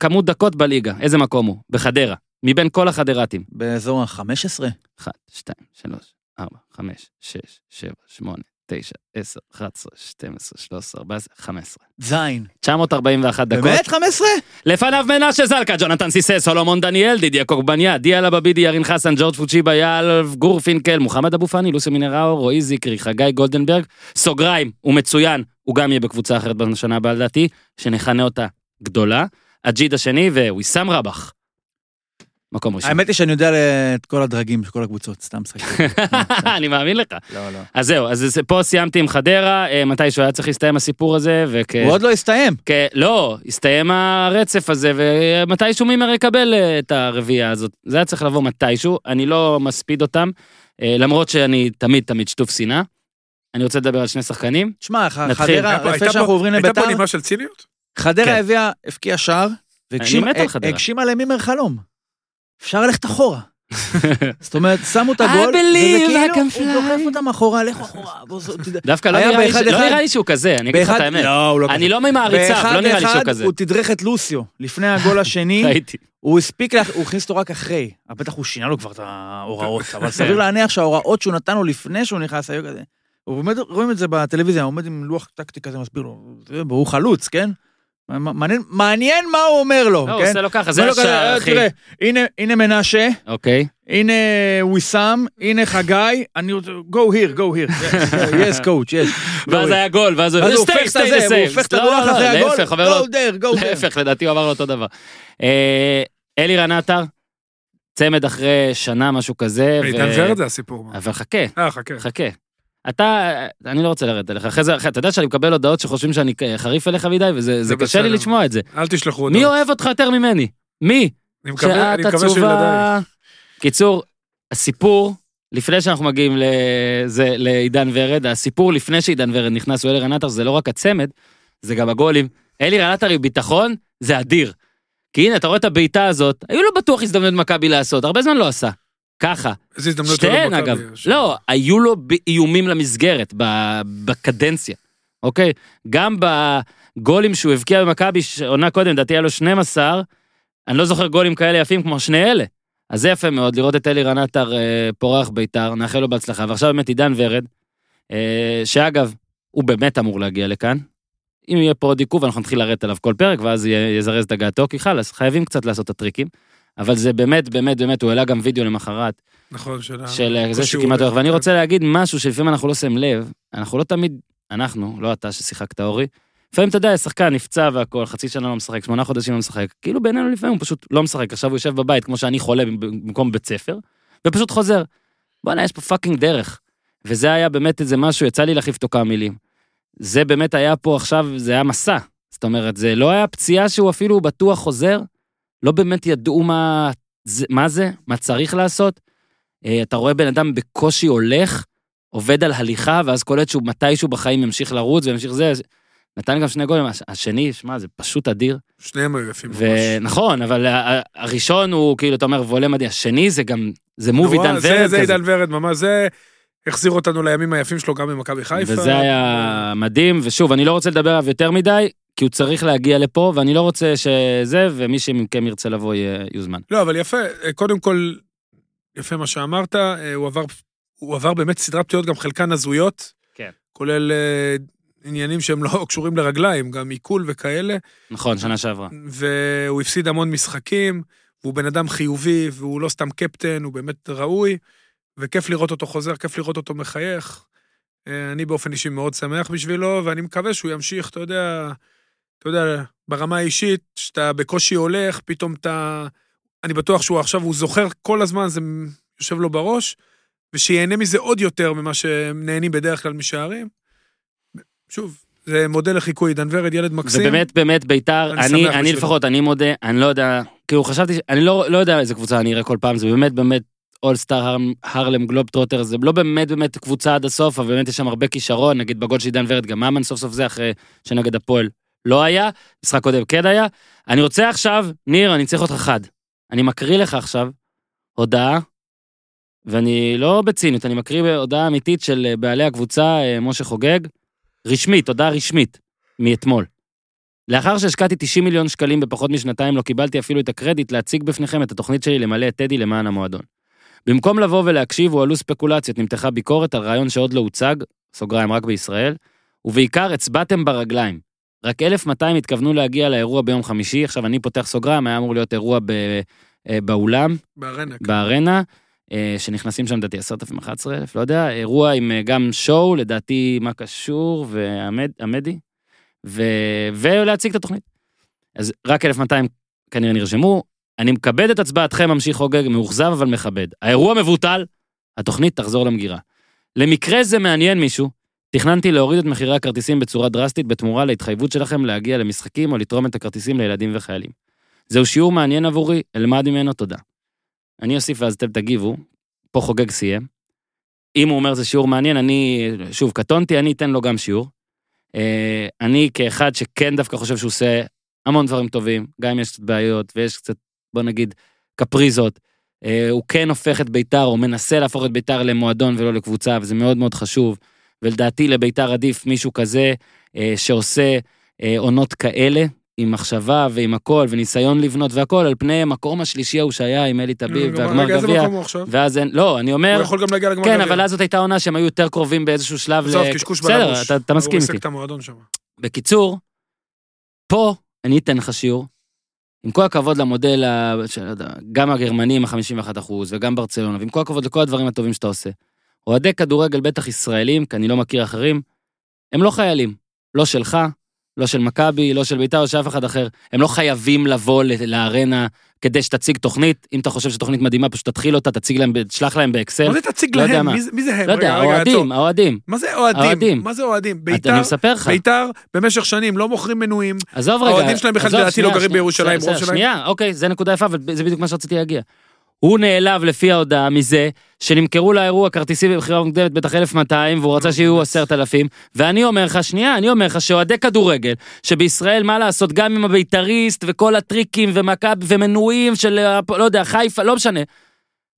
Speaker 1: כמות דקות בליגה, איזה מקום הוא? בחדרה. מבין כל החדרתים.
Speaker 2: באזור ה-15?
Speaker 1: 1, 2, 3, 4, 5, 6, 7, 8, 9, 10, 11, 12, 13, 14, 15.
Speaker 2: זין.
Speaker 1: 941 דקות.
Speaker 2: באמת 15?
Speaker 1: לפניו מנשה זלקה, ג'ונתן סיסה, סולומון דניאל, דידיה קורבניה, דיאלה בבידי, ירין חסן, ג'ורג' פוצ'יבה, יאלב, גורפינקל, מוחמד אבו פאני, לוסי מינראו, רועי זיקרי, חגי גולדנברג, סוגריים, הוא מצוין, הוא גם יהיה בקבוצה אחרת בשנה הבאה לדעתי, שנכנה אותה גדולה, אג'יד השני וויסאם רבח. מקום ראשון.
Speaker 6: האמת היא שאני יודע את כל הדרגים של כל הקבוצות, סתם משחק.
Speaker 1: אני מאמין לך.
Speaker 6: לא, לא.
Speaker 1: אז זהו, אז פה סיימתי עם חדרה, אה, מתישהו היה צריך להסתיים הסיפור הזה, וכ...
Speaker 6: הוא עוד לא הסתיים.
Speaker 1: כ... לא, הסתיים הרצף הזה, ומתישהו מימר יקבל אה, את הרביעייה הזאת. זה היה צריך לבוא מתישהו, אני לא מספיד אותם, אה, למרות שאני תמיד תמיד שטוף שנאה. אני רוצה לדבר על שני שחקנים.
Speaker 6: שמע. חדרה,
Speaker 3: הייתה
Speaker 6: לפני
Speaker 3: הייתה
Speaker 6: שאנחנו עוברים
Speaker 3: הייתה
Speaker 6: לביתר,
Speaker 3: פה נימה של ציניות?
Speaker 6: חדרה
Speaker 1: כן.
Speaker 6: הביאה, הבקיעה שער, והגשימה- למימר חלום. אפשר ללכת אחורה. זאת אומרת, שמו את הגול, וזה
Speaker 1: I
Speaker 6: כאילו,
Speaker 1: can
Speaker 6: הוא
Speaker 1: fly.
Speaker 6: דוחף אותם אחורה, לכו אחורה.
Speaker 1: דווקא לא נראה, לי, לא. נראה לי שהוא כזה, אני אגיד לך את
Speaker 6: באחד-
Speaker 1: האמת.
Speaker 6: לא, לא
Speaker 1: אני. לא ממעריציו, לא נראה לי שהוא כזה.
Speaker 6: הוא תדרך את לוסיו. לפני הגול השני,
Speaker 1: ראיתי.
Speaker 6: הוא הספיק, לה- הוא הכניס אותו רק אחרי. בטח הוא שינה לו כבר את ההוראות, אבל סביר להניח שההוראות שהוא נתן לו לפני שהוא נכנס היו כזה. הוא עומד, רואים את זה בטלוויזיה, הוא עומד עם לוח טקטי כזה, מסביר לו, זה- והוא חלוץ, כן? מעניין, מעניין מה הוא אומר לו,
Speaker 1: לא, הוא
Speaker 6: כן?
Speaker 1: עושה לו ככה, זה השער,
Speaker 6: "אה,
Speaker 1: אחי.
Speaker 6: תראה, הנה, הנה מנשה,
Speaker 1: אוקיי.
Speaker 6: הנה וויסאם, הנה חגי, אני רוצה, go here, go here. yes, coach, yes.
Speaker 1: ואז היה גול, ואז הוא
Speaker 6: הוא הופך את
Speaker 1: the
Speaker 6: הוא. הופך את
Speaker 1: לא,
Speaker 6: הלוח
Speaker 1: לא,
Speaker 6: אחרי הגול,
Speaker 1: להפך,
Speaker 6: go there, go there.
Speaker 1: להפך, לדעתי הוא אמר לו אותו דבר. אה, אלירן עטר, צמד אחרי שנה, משהו כזה.
Speaker 3: עידן ורד זה הסיפור.
Speaker 1: אבל חכה,
Speaker 3: אה, חכה.
Speaker 1: חכה. אתה, אני לא רוצה לרדת עליך, אחרי זה, אתה יודע שאני מקבל הודעות שחושבים שאני חריף אליך מדי, וזה זה
Speaker 3: זה
Speaker 1: קשה לי. לשמוע את זה.
Speaker 3: אל תשלחו
Speaker 1: מי
Speaker 3: הודעות.
Speaker 1: אוהב אותך יותר ממני? מי?
Speaker 3: אני מקווה אני מקווה שילדיי.
Speaker 1: עצובה. קיצור, הסיפור, לפני שאנחנו מגיעים לזה, לעידן ורד, הסיפור לפני שעידן ורד נכנס הוא אלירן עטר, זה לא רק הצמד, זה גם הגולים. אלירן עטר עם ביטחון, זה אדיר. כי הנה, אתה רואה את הבעיטה הזאת, היו לו בטוח הזדמנות מכבי לעשות, הרבה זמן לא עשה. ככה.
Speaker 3: איזה הזדמנות היו לו
Speaker 1: שתיהן,
Speaker 3: במכבי.
Speaker 1: אגב. לא, היו לו איומים למסגרת, ב- בקדנציה, אוקיי? גם בגולים שהוא הבקיע במכבי, ש- עונה קודם, לדעתי היה לו 12, אני לא זוכר גולים כאלה יפים כמו שני אלה. אז זה יפה מאוד, לראות את אלירן עטר אה, פורח בית"ר, נאחל לו בהצלחה. ועכשיו באמת עידן ורד, אה, שאגב, הוא באמת אמור להגיע לכאן. אם יהיה פה עוד עיכוב, אנחנו נתחיל לרדת עליו כל פרק, ואז יזרז את הגעתו, כי חלאס, חייבים קצת לעשות את הטריקים. אבל זה באמת, באמת, באמת, הוא העלה גם וידאו למחרת,
Speaker 3: נכון, של
Speaker 1: של אה, זה שכמעט הולך. ואני רוצה להגיד משהו שלפעמים אנחנו לא שמים לב, אנחנו לא תמיד, אנחנו, לא אתה ששיחקת אורי, לפעמים אתה יודע, שחקן נפצע והכל, חצי שנה לא משחק, שמונה חודשים לא משחק, כאילו בינינו לפעמים הוא פשוט לא משחק, עכשיו הוא יושב בבית כמו שאני חולה במקום בית ספר, ופשוט חוזר. בואנה, יש פה fucking דרך. וזה היה באמת איזה משהו, יצא לי להחליף אותו כמה מילים. זה באמת היה פה עכשיו, זה היה מסע. זאת אומרת, זה לא היה פציעה שהוא אפילו בטוח חוזר, לא באמת ידעו מה זה, מה זה, מה צריך לעשות. אה, אתה רואה בן אדם בקושי הולך, עובד על הליכה, ואז קולט שהוא מתישהו בחיים ימשיך לרוץ וימשיך זה. נתן גם שני גולים, הש- השני, שמע, זה פשוט אדיר.
Speaker 3: שניהם היו יפים ממש.
Speaker 1: ונכון, אבל הראשון הוא כאילו, אתה אומר, וולה מדהים, השני זה גם, זה מוב
Speaker 3: נורא,
Speaker 1: עידן
Speaker 3: זה-
Speaker 1: ורד
Speaker 3: זה
Speaker 1: כזה.
Speaker 3: עידן ורד ממש, זה החזיר אותנו לימים היפים שלו גם במכבי חיפה.
Speaker 1: וזה היה מדהים, ושוב, אני לא רוצה לדבר עליו יותר מדי, כי הוא צריך להגיע לפה, ואני לא רוצה שזה, ומי שמכם ירצה לבוא יוזמן.
Speaker 3: לא, אבל יפה, אה, קודם כל, יפה מה שאמרת, אה, הוא עבר, הוא עבר באמת סדרת פציעות, גם חלקן הזויות.
Speaker 1: כן.
Speaker 3: כולל אה, עניינים שהם לא קשורים לרגליים, גם עיכול וכאלה,
Speaker 1: נכון, שנה שעברה.
Speaker 3: והוא הפסיד המון משחקים, והוא בן אדם חיובי, והוא לא סתם קפטן, הוא באמת ראוי, וכיף לראות אותו חוזר, כיף לראות אותו מחייך. אני באופן אישי מאוד שמח בשבילו, ואני מקווה שהוא ימשיך, אתה יודע, אתה יודע, ברמה האישית, שאתה בקושי הולך, פתאום אתה... אני בטוח שהוא עכשיו, הוא זוכר כל הזמן, זה יושב לו בראש, ושיהנה מזה עוד יותר ממה שהם נהנים בדרך כלל משערים. שוב, זה מודל לחיקוי, עידן ורד, ילד מקסים.
Speaker 1: ובאמת, באמת, ביתר,
Speaker 3: אני
Speaker 1: אני, אני. לפחות, אני מודה, אני לא יודע, כאילו חשבתי, אני לא, לא יודע איזה קבוצה אני אראה כל פעם, זה באמת באמת אולסטאר הרלם גלוב טרוטר, זה לא באמת באמת קבוצה עד הסוף, אבל באמת יש שם הרבה כישרון, נגיד בגול של עידן ורד, גם ממן סוף סוף זה אחרי שנגד הפועל לא היה, משחק קודם כן היה. אני רוצה עכשיו, ניר, אני צריך אותך חד. אני מקריא לך עכשיו הודעה, ואני לא בציניות, אני מקריא הודעה אמיתית של אה, בעלי הקבוצה, אה, משה חוגג, רשמית, הודעה רשמית, מאתמול. לאחר שהשקעתי 90 מיליון שקלים בפחות משנתיים, לא קיבלתי אפילו את הקרדיט להציג בפניכם את התוכנית שלי למלא את טדי למען המועדון. במקום לבוא ולהקשיב, הועלו ספקולציות, נמתחה ביקורת על רעיון שעוד לא הוצג, סוגריים רק בישראל, ובעיקר הצבעתם ברגליים. רק 1,200 התכוונו להגיע לאירוע ביום חמישי, עכשיו אני פותח סוגריים, היה אמור להיות אירוע ב, אה, באולם,
Speaker 3: בארנה.
Speaker 1: בארנה, אה, שנכנסים שם לדעתי 10,000, 11,000, לא יודע, אירוע עם אה, גם שואו, לדעתי מה קשור, ועמדי, ו... ולהציג את התוכנית. אז רק 1,200 כנראה נרשמו, אני מכבד את הצבעתכם, ממשיך חוגג, מאוכזב אבל מכבד. האירוע מבוטל, התוכנית תחזור למגירה. למקרה זה מעניין מישהו, תכננתי להוריד את מחירי הכרטיסים בצורה דרסטית בתמורה להתחייבות שלכם להגיע למשחקים או לתרום את הכרטיסים לילדים וחיילים. זהו שיעור מעניין עבורי, אלמד ממנו תודה. אני אוסיף ואז אתם תגיבו, פה חוגג סיים. אם הוא אומר זה שיעור מעניין, אני, שוב, קטונתי, אני אתן לו גם שיעור. אה, אני כאחד שכן דווקא חושב שהוא עושה המון דברים טובים, גם אם יש קצת בעיות ויש קצת, בוא נגיד, קפריזות. אה, הוא כן הופך את ביתר, או מנסה להפוך את ביתר למועדון ולא לקבוצה, וזה מאוד מאוד חשוב. ולדעתי לביתר עדיף מישהו כזה אה, שעושה אה, עונות כאלה, עם מחשבה ועם הכל, וניסיון לבנות והכל, על פני המקום השלישי ההוא שהיה עם אלי טביב והגמר
Speaker 3: רגע, איזה
Speaker 1: גביע.
Speaker 3: מקום?
Speaker 1: ואז אין, לא, אני אומר,
Speaker 3: הוא יכול גם להגיע לגמר
Speaker 1: כן,
Speaker 3: גביע.
Speaker 1: אבל אז זאת הייתה עונה שהם היו יותר קרובים באיזשהו שלב
Speaker 3: עזוב, קשקוש
Speaker 1: בסדר,
Speaker 3: בלבוש.
Speaker 1: אתה, אתה מסכים איתי. בקיצור, פה אני אתן לך שיעור. עם כל הכבוד למודל, יודע, גם הגרמני עם ה-51 אחוז, וגם ברצלונה, ועם כל הכבוד לכל הדברים הטובים שאתה עושה. אוהדי כדורגל, בטח ישראלים, כי אני לא מכיר אחרים, הם לא חיילים. לא שלך, לא של מכבי, לא של בית"ר, או של אף אחד אחר. הם לא חייבים לבוא לארנה כדי שתציג תוכנית. אם אתה חושב שתוכנית מדהימה, פשוט תתחיל אותה, תציג להם, תשלח להם באקסל.
Speaker 3: מה זה תציג
Speaker 1: לא
Speaker 3: להם? מי מי זה הם?
Speaker 1: לא יודע. האוהדים, האוהדים.
Speaker 3: מה זה אוהדים?
Speaker 1: האוהדים.
Speaker 3: מה זה אוהדים? ביתר. ביתר במשך שנים לא מוכרים מנויים.
Speaker 1: עזוב רגע.
Speaker 3: האוהדים שלהם בכלל לדעתי לא גרים בירושלים.
Speaker 1: שנייה, אוקיי, זה נקודה יפה, אבל זה בדיוק מה שרציתי להגיע. הוא נעלב לפי ההודעה מזה שנמכרו לאירוע כרטיסים במכירה מוקדמת בטח 1,200 והוא רצה שיהיו 10,000 ואני אומר לך, שנייה, אני אומר לך שאוהדי כדורגל, שבישראל מה לעשות, גם עם הבית"ריסט וכל הטריקים ומכבי ומנויים של, אה, לא יודע, חיפה, לא משנה,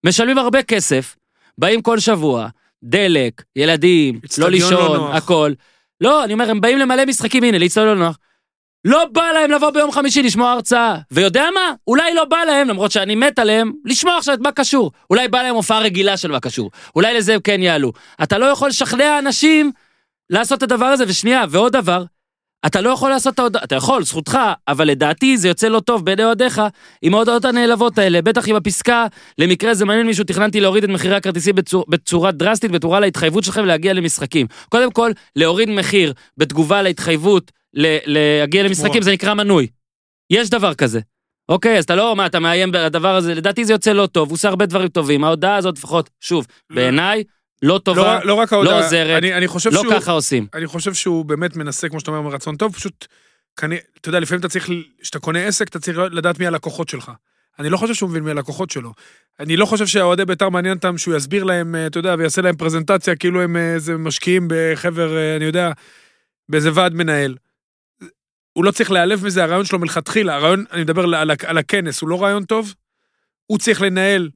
Speaker 1: משלמים הרבה כסף, באים כל שבוע, דלק, ילדים, לא
Speaker 3: לא
Speaker 1: לישון,
Speaker 3: נוח.
Speaker 1: הכל. לא, אני אומר, הם באים למלא משחקים, הנה, לאצטדיון לא נוח. לא בא להם לבוא ביום חמישי לשמוע הרצאה. ויודע מה? אולי לא בא להם, למרות שאני מת עליהם, לשמוע עכשיו את מה קשור. אולי בא להם הופעה רגילה של מה קשור. אולי לזה הם כן יעלו. אתה לא יכול לשכנע אנשים לעשות את הדבר הזה, ושנייה, ועוד דבר, אתה לא יכול לעשות את ההודעה, אתה יכול, זכותך, אבל לדעתי זה יוצא לא טוב בעיני אוהדיך עם ההודעות הנעלבות האלה, בטח עם הפסקה, למקרה זה מעניין מישהו, תכננתי להוריד את מחירי הכרטיסים בצור, בצורה דרסטית, בתמורה להתחייבות שלכם להגיע למשחקים. קודם כל, להוריד מחיר בתגובה להתחייבות להגיע למשחקים. זה נקרא מנוי. יש דבר כזה. אוקיי, אז אתה לא, מה, אתה מאיים בדבר הזה, לדעתי זה יוצא לא טוב, הוא עושה הרבה דברים טובים, ההודעה הזאת לפחות, שוב, בעיניי, לא
Speaker 3: לא
Speaker 1: טובה,
Speaker 3: רק- לא רק ההודעה.
Speaker 1: עוזרת,
Speaker 3: אני- אני
Speaker 1: לא
Speaker 3: שהוא...
Speaker 1: ככה עושים.
Speaker 3: אני חושב שהוא באמת מנסה, כמו שאתה אומר, מרצון טוב, פשוט, כנראה, אתה יודע, לפעמים אתה צריך, כשאתה קונה עסק, אתה צריך לדעת מי הלקוחות שלך. אני לא חושב שהוא מבין מי הלקוחות שלו. אני לא חושב שהאוהדי בית"ר מעניין אותם שהוא יסביר להם, אה, אתה יודע, ויעשה להם פרזנטציה, כאילו הם אה, איזה משקיעים בחבר, אה, אני יודע, באיזה ועד מנהל. הוא לא צריך להיעלב מזה, הרעיון שלו מלכתחילה, הרעיון, אני מדבר על, ה- על הכנס, הוא לא רעיון טוב, הוא צריך לנהל.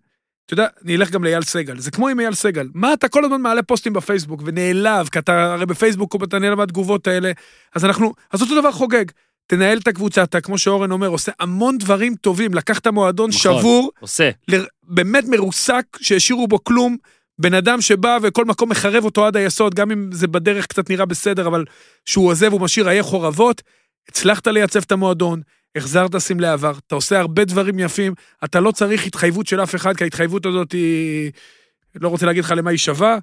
Speaker 3: אתה יודע, אני אלך גם לאייל סגל, זה כמו עם אייל סגל. מה אתה כל הזמן מעלה פוסטים בפייסבוק ונעלב, כי אתה הרי בפייסבוק אתה נעלב מהתגובות האלה, אז אנחנו, אז אותו דבר חוגג. תנהל את הקבוצה, אתה, כמו שאורן אומר, עושה המון דברים טובים, לקחת מועדון
Speaker 1: נכון.
Speaker 3: שבור,
Speaker 1: עושה.
Speaker 3: ל- באמת מרוסק, שהשאירו בו כלום, בן אדם שבא וכל מקום מחרב אותו עד היסוד, גם אם זה בדרך קצת נראה בסדר, אבל שהוא עוזב, הוא משאיר עיי חורבות, הצלחת לייצב את המועדון, החזרת סמלי עבר, אתה עושה הרבה דברים יפים, אתה לא צריך התחייבות של אף אחד, כי ההתחייבות הזאת היא... לא רוצה להגיד לך למה היא שווה.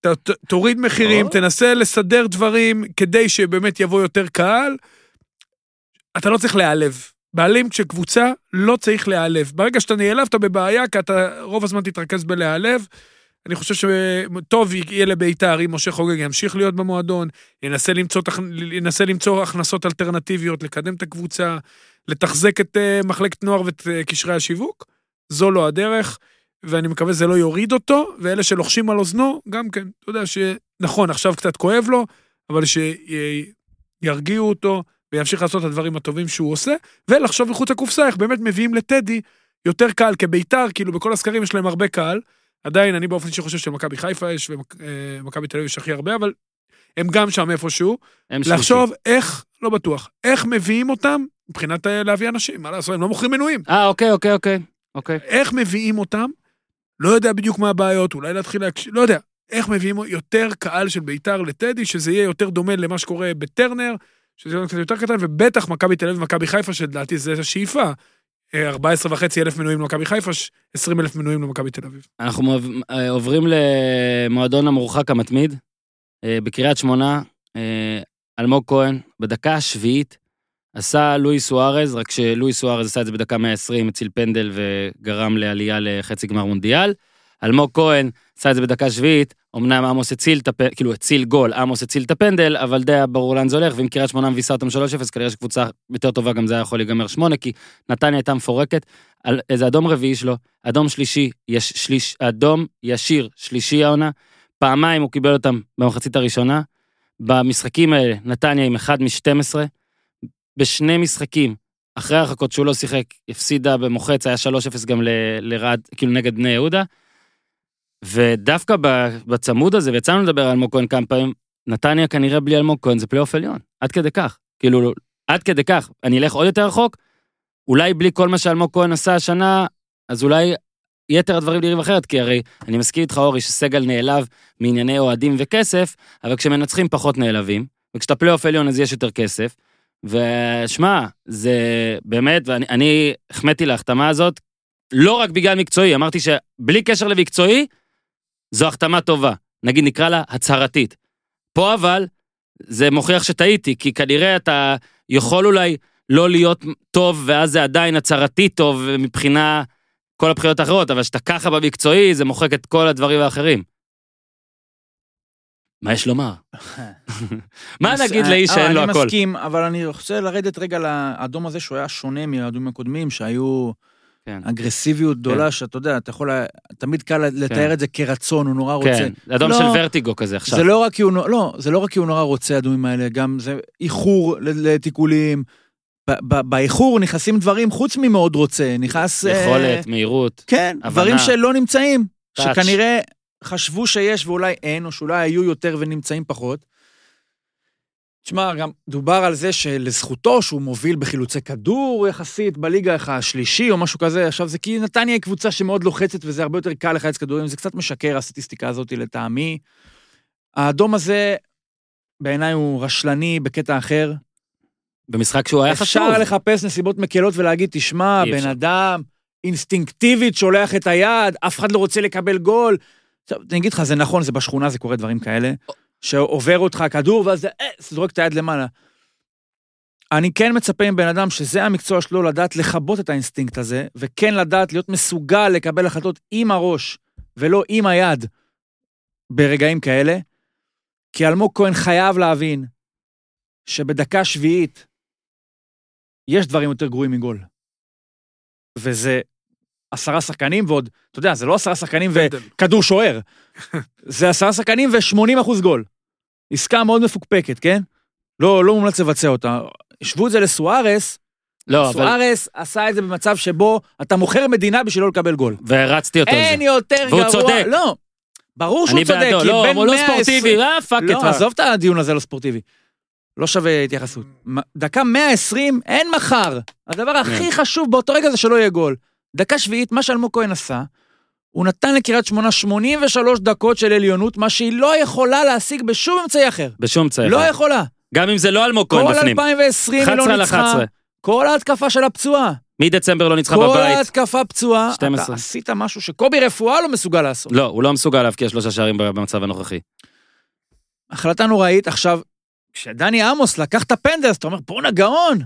Speaker 3: ת, ת, תוריד מחירים. תנסה לסדר דברים כדי שבאמת יבוא יותר קהל. אתה לא צריך להיעלב. בעלים של קבוצה לא צריך להיעלב. ברגע שאתה נעלב, אתה בבעיה, כי אתה רוב הזמן תתרכז בלהיעלב. אני חושב שטוב יהיה לביתר אם משה חוגג ימשיך להיות במועדון, ינסה למצוא, ינסה למצוא הכנסות אלטרנטיביות, לקדם את הקבוצה, לתחזק את אה, מחלקת נוער ואת אה, קשרי השיווק. זו לא הדרך, ואני מקווה שזה לא יוריד אותו, ואלה שלוחשים על אוזנו, גם כן, אתה יודע שנכון, עכשיו קצת כואב לו, אבל שירגיעו אותו וימשיך לעשות את הדברים הטובים שהוא עושה, ולחשוב מחוץ לקופסה איך באמת מביאים לטדי יותר קהל, כביתר, כאילו בכל הסקרים יש להם הרבה קהל. עדיין, אני באופן אישי חושב שלמכבי חיפה יש, ומכבי תל אביב יש הכי הרבה, אבל הם גם שם איפשהו.
Speaker 1: הם שלישי.
Speaker 3: לחשוב איך, לא בטוח, איך מביאים אותם מבחינת אה, להביא אנשים, מה לעשות, הם לא מוכרים מנויים.
Speaker 1: אה, אוקיי, אוקיי, אוקיי. אוקיי.
Speaker 3: איך מביאים אותם, לא יודע בדיוק מה הבעיות, אולי להתחיל להקשיב, לא יודע. איך מביאים יותר קהל של ביתר לטדי, שזה יהיה יותר דומה למה שקורה בטרנר, שזה יהיה קצת יותר קטן, ובטח מכבי תל אביב ומכבי חיפה, שלדעתי זה השאיפה. אה, 14 וחצי אלף מנויים למכבי חיפה, 20 אלף מנויים למכבי תל אביב.
Speaker 1: אנחנו אה, עוברים למועדון המורחק המתמיד. אה, בקריית שמונה, אלמוג כהן, בדקה השביעית, עשה לואי סוארז, רק שלואי סוארז עשה את זה בדקה 120, הציל פנדל וגרם לעלייה לחצי גמר מונדיאל. אלמוג כהן עשה את זה בדקה שביעית, אמנם עמוס הציל את הפנדל, כאילו הציל גול, עמוס הציל את הפנדל, אבל די היה ברור לאן זה הולך, ואם קריית שמונה מביסה אותם 3-0, כנראה שקבוצה יותר טובה גם זה היה יכול להיגמר 8, כי נתניה הייתה מפורקת. על איזה אדום רביעי שלו, אדום שלישי, יש שליש, אדום ישיר, שלישי העונה, פעמיים הוא קיבל אותם במחצית הראשונה. במשחקים האלה, נתניה עם 1 מ-12, בשני משחקים, אחרי הרחקות שהוא לא שיחק, הפסידה במוחץ, היה 3-0 גם לרעד, כאילו נגד בני יהודה. ודווקא בצמוד הזה, ויצאנו לדבר על אלמוג כהן כמה פעמים, נתניה כנראה בלי אלמוג כהן זה פלייאוף עליון, עד כדי כך. כאילו, עד כדי כך, אני אלך עוד יותר רחוק, אולי בלי כל מה שאלמוג כהן עשה השנה, אז אולי יתר הדברים נראים אחרת, כי הרי אני מסכים איתך, אורי, שסגל נעלב מענייני אוהדים וכסף, אבל כשמנצחים פחות נעלבים, וכשאתה פלייאוף עליון אז יש יותר כסף. ושמע, זה באמת, ואני אני החמאתי להחתמה הזאת, לא רק בגלל מקצועי, אמרתי שבלי קשר למקצועי, זו החתמה טובה. נגיד נקרא לה הצהרתית. פה אבל, זה מוכיח שטעיתי, כי כנראה אתה יכול אולי לא להיות טוב, ואז זה עדיין הצהרתי טוב מבחינה כל הבחירות האחרות, אבל כשאתה ככה במקצועי, זה מוחק את כל הדברים האחרים. מה יש לומר? מה נגיד לאיש
Speaker 2: אה,
Speaker 1: שאין לו
Speaker 2: אני
Speaker 1: הכל?
Speaker 2: מסכים, אבל אני רוצה לרדת רגע לאדום הזה שהוא היה שונה מהאדומים הקודמים, שהיו
Speaker 1: כן.
Speaker 2: אגרסיביות גדולה, שאתה יודע, אתה יכול, תמיד קל לתאר את זה כרצון, הוא נורא רוצה.
Speaker 1: כן, אדום
Speaker 2: לא,
Speaker 1: של ורטיגו כזה עכשיו.
Speaker 2: זה לא רק כי הוא, לא, זה לא רק כי הוא נורא רוצה, הדומים האלה, גם זה איחור לתיקולים. באיחור נכנסים דברים חוץ ממאוד רוצה, נכנס... אה,
Speaker 1: יכולת, מהירות.
Speaker 2: כן,
Speaker 1: הבנה.
Speaker 2: דברים שלא נמצאים,
Speaker 1: טאץ'.
Speaker 2: שכנראה חשבו שיש ואולי אין, או שאולי היו יותר ונמצאים פחות. תשמע, גם דובר על זה שלזכותו שהוא מוביל בחילוצי כדור יחסית בליגה השלישי או משהו כזה. עכשיו, זה כי נתניה היא קבוצה שמאוד לוחצת וזה הרבה יותר קל לחלץ כדורים, זה קצת משקר הסטטיסטיקה הזאת לטעמי. האדום הזה, בעיניי הוא רשלני בקטע אחר.
Speaker 1: במשחק שהוא היה חשוב.
Speaker 2: אפשר לחפש נסיבות מקלות ולהגיד, תשמע, בן
Speaker 1: אפשר.
Speaker 2: אדם אינסטינקטיבית שולח את היד, אף אחד לא רוצה לקבל גול. עכשיו, אני אגיד לך, זה נכון, זה בשכונה, זה קורה דברים כאלה, שעובר אותך כדור, ואז זה, אה, זורק את היד למעלה. אני כן מצפה מבן אדם שזה המקצוע שלו, לדעת לכבות את האינסטינקט הזה, וכן לדעת להיות מסוגל לקבל החלטות עם הראש, ולא עם היד, ברגעים כאלה. כי אלמוג כהן חייב להבין שבדקה שביעית יש דברים יותר גרועים מגול. וזה עשרה שחקנים ועוד, אתה יודע, זה לא עשרה שחקנים. וכדור שוער. זה עשרה שחקנים ו-80 אחוז גול. עסקה מאוד מפוקפקת, כן? לא, לא מומלץ לבצע אותה. השוו את זה לסוארס,
Speaker 1: לא, אבל...
Speaker 2: סוארס עשה את זה במצב שבו אתה מוכר מדינה בשביל לא לקבל גול.
Speaker 1: והרצתי אותו על
Speaker 2: אין
Speaker 1: זה.
Speaker 2: יותר
Speaker 1: והוא
Speaker 2: גרוע.
Speaker 1: צודק.
Speaker 2: לא, ברור שהוא
Speaker 1: אני
Speaker 2: צודק,
Speaker 1: בעדו,
Speaker 2: כי
Speaker 1: לא,
Speaker 2: בין
Speaker 1: הוא לא
Speaker 2: 120
Speaker 1: ספורטיבי, אה, פאק את.
Speaker 2: לא, עזוב את הדיון הזה, לא ספורטיבי. לא שווה התייחסות. דקה 120, אין מחר. הדבר הכי חשוב באותו רגע זה שלא יהיה גול. דקה שביעית, מה שאלמוג כהן עשה, הוא נתן לקריית שמונה 83 דקות של עליונות, מה שהיא לא יכולה להשיג בשום אמצעי אחר.
Speaker 1: בשום צער.
Speaker 2: לא יכולה.
Speaker 1: גם אם זה לא אלמוג כהן
Speaker 2: כל
Speaker 1: בפנים.
Speaker 2: 2020 היא
Speaker 1: 11
Speaker 2: לא ניצחה.
Speaker 1: 11.
Speaker 2: כל ההתקפה שלה פצועה.
Speaker 1: מדצמבר לא ניצחה
Speaker 2: כל
Speaker 1: בבית.
Speaker 2: ההתקפה פצועה.
Speaker 1: 12.
Speaker 2: אתה עשית משהו שקובי רפואה לא מסוגל לעשות.
Speaker 1: לא, הוא לא מסוגל להבקיע שלושה שערים במצב הנוכחי.
Speaker 2: החלטה נוראית. עכשיו, כשדני עמוס לקח את הפנדל, אז אתה אומר, בואנה גאון.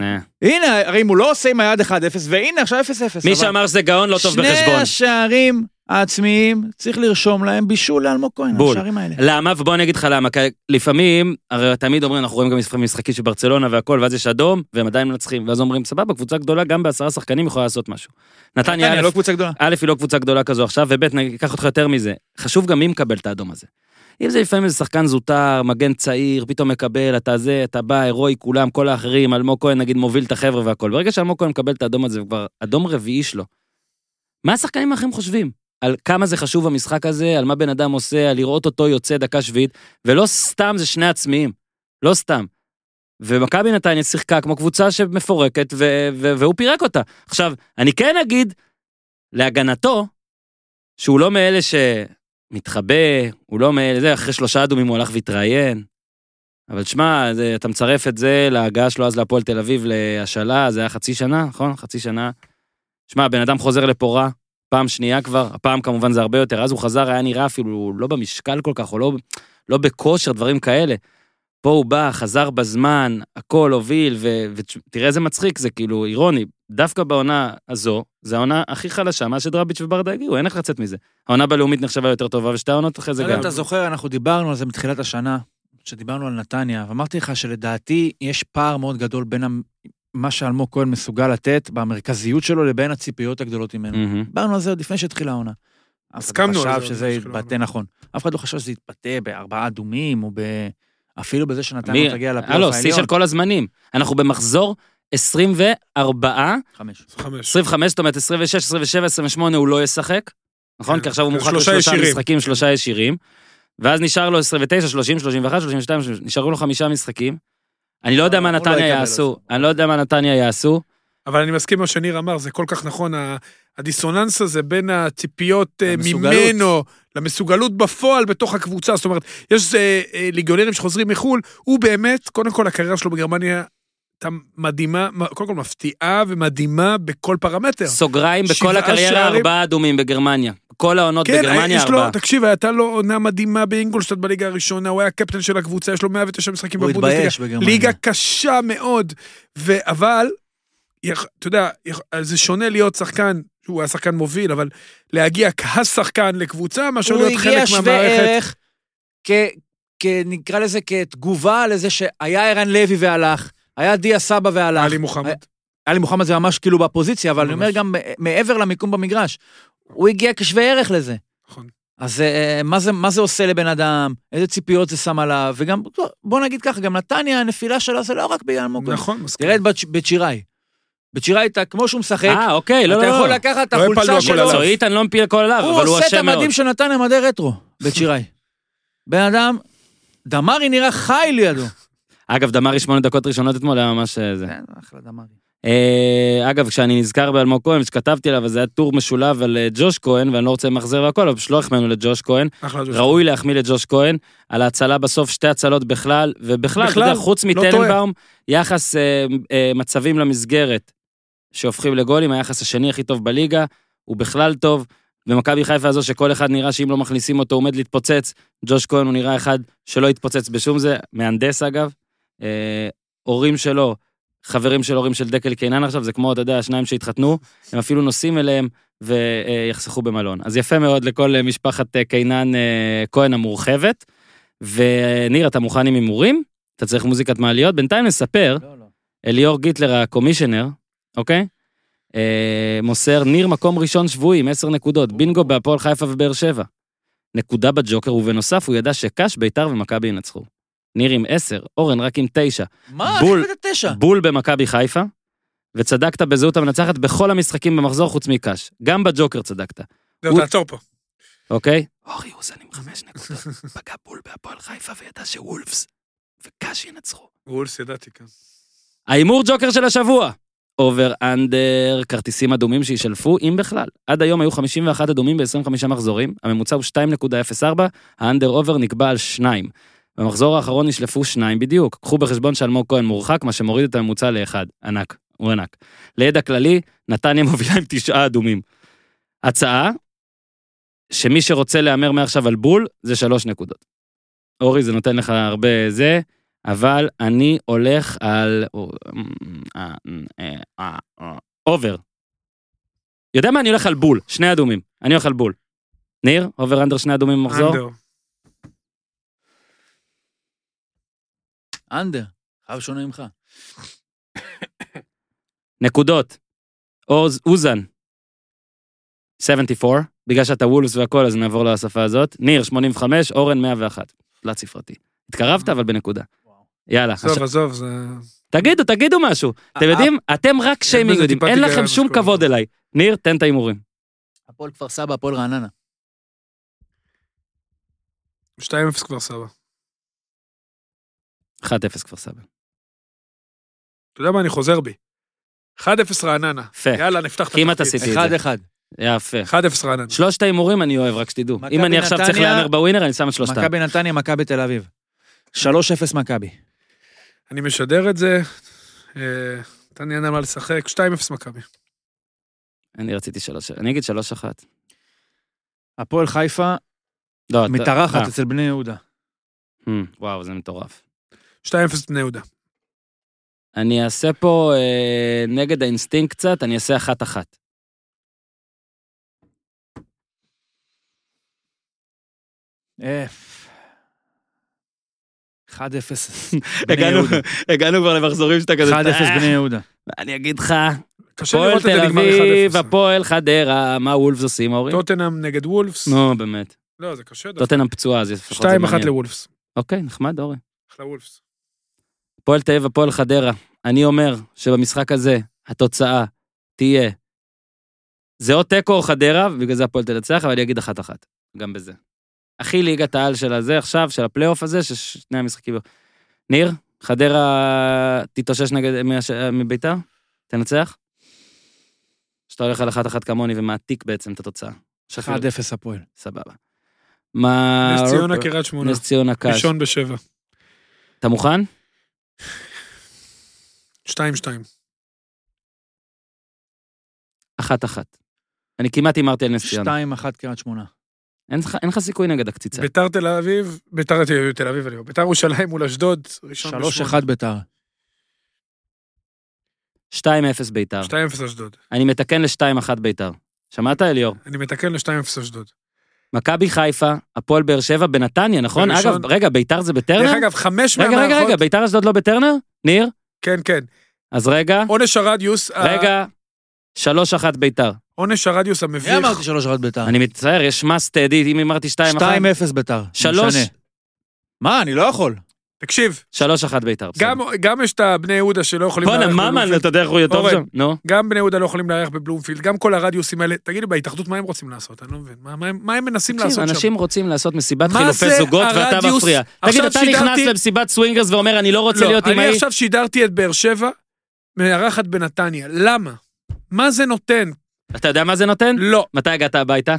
Speaker 1: אה.
Speaker 2: הנה, הרי אם הוא לא עושה עם היד 1-0, והנה עכשיו 0-0.
Speaker 1: מי שאמר שזה גאון לא טוב
Speaker 2: שני
Speaker 1: בחשבון.
Speaker 2: השערים העצמיים, צריך לרשום להם בישול לאלמוג כהן. השערים האלה.
Speaker 1: למה? ובוא אני אגיד לך למה. כי לפעמים, הרי תמיד אומרים, אנחנו רואים גם משחקים- של ברצלונה והכל, ואז יש אדום, והם עדיין מנצחים. ואז אומרים, סבבה, קבוצה גדולה, גם בעשרה שחקנים יכולה לעשות משהו. נתניה, א',
Speaker 2: לא
Speaker 1: היא לא קבוצה גדולה כזו עכשיו, וב', אני אקח אותך יותר מזה. חשוב גם מי מקבל את האדום הזה. אם זה לפעמים איזה שחקן זוטר, מגן צעיר, פתאום מקבל, אתה זה, אתה בא, הירואי, כולם, כל האחרים, אלמוג כהן נגיד מוביל את החבר'ה והכל. ברגע שאלמוג כהן מקבל את האדום הזה, הוא כבר אדום רביעי שלו. מה השחקנים האחרים חושבים? על כמה זה חשוב המשחק הזה, על מה בן אדם עושה, על לראות אותו יוצא דקה שביעית, ולא סתם זה שני עצמיים. לא סתם. ומכבי נתניה שיחקה כמו קבוצה שמפורקת, ו- ו- והוא פירק אותה. עכשיו, אני כן אגיד, להגנתו, שהוא לא מאלה שמתחבא, הוא לא מאלה, זה, אחרי שלושה אדומים הוא הלך והתראיין. אבל שמע, אתה מצרף את זה להגעה שלו אז להפועל תל אביב להשאלה, זה היה חצי שנה, נכון? חצי שנה. שמע, בן אדם חוזר לפה רע, פעם שנייה כבר, הפעם כמובן זה הרבה יותר, אז הוא חזר, היה נראה אפילו לא במשקל כל כך, או לא, לא בכושר, דברים כאלה. פה הוא בא, חזר בזמן, הכל הוביל, ותראה איזה מצחיק, זה כאילו אירוני. דווקא בעונה הזו, זו העונה הכי חלשה מאז שדראביץ' וברדה הגיעו, אין איך לצאת מזה. העונה בלאומית נחשבה יותר טובה, ושתי העונות אחרי זה
Speaker 2: לא
Speaker 1: גם.
Speaker 2: אתה זוכר, אנחנו דיברנו על זה מתחילת השנה, כשדיברנו על נתניה, ואמרתי לך שלדעתי יש פער מאוד גדול בין מה שאלמוג כהן מסוגל לתת במרכזיות שלו לבין הציפיות הגדולות ממנו. דיברנו על זה עוד לפני שהתחילה העונה.
Speaker 3: הסכמנו על זה
Speaker 2: חשב שזה יתבטא. נכון. אף אחד לא חשב שזה יתבטא בארבעה אדומים, או ב... אפילו בזה
Speaker 1: מי-
Speaker 2: שנתניה לא תגיע
Speaker 1: הלו,
Speaker 2: לפלייאוף
Speaker 1: שיא
Speaker 2: העליון.
Speaker 1: של כל הזמנים. אנחנו במחזור 24,
Speaker 2: חמש.
Speaker 3: חמש.
Speaker 1: 25, זאת אומרת 26, 27, 28 הוא לא ישחק, נכון?
Speaker 3: כן.
Speaker 1: כי עכשיו הוא מורחק
Speaker 3: שלושה
Speaker 1: לשלושה
Speaker 3: ישירים.
Speaker 1: משחקים, שלושה ישירים. ואז נשאר לו 29, 30, 31, 32, נשארו לו חמישה משחקים. אני לא יודע מה
Speaker 2: הוא לא
Speaker 1: נתניה יעשו. אני לא יודע מה נתניה יעשו.
Speaker 3: אבל אני מסכים עם מה שניר אמר, זה כל כך נכון, הדיסוננס הזה בין הציפיות אה,
Speaker 2: המסוגלות.
Speaker 3: ממנו למסוגלות בפועל בתוך הקבוצה. זאת אומרת, יש אה, אה, ליגיונרים שחוזרים מחו"ל, הוא באמת, קודם כל הקריירה שלו בגרמניה הייתה מדהימה, קודם כל מפתיעה ומדהימה בכל פרמטר.
Speaker 1: סוגריים בכל הקריירה
Speaker 3: שערים.
Speaker 1: ארבעה אדומים בגרמניה. כל העונות
Speaker 3: כן,
Speaker 1: בגרמניה
Speaker 3: יש לו,
Speaker 1: ארבעה.
Speaker 3: תקשיב, הייתה לו עונה מדהימה באינגולשטט בליגה הראשונה, הוא היה קפטן של הקבוצה, יש לו 109 משחקים
Speaker 2: הוא
Speaker 3: בבונדסליגה.
Speaker 2: התבייש בגרמניה.
Speaker 3: ליגה קשה מאוד, ו- אבל, אתה יודע, זה שונה להיות שחקן, הוא היה שחקן מוביל, אבל להגיע כשחקן לקבוצה, מאשר
Speaker 2: הוא
Speaker 3: להיות
Speaker 2: הגיע
Speaker 3: חלק
Speaker 2: שווה
Speaker 3: מהמערכת.
Speaker 2: ערך, כ- כ- נקרא לזה כתגובה לזה שהיה ערן לוי והלך, היה דיה סבא והלך.
Speaker 3: עלי מוחמד.
Speaker 2: עלי מוחמד זה ממש כאילו בפוזיציה, אבל אני אומר. גם מעבר למיקום במגרש. הוא הגיע כשווה ערך לזה.
Speaker 3: נכון.
Speaker 2: אז אה, מה זה, מה זה עושה לבן אדם, איזה ציפיות זה שם עליו, וגם, בוא נגיד ככה, גם נתניה, הנפילה שלו זה לא רק בגלל אלמוג כהן.
Speaker 3: נכון, מסכים.
Speaker 2: תראה את בת- שיראי, אתה, כמו שהוא משחק,
Speaker 1: אה, אוקיי, לא,
Speaker 2: אתה
Speaker 1: לא,
Speaker 2: יכול
Speaker 1: לא.
Speaker 2: לקחת את
Speaker 3: לא
Speaker 2: החולצה שלו.
Speaker 1: מקצועית אני לא מפיל הכל עליו,
Speaker 2: הוא
Speaker 1: אבל הוא
Speaker 2: עושה את
Speaker 1: אשם מאוד.
Speaker 2: המדים של נתניה מדי רטרו, שיראי. בן אדם, דמרי נראה חי לידו.
Speaker 1: אגב, דמרי שמונה דקות ראשונות אתמול היה ממש אה, זה.
Speaker 2: כן, אחלה דמרי.
Speaker 1: אה, אגב, כשאני נזכר באלמוג כהן, שכתבתי עליו, אז זה היה טור משולב על אה, ג'וש כהן, ואני לא רוצה למחזר והכל, אבל פשוט לא החמאנו לג'וש כהן. ראוי להחמיא לג'וש כהן, על ההצלה בסוף, שתי הצלות בכלל, ובכלל, אתה יודע, חוץ
Speaker 3: לא
Speaker 1: מטננבאום, יחס מצבים למסגרת שהופכים לגולים, היחס השני הכי טוב בליגה, הוא בכלל טוב. במכבי חיפה הזו שכל אחד נראה שאם לא מכניסים אותו עומד להתפוצץ, ג'וש כהן הוא נראה אחד שלא התפוצץ בשום זה, מהנדס אגב. אה, הורים שלו, חברים של הורים של דקל קינן עכשיו, זה כמו, אתה יודע, השניים שהתחתנו, הם אפילו נוסעים אליהם ויחסכו במלון. אז יפה מאוד לכל אה, משפחת אה, קינן אה, כהן המורחבת. וניר, אתה מוכן עם הימורים? אתה צריך מוזיקת מעליות? בינתיים נספר,
Speaker 2: לא, לא.
Speaker 1: אליאור גיטלר הקומישיונר, אוקיי? אה, מוסר ניר מקום ראשון שבועי עם 10 נקודות, בינגו בהפועל חיפה ובאר שבע. נקודה בג'וקר, ובנוסף הוא ידע שקאש, ביתר ומכבי ינצחו. ניר עם 10, אורן רק עם 9,
Speaker 2: מה?
Speaker 1: בול.
Speaker 2: איך תשע?
Speaker 1: בול במכבי חיפה, וצדקת בזהות המנצחת בכל המשחקים במחזור חוץ מקאש. גם בג'וקר צדקת,
Speaker 3: זהו,
Speaker 1: הוא-
Speaker 3: תעצור פה.
Speaker 1: אוקיי? אורי אוזן עם 5 נקודות, פגע בול בהפועל חיפה וידע שוולס וקאש ינצחו.
Speaker 3: וולס ידעתי, כן.
Speaker 1: ההימור ג'וקר של השבוע. over under, כרטיסים אדומים שישלפו, אם בכלל. עד היום היו 51 אדומים ב-25 מחזורים, הממוצע הוא 2.04, ה under over נקבע על 2. במחזור האחרון נשלפו 2 בדיוק. קחו בחשבון שאלמוג כהן מורחק, מה שמוריד את הממוצע לאחד. ענק, הוא ענק. לידע כללי, נתניה מובילה עם תשעה אדומים. הצעה, שמי שרוצה להמר מעכשיו על בול, זה שלוש נקודות. אורי, זה נותן לך הרבה זה, אבל אני הולך על... over. יודע מה? אני הולך על בול, שני אדומים. אני הולך על בול. ניר, over under שני אדומים במחזור?
Speaker 3: under.
Speaker 2: אנדר. חייב שונה ממך.
Speaker 1: נקודות. עוז, אוזן. 74, בגלל שאתה וולפס והכל, אז נעבור לשפה הזאת. ניר, 85, אורן, 101. תלת ספרתי. התקרבת, אבל בנקודה. יאללה.
Speaker 3: עזוב,
Speaker 1: עכשיו-
Speaker 3: עזוב, זה...
Speaker 1: תגידו, תגידו משהו. אתם יודעים, אתם רק שיימינג
Speaker 3: בזה
Speaker 1: יודעים, אין לכם שום. כבוד אליי. ניר, תן את ההימורים.
Speaker 2: הפועל כפר סבא, הפועל רעננה.
Speaker 3: 2-0 כבר סבא.
Speaker 1: 1-0 כפר סבא.
Speaker 3: אתה יודע מה, אני חוזר בי. 1-0 רעננה.
Speaker 1: יפה.
Speaker 3: יאללה, נפתח את
Speaker 1: כמעט. עשיתי את
Speaker 2: אחד
Speaker 1: זה.
Speaker 2: אחד.
Speaker 1: יפה.
Speaker 3: 1-0 רעננה.
Speaker 1: שלושת ההימורים אני אוהב, רק שתדעו. אם אני עכשיו צריך להמר בווינר, אני שם את שלושתם.
Speaker 2: מכבי נתניה, מכבי תל אביב. 3-0 מכבי.
Speaker 3: אני משדר את זה. אה, אין על מה לשחק. 2-0 מכבי.
Speaker 1: אני רציתי שלוש, אני אגיד שלוש אחת.
Speaker 2: הפועל חיפה
Speaker 1: לא, אתה-
Speaker 2: מתארחת
Speaker 1: אה,
Speaker 2: אצל בני יהודה.
Speaker 1: hmm, וואו, זה מטורף.
Speaker 3: 2-0 בני יהודה.
Speaker 1: אני אעשה פה אה, נגד האינסטינקט קצת, אני אעשה אחת-אחת.
Speaker 6: אף. 1-0 בני
Speaker 1: הגענו- כבר למחזורים שאתה כזה...
Speaker 6: 1-0 בני יהודה.
Speaker 1: אני אגיד לך, הפועל תל אביב,
Speaker 3: 1-0.
Speaker 1: הפועל חדרה, מה וולפס עושים, אורי?
Speaker 3: טוטנאם נגד וולפס.
Speaker 1: נו, באמת.
Speaker 3: לא, זה קשה. דווקא.
Speaker 1: טוטנאם פצועה, אז לפחות זה
Speaker 3: 2-1
Speaker 1: מעניין.
Speaker 3: לוולפס.
Speaker 1: אוקיי, נחמד, אורי.
Speaker 3: אחלה וולפס.
Speaker 1: הפועל תל אביב, הפועל חדרה. אני אומר שבמשחק הזה, התוצאה תהיה... זה או תיקו או חדרה, ובגלל זה הפועל תנצח, אבל אני אגיד אחת-אחת. גם בזה. הכי ליגת העל של הזה עכשיו, של הפלייאוף הזה, ששני המשחקים... ניר, חדרה תתאושש נגד מביתר? תנצח? שאתה הולך על אחת-אחת כמוני ומעתיק בעצם את התוצאה.
Speaker 6: 1-0 הפועל.
Speaker 1: סבבה. מה...
Speaker 3: נס ציונה קריית שמונה.
Speaker 1: נס ציונה קש.
Speaker 3: ראשון בשבע.
Speaker 1: אתה מוכן?
Speaker 3: 2-2.
Speaker 1: אחת-אחת. אני כמעט הימרתי על נס ציונה.
Speaker 6: 2-1 קריית שמונה.
Speaker 1: אין לך- סיכוי נגד הקציצה.
Speaker 3: ביתר תל אביב, ביתר תל אביב, אני אומר, ביתר ירושלים מול אשדוד, ראשון
Speaker 6: 3-1 ביתר.
Speaker 1: 2-0 ביתר.
Speaker 3: 2-0 אשדוד.
Speaker 1: אני מתקן ל-2-1 ביתר. שמעת, אליאור?
Speaker 3: אני מתקן ל-2-0 אשדוד.
Speaker 1: מכבי חיפה, הפועל באר שבע בנתניה, נכון?
Speaker 3: בראשון.
Speaker 1: אגב, רגע, ביתר זה
Speaker 3: דרך
Speaker 1: בטרנר?
Speaker 3: אגב, חמש
Speaker 1: רגע, רגע, רגע,
Speaker 3: מהמערכות...
Speaker 1: ביתר אשדוד לא בטרנר? ניר?
Speaker 3: כן, כן.
Speaker 1: אז רגע,
Speaker 3: עונש הרדיוס...
Speaker 1: רגע, 3-1 ביתר.
Speaker 3: עונש הרדיוס
Speaker 6: מי
Speaker 3: המביך.
Speaker 6: אמרתי 3-1 ביתר?
Speaker 1: אני מצטער, יש must add, אם אמרתי 2-1,
Speaker 6: 2-0 ביתר.
Speaker 1: שלוש.
Speaker 6: משנה. מה, אני לא יכול.
Speaker 3: תקשיב,
Speaker 1: 3-1 ביתר. בסדר.
Speaker 3: גם- גם יש את הבני יהודה שלא יכולים
Speaker 1: בואנה,
Speaker 3: לארח
Speaker 1: ממן,
Speaker 3: בבלומפילד.
Speaker 1: אתה יודע איך הוא יהיה טוב. שם? נו.
Speaker 3: גם בני יהודה לא יכולים לארח בבלומפילד, גם כל הרדיוסים האלה. תגידי, בהתאחדות מה הם רוצים לעשות? אני לא מבין. מה- מה הם- מה הם מנסים לעשות שם?
Speaker 1: אנשים רוצים לעשות מסיבת חילופי זוגות ואתה? מפריע. תגיד, אתה נכנס למסיבת סווינגרס ואומר, אני לא רוצה להיות עם
Speaker 3: לא,
Speaker 1: ההיא?
Speaker 3: אני עכשיו שידרתי את באר שבע, מארחת בנתניה. למה? מה זה נותן?
Speaker 1: אתה יודע מה זה נותן?
Speaker 3: לא.
Speaker 1: מתי הגעת הביתה?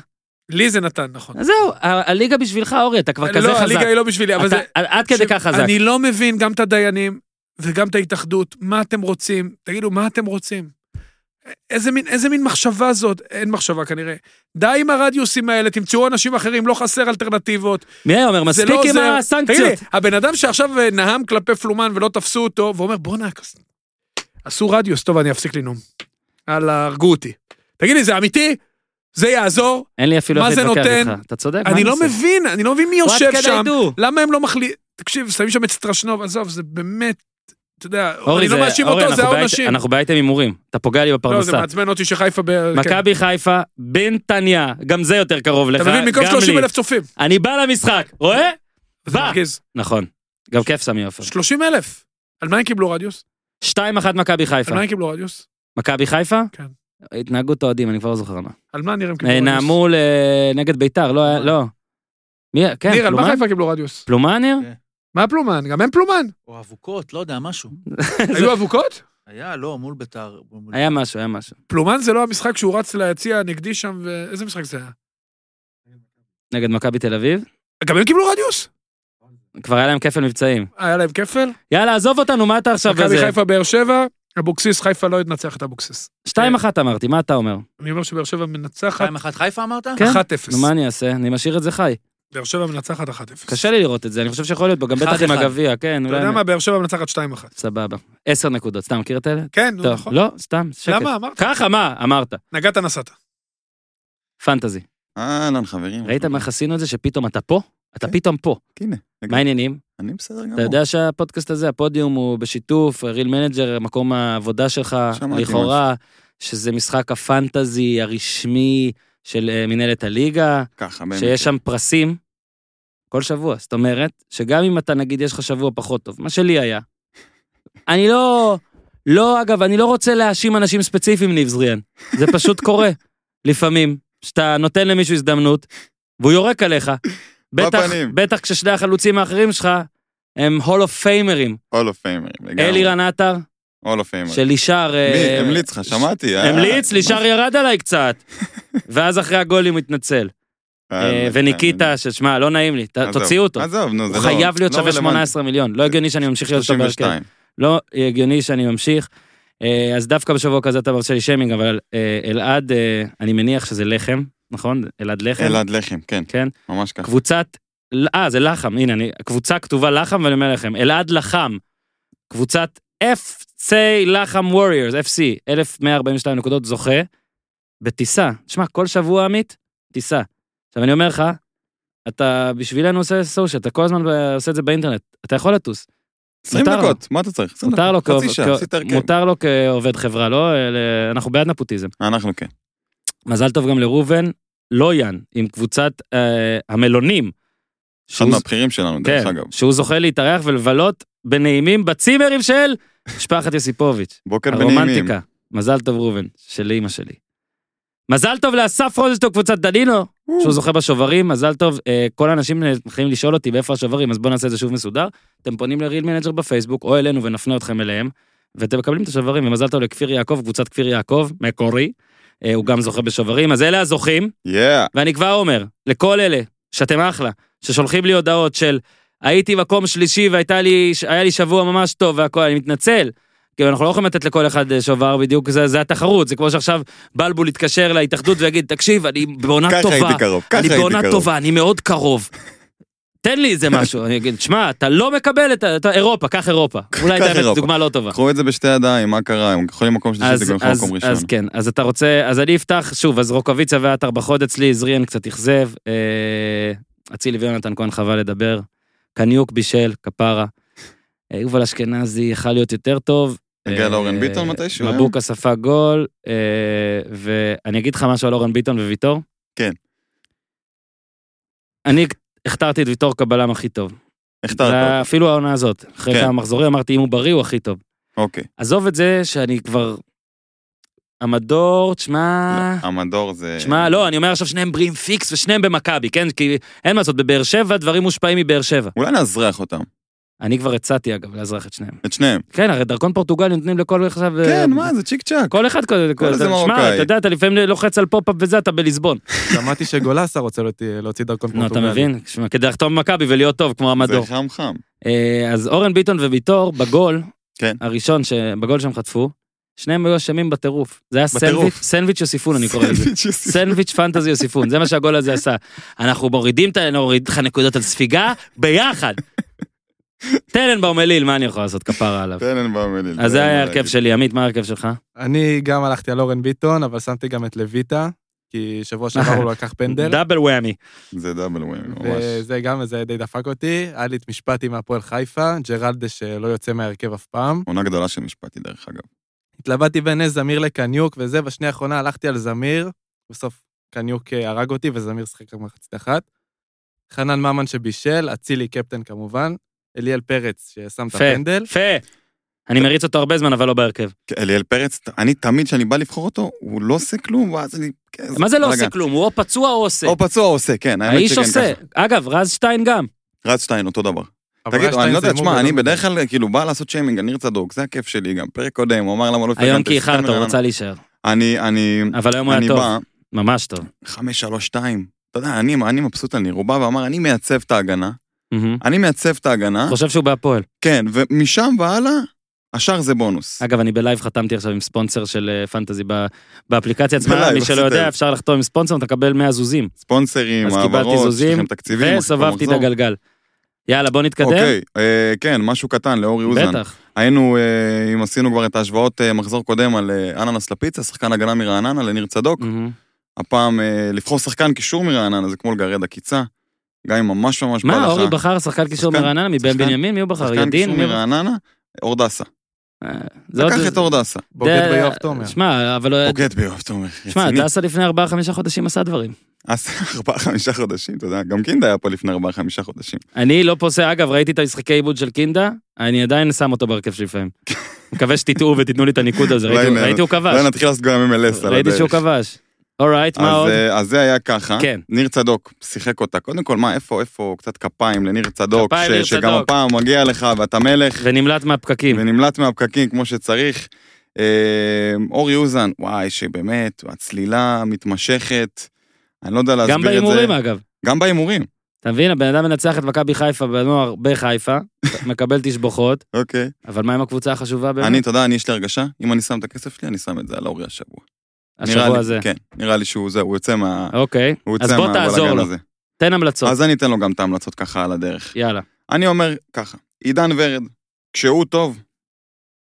Speaker 3: לי זה נתן, נכון.
Speaker 1: אז זהו, הליגה בשבילך, אורי, אתה כבר כזה
Speaker 3: לא,
Speaker 1: חזק.
Speaker 3: הליגה היא לא בשבילי, אבל זה...
Speaker 1: עד כדי כך חזק.
Speaker 3: אני לא מבין גם את הדיינים וגם את ההתאחדות, מה אתם רוצים? תגידו, מה אתם רוצים? איזה מין, איזה מין מחשבה זאת? אין מחשבה כנראה. די עם הרדיוסים האלה, תמצאו אנשים אחרים, לא חסר אלטרנטיבות.
Speaker 1: מי היה אומר,
Speaker 3: זה
Speaker 1: מספיק
Speaker 3: לא
Speaker 1: עם. הסנקציות.
Speaker 3: תגיד לי, הבן אדם שעכשיו אה, נהם כלפי פלומן ולא תפסו אותו, ואומר, בואנה, עשו רדיוס, טוב, אני אפסיק לנאום. יאללה, הרגו אותי. תגיד לי, זה אמיתי? זה יעזור?
Speaker 1: אין לי אפילו איך להתווכח? איתך. אתה צודק, מה
Speaker 3: אני לא? מבין, אני לא מבין מי יושב שם. למה הם לא מחליט... תקשיב, שמים שם את סטרשנוב, עזוב, זה באמת, אתה יודע, אני לא מאשים אותו, זה העונשים.
Speaker 1: אנחנו באייטם הימורים. אתה פוגע לי
Speaker 3: לא, זה
Speaker 1: בפרנסה.
Speaker 3: מעצבן אותי שחיפה ב... כן.
Speaker 1: מכבי חיפה, בנתניה, גם זה יותר קרוב לך,
Speaker 3: אתה מבין, במקום
Speaker 1: גם
Speaker 3: 30
Speaker 1: לי.
Speaker 3: אלף צופים.
Speaker 1: אני בא למשחק, רואה? בא. נכון. גם כיף סמי עופר.
Speaker 3: 30 אלף. על מה הם קיבלו רדיוס?
Speaker 1: 2-1 מכבי
Speaker 3: על
Speaker 1: חיפה.
Speaker 3: מה הם קיבלו רדיוס?
Speaker 1: מכבי חיפה?
Speaker 3: כן.
Speaker 1: התנהגות אוהדים, אני כבר לא זוכר מה.
Speaker 3: על מה ניר הם קיבלו רדיוס?
Speaker 1: נאמו נגד ביתר, לא היה, לא. מי, כן,
Speaker 3: ניר, על מה? חיפה קיבלו רדיוס?
Speaker 1: פלומן, ניר?
Speaker 3: מה פלומן? גם הם פלומן.
Speaker 6: או אבוקות, לא יודע, משהו.
Speaker 3: היו אבוקות?
Speaker 6: היה, לא, מול ביתר.
Speaker 1: היה משהו, היה משהו.
Speaker 3: פלומן זה לא המשחק שהוא רץ ליציע הנגדי שם, ואיזה משחק זה היה?
Speaker 1: נגד מכבי תל אביב.
Speaker 3: גם הם קיבלו רדיוס?
Speaker 1: כבר היה להם כפל מבצעים.
Speaker 3: היה להם כפל?
Speaker 1: יאללה, עזוב אותנו, מה אתה עכשיו
Speaker 3: מכבי
Speaker 1: בזה?
Speaker 3: חיפה באר שבע, אבוקסיס, חיפה לא ינצח את אבוקסיס.
Speaker 1: 2-1 אמרתי, מה אתה אומר?
Speaker 3: אני אומר שבאר שבע מנצחת
Speaker 6: 2-1 חיפה אמרת?
Speaker 1: כן.
Speaker 3: 1-0.
Speaker 1: נו, מה אני אעשה? אני משאיר את זה חי.
Speaker 3: באר שבע מנצחת 1-0.
Speaker 1: קשה לי לראות את זה, אני חושב שיכול להיות בו, גם בטח עם
Speaker 6: 1-1.
Speaker 1: הגביע, כן.
Speaker 3: אתה יודע מה? באר שבע מנצחת 2-1.
Speaker 1: סבבה. עשר נקודות, סתם מכיר את אלה?
Speaker 3: כן, נו, נכון.
Speaker 1: לא, סתם, שקט.
Speaker 3: למה? אמרת.
Speaker 1: ככה, מה? אמרת.
Speaker 3: נגעת נסעת.
Speaker 1: fantasy.
Speaker 7: אהלן, חברים.
Speaker 1: ראית מה עשינו את זה, שפתאום אתה פה? אתה
Speaker 7: כן.
Speaker 1: פתאום פה.
Speaker 7: הנה,
Speaker 1: מה העניינים?
Speaker 7: אני בסדר גמור.
Speaker 1: אתה יודע שהפודקאסט הזה, הפודיום הוא בשיתוף, Real Manager, מקום העבודה שלך, לכאורה, שזה משחק ה fantasy הרשמי של אה, מנהלת הליגה,
Speaker 7: ככה, באמת.
Speaker 1: שיש שם פרסים כל שבוע. זאת אומרת, שגם אם אתה, נגיד, יש לך שבוע פחות טוב, מה שלי היה, אני לא, לא, אגב, אני לא רוצה להאשים אנשים ספציפיים, ניב זריאן. זה פשוט קורה. לפעמים, שאתה נותן למישהו הזדמנות, והוא יורק עליך. בטח,
Speaker 7: בפנים.
Speaker 1: בטח כששני החלוצים האחרים שלך הם Hall of Famer
Speaker 7: ים. Hall of Famer ים, לגמרי.
Speaker 1: אלירן עטר,
Speaker 7: Hall of Famer ים.
Speaker 1: של לישר...
Speaker 7: מי
Speaker 1: אה,
Speaker 7: המליץ לך? שמעתי. אה,
Speaker 1: המליץ, לישר ירד עליי קצת. ואז אחרי הגולים הוא התנצל.
Speaker 7: אה,
Speaker 1: וניקיטה, ששמע, לא נעים לי, תוציאו אותו.
Speaker 7: עזוב, נו, זה
Speaker 1: הוא
Speaker 7: לא...
Speaker 1: חייב להיות
Speaker 7: לא
Speaker 1: שווה
Speaker 7: רלוונטי.
Speaker 1: 18 מיליון. לא הגיוני שאני ממשיך להיות אותו בהרכב.
Speaker 7: 32.
Speaker 1: לא הגיוני שאני ממשיך. אז דווקא בשבוע כזה אתה מרשה לי שיימינג, אבל אלעד, אני מניח שזה לחם, נכון? אלעד לחם.
Speaker 7: אלעד לחם, כן,
Speaker 1: כן.
Speaker 7: ממש ככה.
Speaker 1: קבוצת אה, זה לחם, הנה, אני, קבוצה כתובה לחם, ואני אומר לכם, אלעד לחם, קבוצת FC לחם ווריורס, FC, 1142 נקודות, זוכה, בטיסה. תשמע, כל שבוע, עמית, טיסה. עכשיו, אני אומר לך, אתה בשבילנו עושה סושיאל, אתה כל הזמן עושה את זה באינטרנט, אתה יכול לטוס.
Speaker 7: 20
Speaker 1: מותר לו.
Speaker 7: דקות, מה אתה צריך? 20
Speaker 1: מותר לו. מותר לו כעובד חברה, לא? אנחנו בעד נפוטיזם.
Speaker 7: אנחנו כן.
Speaker 1: מזל טוב גם לראובן לויאן, עם קבוצת אה, המלונים.
Speaker 7: אחד מהבכירים שלנו, דרך
Speaker 1: כן,
Speaker 7: אגב.
Speaker 1: שהוא זוכה להתארח ולבלות בנעימים בצימרים של משפחת יוסיפוביץ'.
Speaker 7: בוקר בנעימים.
Speaker 1: הרומנטיקה. מזל טוב ראובן, של אימא שלי. מזל טוב לאסף רוזנטוק, קבוצת דנינו, שהוא זוכה בשוברים, מזל טוב. אה, כל האנשים מתחילים לשאול אותי באיפה השוברים, אז בואו נעשה את זה שוב מסודר. אתם פונים ל Real Manager בפייסבוק, או אלינו ונפנה אתכם אליהם, ואתם מקבלים את השוברים, ומזל טוב לכפיר יעקב, קבוצת כפיר יעקב, מקורי. אה, הוא גם זוכה בשוברים, אז אלה הזוכים.
Speaker 7: Yeah.
Speaker 1: ואני כבר אומר, לכל אלה, שאתם אחלה, ששולחים לי הודעות של הייתי מקום שלישי והיה לי, לי שבוע ממש טוב והכל, אני מתנצל. כי אנחנו לא יכולים לתת לכל אחד אה, שובר בדיוק, זה, זה התחרות, זה כמו שעכשיו בלבול יתקשר להתאחדות ויגיד, תקשיב, אני בעונה טובה,
Speaker 7: קרוב,
Speaker 1: אני בעונה. טובה, אני מאוד קרוב. תן לי איזה משהו, אני אגיד, שמע, אתה לא מקבל את. אתה- אירופה, קח אירופה. אולי
Speaker 7: קח
Speaker 1: אתה
Speaker 7: אירופה.
Speaker 1: דוגמה לא טובה.
Speaker 7: קחו את זה בשתי ידיים, מה קרה? הם יכולים מקום שלישי, זה גם יכול מקום ראשון.
Speaker 1: אז כן, אז אתה רוצה, אז אני אפתח, שוב, אז רוקוויצה ועטר בחוד אצלי, זריאן קצת אכזב, אה, אצילי ויונתן כהן חבל לדבר, קניוק בישל, כפרה, אה, יובל אשכנזי יכל להיות יותר טוב.
Speaker 7: הגיע
Speaker 1: אה,
Speaker 7: לאורן ביטון מתישהו?
Speaker 1: מבוקה ספג גול, ואני אגיד לך משהו על אורן ביטון וויטור.
Speaker 7: כן.
Speaker 1: אני הכתרתי את ויטור כבלם הכי טוב.
Speaker 7: הכתרת.
Speaker 1: אפילו העונה הזאת. אחרי
Speaker 7: כן.
Speaker 1: כמה מחזורים אמרתי, אם הוא בריא, הוא הכי טוב.
Speaker 7: אוקיי.
Speaker 1: עזוב את זה שאני כבר... המדור, תשמע...
Speaker 7: המדור זה...
Speaker 1: תשמע, לא, אני אומר עכשיו שניהם בריאים פיקס ושניהם במכבי, כן? כי אין מה לעשות, בבאר שבע דברים מושפעים מבאר שבע.
Speaker 7: אולי נאזרח אותם.
Speaker 1: אני כבר הצעתי, אגב, לאזרח את שניהם.
Speaker 7: את שניהם.
Speaker 1: כן, הרי דרכון פורטוגלי נותנים לכל עכשיו...
Speaker 7: כן,
Speaker 1: אה,
Speaker 7: מה, זה צ'יק צ'אק.
Speaker 1: כל אחד כזה,
Speaker 7: כל איזה
Speaker 1: שמע,
Speaker 7: מרוקאי.
Speaker 1: אתה יודע, אתה לפעמים לוחץ על pop-up וזה, אתה בליסבון.
Speaker 4: שמעתי שגולסה רוצה להוציא- דרכון
Speaker 1: נו, אתה. מבין? שמע, כדי לחתום במכבי ולהיות טוב כמו
Speaker 7: זה
Speaker 1: המדור.
Speaker 7: חם חם.
Speaker 1: אה, אז אורן ביטון וביטור, בגול,
Speaker 7: כן.
Speaker 1: הראשון, ש- בגול שהם חטפו, שניהם היו אשמים בטירוף. זה היה. סנדוויץ'- סנדוויץ' יוסיפון, אני קורא לזה. סנדוויץ' fantasy יוסיפון, זה מה שהגול הזה עשה. אנחנו מורידים את ה... נוריד לך נקודות על ספיגה, ביחד. טננבאום אליל, מה אני יכול לעשות? כפרה עליו.
Speaker 7: טננבאום אליל.
Speaker 1: אז זה היה ההרכב. שלי, עמית, מה ההרכב שלך?
Speaker 4: אני גם הלכתי על אורן ביטון, אבל שמתי גם את לויטה, כי שבוע שעבר הוא לקח פנדל.
Speaker 1: Double whammy.
Speaker 7: זה double win, ממש.
Speaker 4: וזה גם, זה די דפק אותי. היה לי את משפטי מהפועל חיפה, ג'רלדה שלא יוצא מההרכב אף פעם.
Speaker 7: עונה גדולה של משפטי, דרך אגב.
Speaker 4: התלבטתי בין זמיר לקניוק וזה, בשנייה האחרונה הלכתי על זמיר, בסוף קניוק אה, הרג אותי וזמיר שיחק רק מחצית אחת. חנן ממן שבישל, אצילי קפטן כמובן, אליאל פרץ ששם את הפנדל.
Speaker 1: יפה. אני מריץ אותו הרבה זמן, אבל לא בהרכב.
Speaker 7: כן, אליאל פרץ, אני תמיד כשאני בא לבחור אותו, הוא לא עושה כלום, ואז אני... כן,
Speaker 1: מה זה לא. עושה כלום? הוא או פצוע או עושה.
Speaker 7: או פצוע או עושה, כן,
Speaker 1: האיש עושה. אגב, רז שטיין גם.
Speaker 7: רץ שטיין, אותו דבר. תגיד, אני לא יודע, תשמע, אני בדרך. כלל כאילו בא לעשות שיימינג על ניר צדוק, זה הכיף שלי גם. פרק קודם, הוא אמר למה לא...
Speaker 1: היום כי איחרת, הוא רצה להישאר.
Speaker 7: אני, אני,
Speaker 1: אבל היום הוא
Speaker 7: אני
Speaker 1: היה טוב. ממש טוב.
Speaker 7: 532. אתה יודע, אני, אני מבסוט על ניר, הוא בא ואמר, אני מייצב את ההגנה. אני מייצב את ההגנה,
Speaker 1: חושב שהוא בהפועל.
Speaker 7: כן, ומשם והלאה, השאר זה בונוס.
Speaker 1: אגב, אני ב live חתמתי עכשיו עם ספונסר של אה, fantasy באפליקציה עצמה, מי שלא יודע. אפשר לחתום עם ספונסר, אתה מקבל 100 זוזים.
Speaker 7: ספונסרים, העברות, יש לכם תקציבים,
Speaker 1: וסובבתי את. הגלגל. יאללה, בוא נתקדם.
Speaker 7: אוקיי, אה, כן, משהו קטן לאורי אוזן.
Speaker 1: בטח.
Speaker 7: היינו, אה, אם עשינו כבר את ההשוואות אה, מחזור קודם על אה, אננס לפיצה, שחקן הגנה מרעננה לניר צדוק.
Speaker 1: מהמם.
Speaker 7: הפעם אה, לבחור שחקן קישור מרעננה זה כמו לגרד עקיצה. גם אם ממש ממש בא לך.
Speaker 1: מה, אורי בחר שחקן קישור
Speaker 7: שחקן-
Speaker 1: מרעננה מבן
Speaker 7: שחקן-
Speaker 1: בנימין? מי הוא בחר?
Speaker 7: שחקן
Speaker 1: ידין?
Speaker 7: קישור
Speaker 1: מי הוא-
Speaker 7: מרעננה, אורדסה.
Speaker 1: אה,
Speaker 7: לקח את אורדסה.
Speaker 4: בוגד ביואב תומר.
Speaker 1: שמע, אבל...
Speaker 7: בוגד ביואב תומר.
Speaker 1: שמע. דסה לפני 4-5 חודשים עשה דברים.
Speaker 7: אז ארבעה חמישה חודשים, אתה יודע, גם קינדה היה פה לפני ארבעה חמישה חודשים.
Speaker 1: אני לא פוסע, אגב, ראיתי את המשחקי עיבוד של קינדה, אני עדיין שם אותו בהרכב שלי לפעמים. מקווה שתטעו ותיתנו לי את הניקוד הזה, ראיתי- הוא כבש.
Speaker 7: אולי נתחיל לעשות גם MLS על
Speaker 1: ראיתי שהוא. כבש. אורייט, מה עוד?
Speaker 7: אה, אז זה היה ככה,
Speaker 1: כן.
Speaker 7: ניר צדוק שיחק אותה, קודם כל מה, איפה, איפה, קצת כפיים לניר צדוק,
Speaker 1: כפיים, ניר
Speaker 7: שגם
Speaker 1: צדוק.
Speaker 7: הפעם מגיע לך ואתה מלך,
Speaker 1: ונמלט מהפקקים.
Speaker 7: ונמלט מהפקקים כמו שצריך. אה, אורי אוזן, וואי, שבאמת, הצלילה מתמשכת, אני לא יודע להסביר
Speaker 1: גם
Speaker 7: את זה.
Speaker 1: בהימורים, אגב.
Speaker 7: גם בהימורים,
Speaker 1: אתה מבין, הבן אדם מנצח את מכבי חיפה בנוער בחיפה, מקבל תשבוכות,
Speaker 7: אוקיי.
Speaker 1: אבל מה עם הקבוצה החשובה באמת?
Speaker 7: אני, אתה יודע, אני יש לי הרגשה, אם אני שם את הכסף שלי, אני שם את זה על אורי השבוע.
Speaker 1: השבוע הזה.
Speaker 7: כן, נראה לי שהוא זה, הוא יוצא מה...
Speaker 1: אוקיי,
Speaker 7: הוא
Speaker 1: אז
Speaker 7: יוצא
Speaker 1: בוא תעזור לו.
Speaker 7: הזה.
Speaker 1: תן המלצות,
Speaker 7: אז אני אתן לו גם את ההמלצות ככה על הדרך.
Speaker 1: יאללה.
Speaker 7: אני אומר ככה, עידן ורד, כשהוא טוב,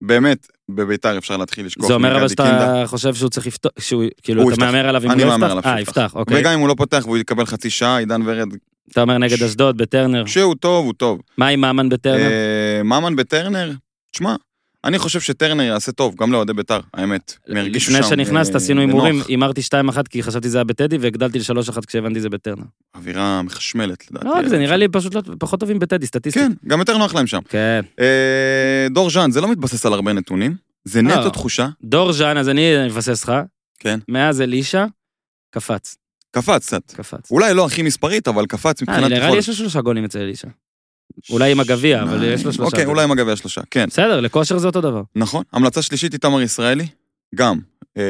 Speaker 7: באמת, בביתר אפשר להתחיל לשכוח
Speaker 1: זה אומר אבל. שאתה חושב שהוא צריך לפתוח, שהוא, כאילו, אתה
Speaker 7: יפתח.
Speaker 1: מהמר עליו אם הוא
Speaker 7: אני
Speaker 1: לא
Speaker 7: מהמר
Speaker 1: יפתח?
Speaker 7: עליו
Speaker 1: אה,
Speaker 7: שהוא
Speaker 1: יפתח, אוקיי.
Speaker 7: וגם אם הוא לא פותח והוא יקבל חצי שעה, עידן ורד,
Speaker 1: אתה אומר נגד אשדוד בטרנר.
Speaker 7: כשהוא טוב, הוא טוב.
Speaker 1: מה עם ממן בטרנר?
Speaker 7: אה, ממן בטרנר, תשמע, אני חושב שטרנר יעשה טוב, גם לאוהדי ביתר, האמת. הם הרגישו שם
Speaker 1: לפני שנכנסת
Speaker 7: אה,
Speaker 1: עשינו הימורים. הימרתי 2-1 כי חשבתי זה היה בטדי והגדלתי ל-3-1 כשהבנתי זה בטרנר.
Speaker 7: אווירה מחשמלת, לדעתי.
Speaker 1: לא זה, נראה לי פשוט לא- פחות טובים בטדי, סטטיסטית.
Speaker 7: כן, גם יותר נוח להם שם.
Speaker 1: כן.
Speaker 7: אה, דור ז'אן, זה לא מתבסס על הרבה נתונים, זה נטו
Speaker 1: לא.
Speaker 7: תחושה.
Speaker 1: דור ז'אן, אז אני מבסס לך.
Speaker 7: כן.
Speaker 1: מאז אלישע, קפץ,
Speaker 7: קפץ קצת.
Speaker 1: קפץ.
Speaker 7: אולי לא הכי מספרית, אבל קפץ
Speaker 1: אה,
Speaker 7: מבחינת
Speaker 1: נראה לי. יש לו שלושה גולים אצל אלישע. אולי עם הגביע, אבל יש לו שלושה.
Speaker 7: אוקיי. אולי עם הגביע שלושה, כן.
Speaker 1: בסדר, לכושר זה אותו דבר.
Speaker 7: נכון. המלצה שלישית, איתמר ישראלי, גם. אה,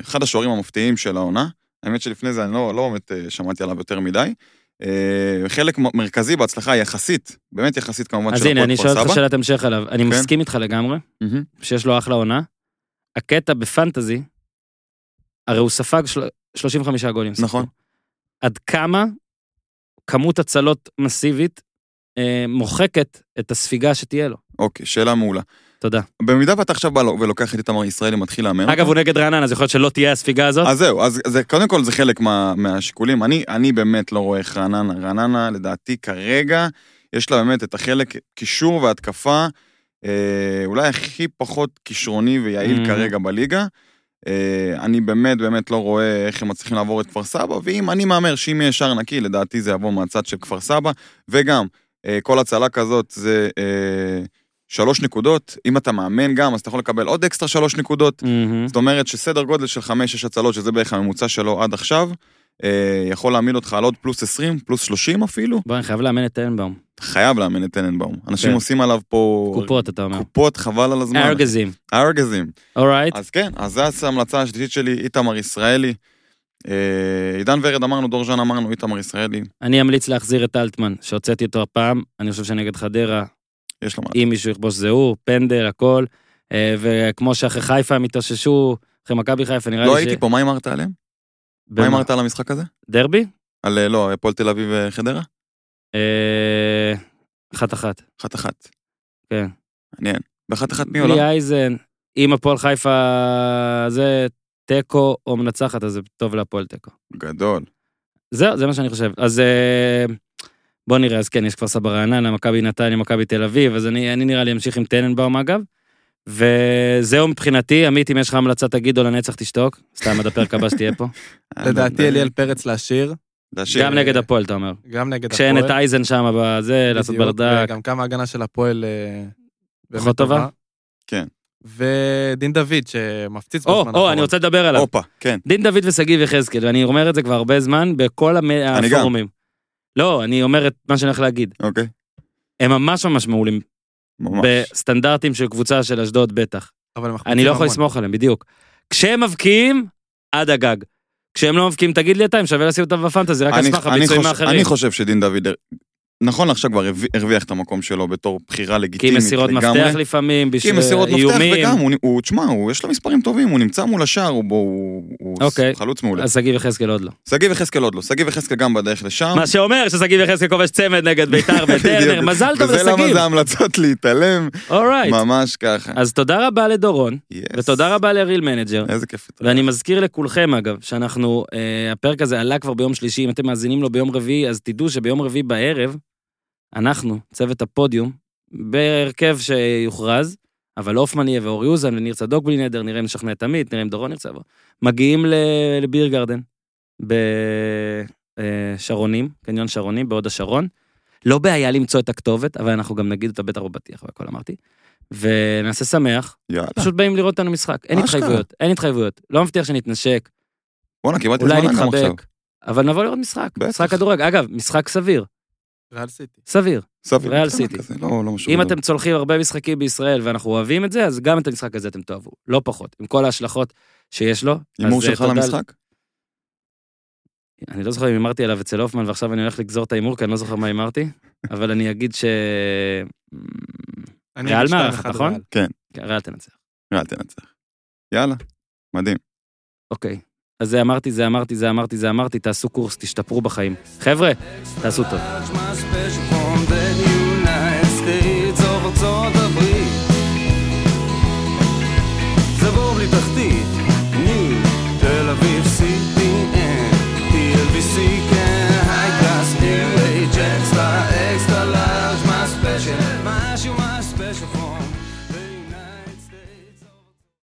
Speaker 7: אחד השוערים המפתיעים של העונה. האמת שלפני זה אני לא לא באמת אה, שמעתי עליו יותר מדי. אה, חלק מרכזי בהצלחה יחסית, באמת יחסית כמובן
Speaker 1: אז
Speaker 7: של
Speaker 1: הנה,
Speaker 7: הפועל
Speaker 1: אני
Speaker 7: כפר
Speaker 1: שואל אותך
Speaker 7: סבא.
Speaker 1: שאלת המשך עליו. אני
Speaker 7: כן.
Speaker 1: מסכים איתך לגמרי. שיש לו אחלה עונה. הקטע בפנטזי, הרי הוא ספג של- 35 גולים.
Speaker 7: נכון.
Speaker 1: עד כמה כמות הצלות מסיבית מוחקת את הספיגה שתהיה לו.
Speaker 7: אוקיי, שאלה מעולה.
Speaker 1: תודה.
Speaker 7: במידה ואתה עכשיו בא לו- ולוקח את איתמר ישראלי, מתחיל לאמן
Speaker 1: אגב, הוא נגד רעננה, אז יכול להיות שלא תהיה הספיגה הזאת.
Speaker 7: אז זהו, אז זה, קודם כל זה חלק מה, מהשיקולים. אני, אני באמת לא רואה איך רעננה, רעננה לדעתי כרגע, יש לה באמת את החלק קישור והתקפה, אה, אולי הכי פחות כישרוני ויעיל
Speaker 1: Mhm.
Speaker 7: כרגע בליגה. אה, אני באמת באמת לא רואה איך הם מצליחים לעבור את כפר סבא, ואם אני מהמר שאם יהיה שער נקי, לדעתי זה יבוא מהצד של כפר סבא, וגם, אה, כל הצלה כזאת זה אה, שלוש נקודות, אם אתה מאמן גם, אז אתה יכול לקבל עוד אקסטרה שלוש נקודות.
Speaker 1: מהמם.
Speaker 7: זאת אומרת שסדר גודל של 5-6 הצלות, שזה בערך הממוצע שלו עד עכשיו, אה, יכול להעמיד אותך על עוד פלוס 20, פלוס 30 אפילו.
Speaker 1: בוא, אני חייב לאמן את טננבאום.
Speaker 7: חייב לאמן את טננבאום. אנשים
Speaker 1: כן.
Speaker 7: עושים עליו פה...
Speaker 1: קופות, אתה אומר.
Speaker 7: קופות, חבל על הזמן.
Speaker 1: ארגזים.
Speaker 7: ארגזים.
Speaker 1: אורייט.
Speaker 7: אז כן, אז זו ההמלצה השלישית שלי, איתמר ישראלי. אה, עידן ורד אמרנו, דור ז'אן אמרנו, איתמר ישראלי,
Speaker 1: אני אמליץ להחזיר את אלטמן, שהוצאתי אותו הפעם. אני חושב שנגד חדרה,
Speaker 7: יש לו מה.
Speaker 1: אם מישהו יכבוש זה הוא, פנדל, הכל. אה, וכמו שאחרי חיפה הם התאוששו, אחרי מכבי חיפה, נראה לי ש...
Speaker 7: לא הייתי פה, מה אמרת עליהם? מה? אמרת על המשחק הזה?
Speaker 1: דרבי?
Speaker 7: על, אה, לא, הפועל תל אביב וחדרה?
Speaker 1: אה, אחת אחת,
Speaker 7: אחת אחת.
Speaker 1: כן.
Speaker 7: מעניין. באחת אחת מי עולה?
Speaker 1: בלי אייזן, אם הפועל חיפה זה תיקו או מנצחת, אז זה טוב להפועל תיקו.
Speaker 7: גדול.
Speaker 1: זהו, זה מה שאני חושב. אז אה, בוא נראה, אז כן, יש כפר סבא רעננה, מכבי נתניה, מכבי תל אביב, אז אני, אני נראה לי אמשיך עם טננבאום אגב. וזהו מבחינתי, עמית, אם יש לך המלצה תגיד או לנצח תשתוק, סתם עד הפרק הבא שתהיה פה.
Speaker 4: לדעתי אליאל פרץ להשאיר.
Speaker 1: גם נגד הפועל, אתה אומר.
Speaker 4: גם נגד
Speaker 1: כשאין
Speaker 4: הפועל.
Speaker 1: את אייזן שם בזה, לעשות ברדק.
Speaker 4: וגם כמה ההגנה של הפועל אה, באמת
Speaker 1: פחות טובה?
Speaker 7: כן.
Speaker 4: ודין דוד שמפציץ
Speaker 1: או,
Speaker 4: בזמן
Speaker 1: או,
Speaker 4: האחרון.
Speaker 1: אני רוצה לדבר עליו.
Speaker 7: הופה, כן.
Speaker 1: דין דוד ושגיב יחזקאל, ואני אומר את זה כבר הרבה זמן בכל המ-
Speaker 7: אני גם.
Speaker 1: הפורומים. לא, אני אומר את מה שאני הולך להגיד.
Speaker 7: אוקיי.
Speaker 1: הם ממש ממש מעולים.
Speaker 7: ממש.
Speaker 1: בסטנדרטים של קבוצה של אשדוד בטח.
Speaker 4: אבל הם
Speaker 1: אני לא יכול. לסמוך עליהם, בדיוק. כשהם מבקיעים, עד הגג. כשהם לא מבקיעים, תגיד לי אתה, אם שווה לשים אותם בפנטזי, רק על
Speaker 7: אני-
Speaker 1: סמך
Speaker 7: אני
Speaker 1: הביצועים
Speaker 7: חושב-
Speaker 1: האחרים.
Speaker 7: אני חושב שדין דוד, נכון לעכשיו כבר הרוויח- את המקום שלו בתור בחירה
Speaker 1: כי עם
Speaker 7: לגיטימית
Speaker 1: מסירות
Speaker 7: לגמרי.
Speaker 1: מפתח לפעמים,
Speaker 7: כי
Speaker 1: בשביל
Speaker 7: עם מסירות מפתח
Speaker 1: איומים.
Speaker 7: וגם, הוא- הוא, תשמע, הוא- יש לו מספרים טובים, הוא נמצא מול השער, הוא הוא הוא
Speaker 1: אוקיי.
Speaker 7: חלוץ מעולה.
Speaker 1: אז שגיב יחזקאל עוד לא.
Speaker 7: שגיב יחזקאל עוד לא, שגיב יחזקאל גם בדרך לשם.
Speaker 1: מה שאומר ששגיב יחזקאל כובש צמד נגד ביתר וטרנר. מזל טוב
Speaker 7: וזה למה
Speaker 1: לשגיב.
Speaker 7: זה המלצות להתעלם,
Speaker 1: אורייט.
Speaker 7: ממש ככה.
Speaker 1: אז תודה רבה לדורון,
Speaker 7: Yes.
Speaker 1: ותודה רבה ל Real Manager.
Speaker 7: איזה כיף.
Speaker 1: ואני מזכיר לכולכם אגב, שאנחנו, אה, הפרק הזה עלה כבר ביום שלישי, אם אתם מאזינים לו ביום רביעי, אז תדעו שביום רביעי בערב, אנחנו, צוות הפודיום, בהרכב שיוכרז, אבל הופמן יהיה ואור יוזן וניר צדוק בלי נדר, נראה אם נשכנע את עמית, נראה אם דורון ירצה לבוא. מגיעים ל Beer Garden, בשרונים, קניון שרונים, בהוד השרון. לא בעיה למצוא את הכתובת, אבל אנחנו גם נגיד אותה בטח בפתיח והכל אמרתי. ונעשה שמח,
Speaker 7: יאללה.
Speaker 1: פשוט באים לראות אותנו משחק. אין. התחייבויות, אין התחייבויות. לא מבטיח שנתנשק,
Speaker 7: בואנה, קיבלתי
Speaker 1: אולי
Speaker 7: זמן עכשיו.
Speaker 1: נתחבק, אבל נבוא לראות משחק.
Speaker 7: בטח.
Speaker 1: משחק כדורגל. אגב, משחק סביר,
Speaker 4: ריאל סיטי.
Speaker 1: סביר.
Speaker 7: סביר.
Speaker 1: ריאל סיטי.
Speaker 7: כזה, לא, לא משהו.
Speaker 1: אם
Speaker 7: גדול.
Speaker 1: אתם צולחים הרבה משחקים בישראל ואנחנו אוהבים את זה, אז גם את המשחק הזה אתם תאהבו. לא פחות, עם כל ההשלכות שיש לו.
Speaker 7: הימור
Speaker 1: אה,
Speaker 7: שלך למשחק?
Speaker 1: אני לא זוכר אם הימרתי עליו אצל הופמן ועכשיו אני הולך לגזור את ההימור, כי אני לא זוכר מה הימרתי, אבל אני אגיד ש... ריאל מארחת,
Speaker 4: אחד
Speaker 1: נכון?
Speaker 4: ריאל.
Speaker 1: כן, ריאל תנצח.
Speaker 7: יאללה, תנצח. יאללה, מדהים.
Speaker 1: אוקיי. אז זה אמרתי, זה אמרתי, זה אמרתי, זה אמרתי, תעשו קורס, תשתפרו בחיים. חבר'ה, תעשו טוב.